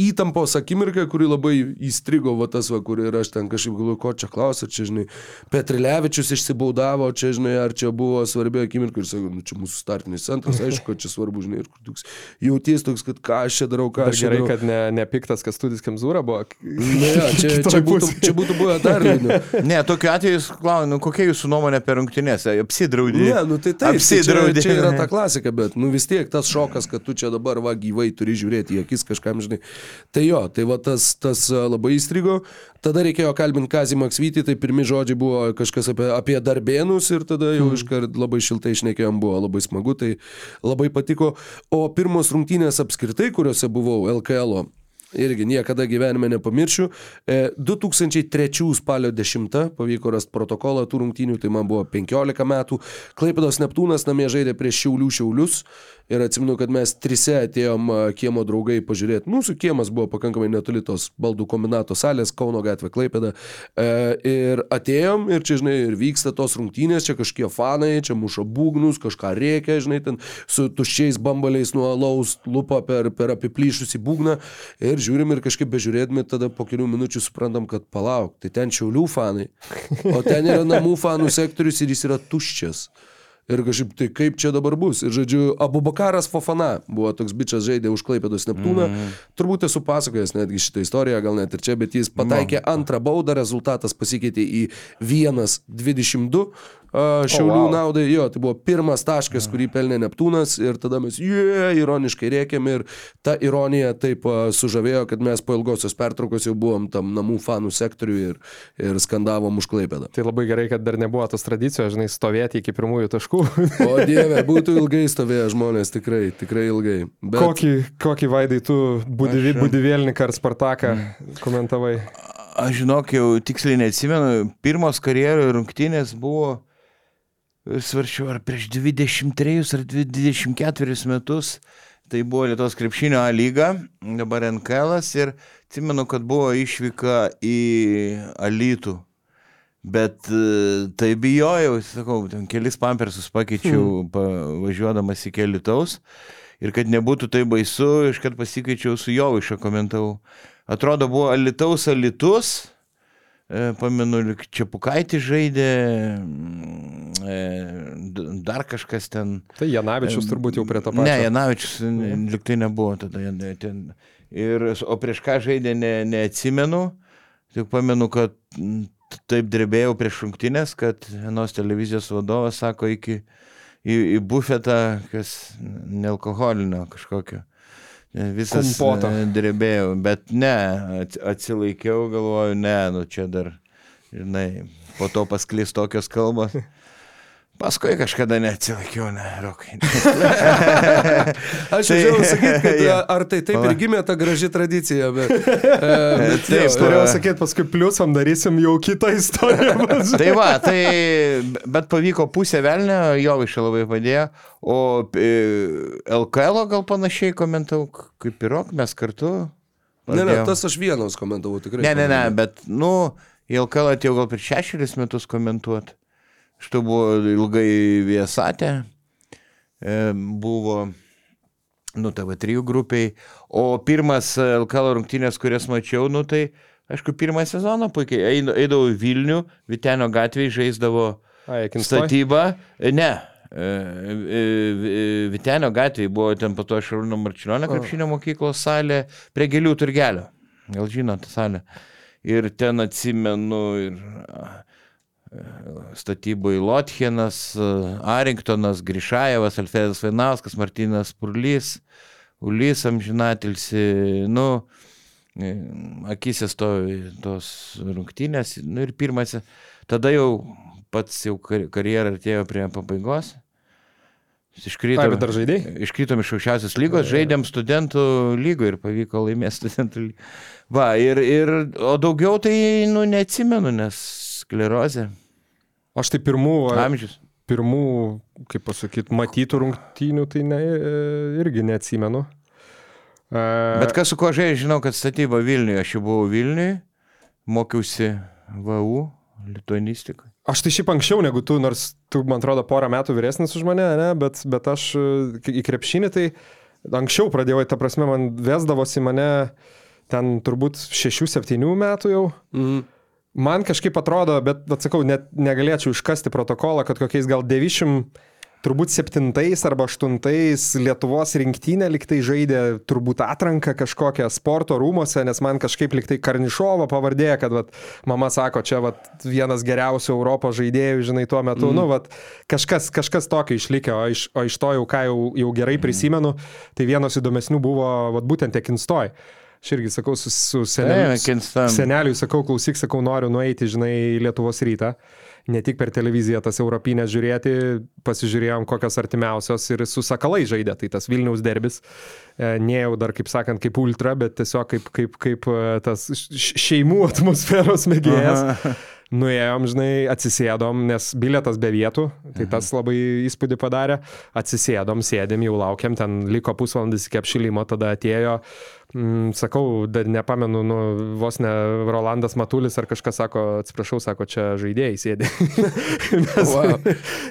įtampos akimirka, kuri labai įstrigo, va tas, va, kur ir aš ten kažkaip galvoju, ko čia klausia, čia, žinai, Petrilevičius išsibaudavo, čia, žinai, ar čia buvo svarbi akimirka ir sakau, nu čia mūsų startinis centras, aišku, kad čia svarbu, žinai, ir kur toks, jauties toks, kad ką aš čia darau, ką aš čia gerai, darau. kad ne, nepiktas, kas studijas Kemzūra buvo. Na, ja, čia, čia, būtų, čia būtų buvę dar liūdniau. Ne, tokiu atveju jūs klausiate, nu, kokia jūsų nuomonė apie rungtynės? Apsidraudė. Ne, nu tai taip, tai čia, Apsidraudė. čia yra ta klasika, bet nu vis tiek tas šokas, kad tu čia dabar va gyvai turi žiūrėti į akis kažkam, žinai. Tai jo, tai va tas, tas a, labai įstrigo. Tada reikėjo kalbinti Kazį Maksvytį, tai pirmi žodžiai buvo kažkas apie, apie darbėnus ir tada jau iškart labai šiltai išnekėjom, buvo labai smagu, tai labai patiko. O pirmos rungtynės apskritai, kuriuose buvau LKL, -o, irgi niekada gyvenime nepamiršiu. E, 2003 spalio 10 pavyko rasti protokolą tų rungtynių, tai man buvo 15 metų. Klaipėdos Neptūnas namie žaidė prieš Šiaulių Šiaulius ir atsimenu, kad mes trise atėjom a, kiemo draugai pažiūrėti. Mūsų kiemas buvo pakankamai netoli tos baldų kombinato salės, Kauno gatvė Klaipėda. E, ir atėjom ir čia, žinai, ir vyksta tos rungtynės, čia kažkokie fanai, čia muša būgnus, kažką reikia, žinai, ten su tuščiais bambaliais nuo alaus lupa per, per apiplyšusį būgną. Ir žiūrim ir kažkaip bežiūrėdami, tada po kelių minučių suprantam, kad palauk, tai ten šiaulių fanai, o ten yra namų fanų sektorius ir jis yra tuščias. Ir kažkaip tai kaip čia dabar bus. Ir žodžiu, Abu Bakaras Fofana buvo toks bičias žaidė už Klaipėdos Neptūną. Mm. Turbūt esu pasakojęs netgi šitą istoriją, gal net ir čia, bet jis pataikė no. antrą baudą, rezultatas pasikeitė į 1-22. a, Šiaulių wow. wow. naudai, jo, tai buvo pirmas taškas, kurį pelnė Neptūnas ir tada mes, jie, yeah, ironiškai rėkėm ir ta ironija taip sužavėjo, kad mes po ilgosios pertraukos jau buvom tam namų fanų sektoriui ir, ir skandavom už Klaipėdą. Tai labai gerai, kad dar nebuvo tos tradicijos, žinai, stovėti iki pirmųjų taškų. O dieve, būtų ilgai stovėję žmonės, tikrai, tikrai ilgai. Bet kokį, kokį vaidai tu budivį, Aš- budivėlniką ar Spartaką komentavai? Aš žinok, jau tiksliai neatsimenu, pirmos karjeroje rungtynės buvo, svaršiu, ar prieš 23 ar 24 metus, tai buvo Lietuvos krepšinio A lyga, dabar NKL ir atsimenu, kad buvo išvyka į Alytų. Bet e, tai bijojau, sakau, ten kelis pampersus pakeičiau pa, važiuodamas iki Lietuvos. Ir kad nebūtų tai baisu, iškart pasikeičiau su Jovišo komentavau. Atrodo, buvo Alitaus Alitus, e, pamenu, lyg Čiapukaitį žaidė, mm, e, dar kažkas ten. Tai Janavičius turbūt jau prie to pačio. Ne, Janavičius liktai nebuvo tada. Ten. Ir, o prieš ką žaidė, ne, neatsimenu. Tik pamenu, kad taip drebėjau prieš šimtinės, kad vienos televizijos vadovas sako iki į, į bufetą, kas nealkoholinio kažkokio. Visas Kompoto. e, drebėjau, bet ne, ats- atsilaikiau, galvoju, ne, nu čia dar, žinai, po to pasklis tokios kalbos. Paskui kažkada neatsilaikiau, ne, rokai. Aš Tai- jau sakyti, kad Jo. ar tai taip Pala. ir gimė ta graži tradicija, bet... e, bet Taip, jo, Aš norėjau sakyti, paskui pliusam darysim jau kitą istoriją. Tai va, tai, bet pavyko pusę velnio, jo iš labai padėjo, o e, LKL gal panašiai komentavau, kaip ir rok, mes kartu. Ne, ne, pradėjom. tas aš vienas komentavau tikrai. Ne, ne, ne, bet, nu, į LKL atėjau gal prieš šešerius metus komentuoti. Štai buvo ilgai Viesatė, e, buvo, nu, TV3 grupiai, o pirmas LKL rungtynės, kurias mačiau, nu, tai, aišku, pirmą sezoną puikiai, Eid- eidavau į Vilnių, Vitenio gatvėje, žaisdavo Ai, statybą, E, ne. e, e, e, Vitenio gatvėje buvo ten po to Šarūno Marčiulionio krepšinio mokyklos salė prie gėlių turgelio. Gal žinot tą salę. Ir ten atsimenu ir a, statyboje Lotchenas, Aringtonas, Grišajevas, Alfredas Vainauskas, Martinas Purlys, Ulys Amžinatilsi, nu, e, akise stovi tos rungtynės. Nu, ir pirmas, tada jau pats jau kar- karjera artėjo prie pabaigos. Ai, Iškritom, dar žaidėjai? iškritom iš aukščiausios lygos, žaidėm studentų lygo ir pavyko laimėti studentų lygą. Va, ir, ir, o daugiau tai, nu, neatsimenu, nes sklerozė, Aš tai pirmų, amžius. pirmų, kaip pasakyti, matytų rungtynių, tai ne, e, irgi neatsimenu. E, Bet kas su kuo žaidžiu, žinau, kad statyba Vilniuje, aš jau buvau Vilniuje, mokiausi VU, lituanistikai. Aš tai šiaip anksčiau negu tu, nors tu, man atrodo, porą metų vyresnis už mane, ne, bet, bet aš e, į krepšinį tai anksčiau pradėjau, ta prasme, man vesdavosi mane ten turbūt 6-7 metų jau. Mhm. Man kažkaip atrodo, bet, atsakau, net negalėčiau iškasti protokolą, kad kokiais gal 90, turbūt 7 arba 8 Lietuvos rinktinė liktai žaidė turbūt atranką kažkokią sporto rūmose, nes man kažkaip liktai Karnišovo pavardė, kad vat, mama sako, čia vat, vienas geriausių Europos žaidėjų, žinai, tuo metu, mm. nu, vat, kažkas, kažkas tokio išlikė, o iš, o iš to jau, ką jau, jau gerai prisimenu, tai vienas įdomesnių buvo vat, būtent Ekinstoj. Aš irgi sakau su, su seneliu. Kinston. Seneliui sakau, klausyk, sakau, noriu nueiti, žinai, į Lietuvos rytą. Ne tik per televiziją tas europinės žiūrėti, pasižiūrėjom kokios artimiausios ir su Sakalai žaidė, tai tas Vilniaus derbis. E, Ne jau dar, kaip sakant, kaip ultra, bet tiesiog kaip, kaip, kaip e, tas šeimų atmosferos mėgėjas. Nuėjom, žinai, atsisėdom, nes biletas be vietų, tai tas labai įspūdį padarė. Atsisėdom, sėdėm, jau laukiam, ten liko pusvalandis iki apšilimo, tada atėjo, mm, sakau, dar nepamenu, nu, vos ne Rolandas Matulis ar kažkas sako, atsiprašau, sako, čia žaidėjai sėdi. nes, Wow.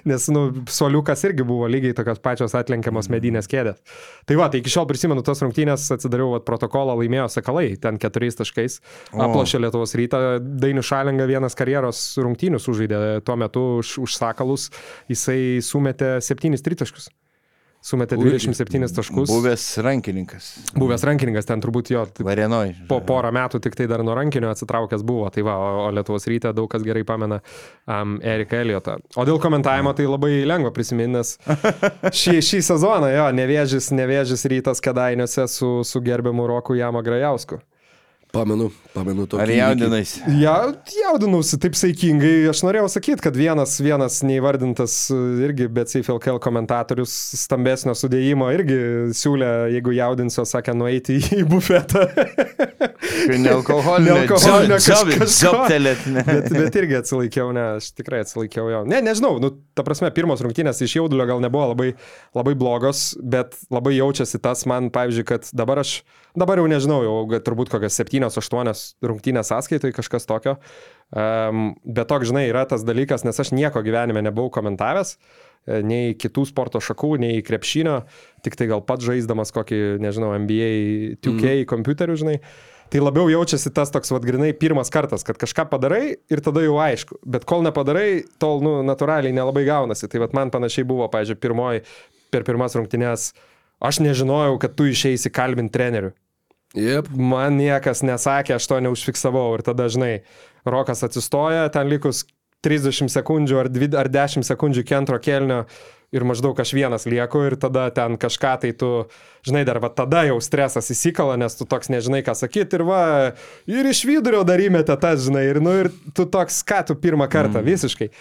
nes, nu, soliukas irgi buvo lygiai tokios pačios atlenkiamos medinės kėdės. Tai va, tai iki šiol prisimenu tos rungtynės, atsidariau vat, protokolą, laimėjo Sakalai, ten keturiais taškais, O. aplošė Lietuvos rytą, Dainių Šalinga vienas karjeros rungtynių sužaidė tuo metu už, už Sakalus, jisai sumetė septynis tritaškus. Sumetė 27 taškus. Buvęs rankininkas. Buvęs rankininkas ten turbūt jo Varenoj. po porą metų tik tai dar nuo rankinio atsitraukęs buvo. Tai va, o, Lietuvos ryte daug kas gerai pamena um, Eriką Eliotą. O dėl komentavimo tai labai lengva prisiminti, nes šį, šį sezoną jo, nevėžis, nevėžis rytas kedainiuose su, su gerbiamu Roku Jama Grajausku. Pamenu, pamenu tokį. Ar jaudinais? Ja, jaudinausi taip saikingai. Aš norėjau sakyti, kad vienas, vienas neįvardintas e, irgi BCFLKL komentatorius stambesnio sudėjimo irgi siūlė, jeigu jaudinsiu, sakė, nueiti į bufetą. Nealkoholinio. Nealkoholinio kažko. Zoptelėt, ne. bet, bet irgi atsilaikiau, ne, aš tikrai atsilaikiau jo. Ne, nežinau, nu, ta prasme, pirmos rungtynės iš jaudulio gal nebuvo labai, labai blogos, bet labai jaučiasi tas man, pavyzdžiui, kad dabar aš, dabar jau nežinau, jau turbūt kokias 7-8 rungtynės sąskaitoj kažkas tokio. Um, bet toks, žinai, yra tas dalykas, nes aš nieko gyvenime nebuvau komentavęs, e, nei kitų sporto šakų, nei krepšinio, tik tai gal pats žaisdamas kokį, nežinau, NBA 2K mm. kompiuterių, žinai. Tai labiau jaučiasi tas toks, vad, grinai pirmas kartas, kad kažką padarai ir tada jau aišku. Bet kol nepadarai, tol, nu, natūraliai nelabai gaunasi. Tai vad man panašiai buvo, pažiūrėjau, pirmoji, per pirmas rungtynės, aš nežinojau, kad tu išeisi kalbinti trenerių. Jep. Man niekas nesakė, aš to neužfiksavau ir tada, žinai, Rokas atsistoja, ten likus 30 sekundžių ar, 2, ar 10 sekundžių iki antro kelnio ir maždaug aš vienas lieku ir tada ten kažką tai tu, žinai, dar va tada jau stresas įsikala, nes tu toks nežinai, ką sakyti ir va, ir iš vidurio dar įmetė tas, žinai, ir, nu, ir tu toks, ką tu pirmą kartą mm. visiškai.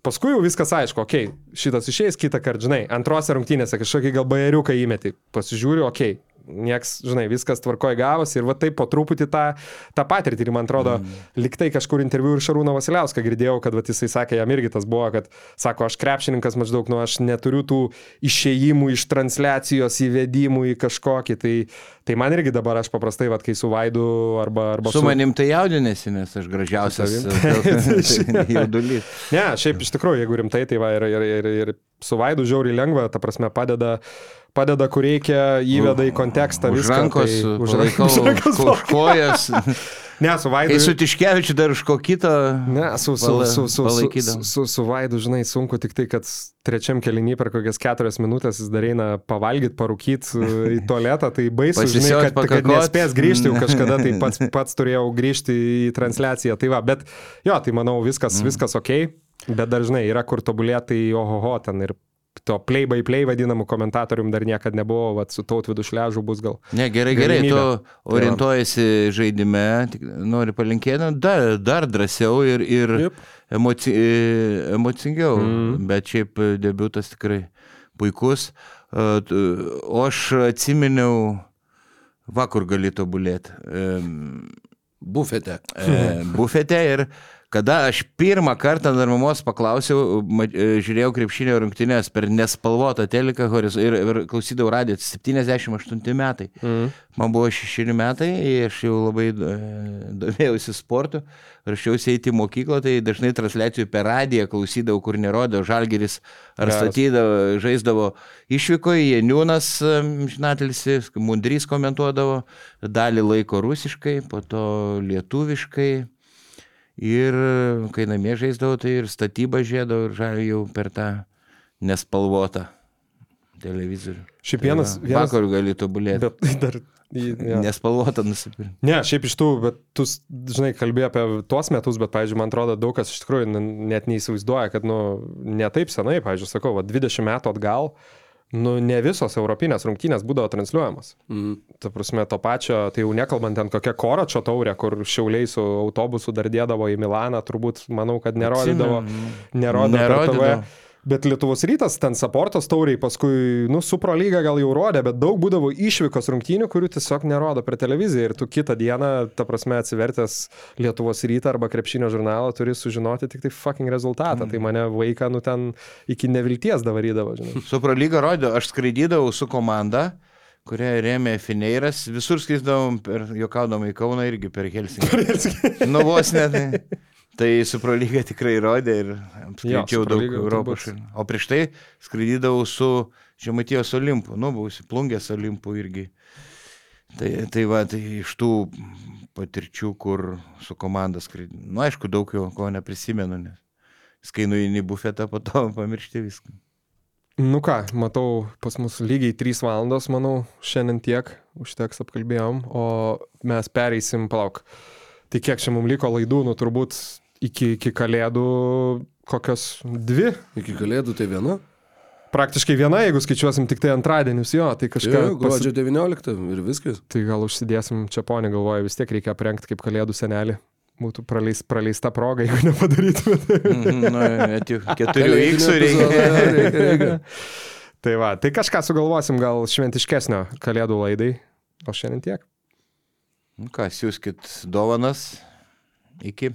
Paskui jau viskas aišku, okei, okay, šitas išeis kitą kartą, žinai, antrose rungtynėse kažkokį gal bajeriuką įmeti, pasižiūriu, okei, okay, nieks, žinai, viskas tvarkoja gavosi ir va taip po truputį tą, tą patirtį. Ir man atrodo, mm. liktai kažkur interviu ir Šarūno Vasiliauską girdėjau, kad va, jisai sakė, jam irgi tas buvo, kad sako, aš krepšininkas maždaug, nu aš neturiu tų išėjimų iš transliacijos įvedimų į kažkokį. Tai, tai man irgi dabar aš paprastai, va, kai su Vaidu arba... arba su, su manim tai jaudinėsi, nes aš gražiausias jaudulys. ne, šiaip iš tikrųjų, jeigu rimtai, tai va ir, ir, ir, ir su Vaidu žiauriai lengva, ta prasme padeda padeda, kur reikia, įveda į kontekstą už viską. Rankos, tai, už rankos, už rankos, už kojas. Ne, su Vaidu. Kai su Tiškevičiu dar už ko kito. Ne, su, su, su, su, su, su, su Vaidu, žinai, sunku tik tai, kad trečiam kelinį per kokias keturias minutės jis dar eina pavalgyti, parūkyti į tualetą, tai baisu, žinai, kad, pakakot. kad nespės grįžti, jau kažkada tai pats, pats turėjau grįžti į transliaciją. Tai va, bet jo, tai manau viskas, mm. viskas ok, bet dar žinai, yra kur tobulėti, tai ohoho, ten ir to play by play vadinamų komentatorium dar niekada nebuvo, vat, su tautvidu šležu bus gal. Ne, gerai, gerai, tu tai orientuojasi žaidime, nori palinkėti nu, dar, dar drąsiau ir, ir yep. emoci, emocingiau, mm. bet šiaip debutas tikrai puikus. O aš atsiminiau, vakar gali tobulėti. Bufete. Bufete ir Kada aš pirmą kartą dar mamos paklausiau, e, žiūrėjau krepšinio rungtynės per nespalvotą teliką ir, ir klausydavau radiją, 78 metai. Mm. Man buvo 6 metai, aš jau labai e, domėjausi sportu, rašiausi eiti į mokyklą, tai dažnai transliacijų per radiją klausydavau, kur nerodė, Žalgeris ar statydavo, žaisdavo išvykoje, Jeniūnas, e, žinatelisi, Mundrys komentuodavo, dalį laiko rusiškai, po to lietuviškai. Ir kai namie žaisdavau, tai ir statybą žiedavau ir žaliu jau per tą nespalvotą televizorių. Šiaip vienas. Tai vienas... Vakar gali tobulėti. Bet dar Ja. Nespalvota nusipirkti. Ne, šiaip iš tų, bet tu, žinai, kalbėjai apie tuos metus, bet, pavyzdžiui, man atrodo, daug kas iš tikrųjų net neįsivaizduoja, kad, nu, ne taip senai, pavyzdžiui, sakau, va, 20 metų atgal, uh, nu, ne visos europinės rungtynės būdavo transliuojamos. Mm. Ta prasme, to pačio, tai jau nekalbant ten kokią koračio taurę, kur šiauliai su autobusu dar dėdavo į Milaną, turbūt, manau, kad nerodydavo. Nerodydavo. nerodydavo. Bet Lietuvos rytas ten Saportos tauriai paskui, nu, Supro lyga gal jau rodė, bet daug būdavo išvykos rungtynių, kurių tiesiog nerodo per televiziją. Ir tu kitą dieną, ta prasme, atsivertęs Lietuvos rytą arba krepšinio žurnalą, turi sužinoti tik tai fucking rezultatą. Mm. Tai mane vaiką, nu, ten iki nevilties davarydavo, žinai. Supro lyga rodė, aš skraidydavau su komanda kurią rėmė Fineiras, visur skrisdavom, juokaudom į Kauną irgi per Helsinkį. nu vos net. Tai Suprolyga tikrai rodė ir skaičiau daug Europos šalių. O prieš tai skraidydavau su Žemaitijos Olimpu, nu, buvusi plungės Olimpu irgi. Tai, tai va, tai iš tų patirčių, kur su komanda skraidydavau. Nu, aišku, daug jo ko neprisimenu, nes kai nueini bufetą, po to pamiršti viską. Nu ką, matau, pas mus lygiai 3 valandos, manau, šiandien tiek, užteks apkalbėjom, o mes pereisim, palauk. Tai kiek čia mums liko laidų, nu turbūt iki, iki kalėdų kokios dvi. Iki kalėdų tai viena? Praktiškai viena, jeigu skaičiuosim tik tai antradienius, jo, tai kažką. Jo, gruodžio pasi... 19 ir viskas. Tai gal užsidėsim čia ponį, galvoju, vis tiek reikia aprengti kaip kalėdų senelį. Būtų praleis, praleista proga, jeigu nepadarytumėte. Mm, nu, net jau keturių iksų reikia. tai va, tai kažką sugalvosim gal šventiškesnio kalėdų laidai. O šiandien tiek. Nu ką, siūskit dovanas. Iki.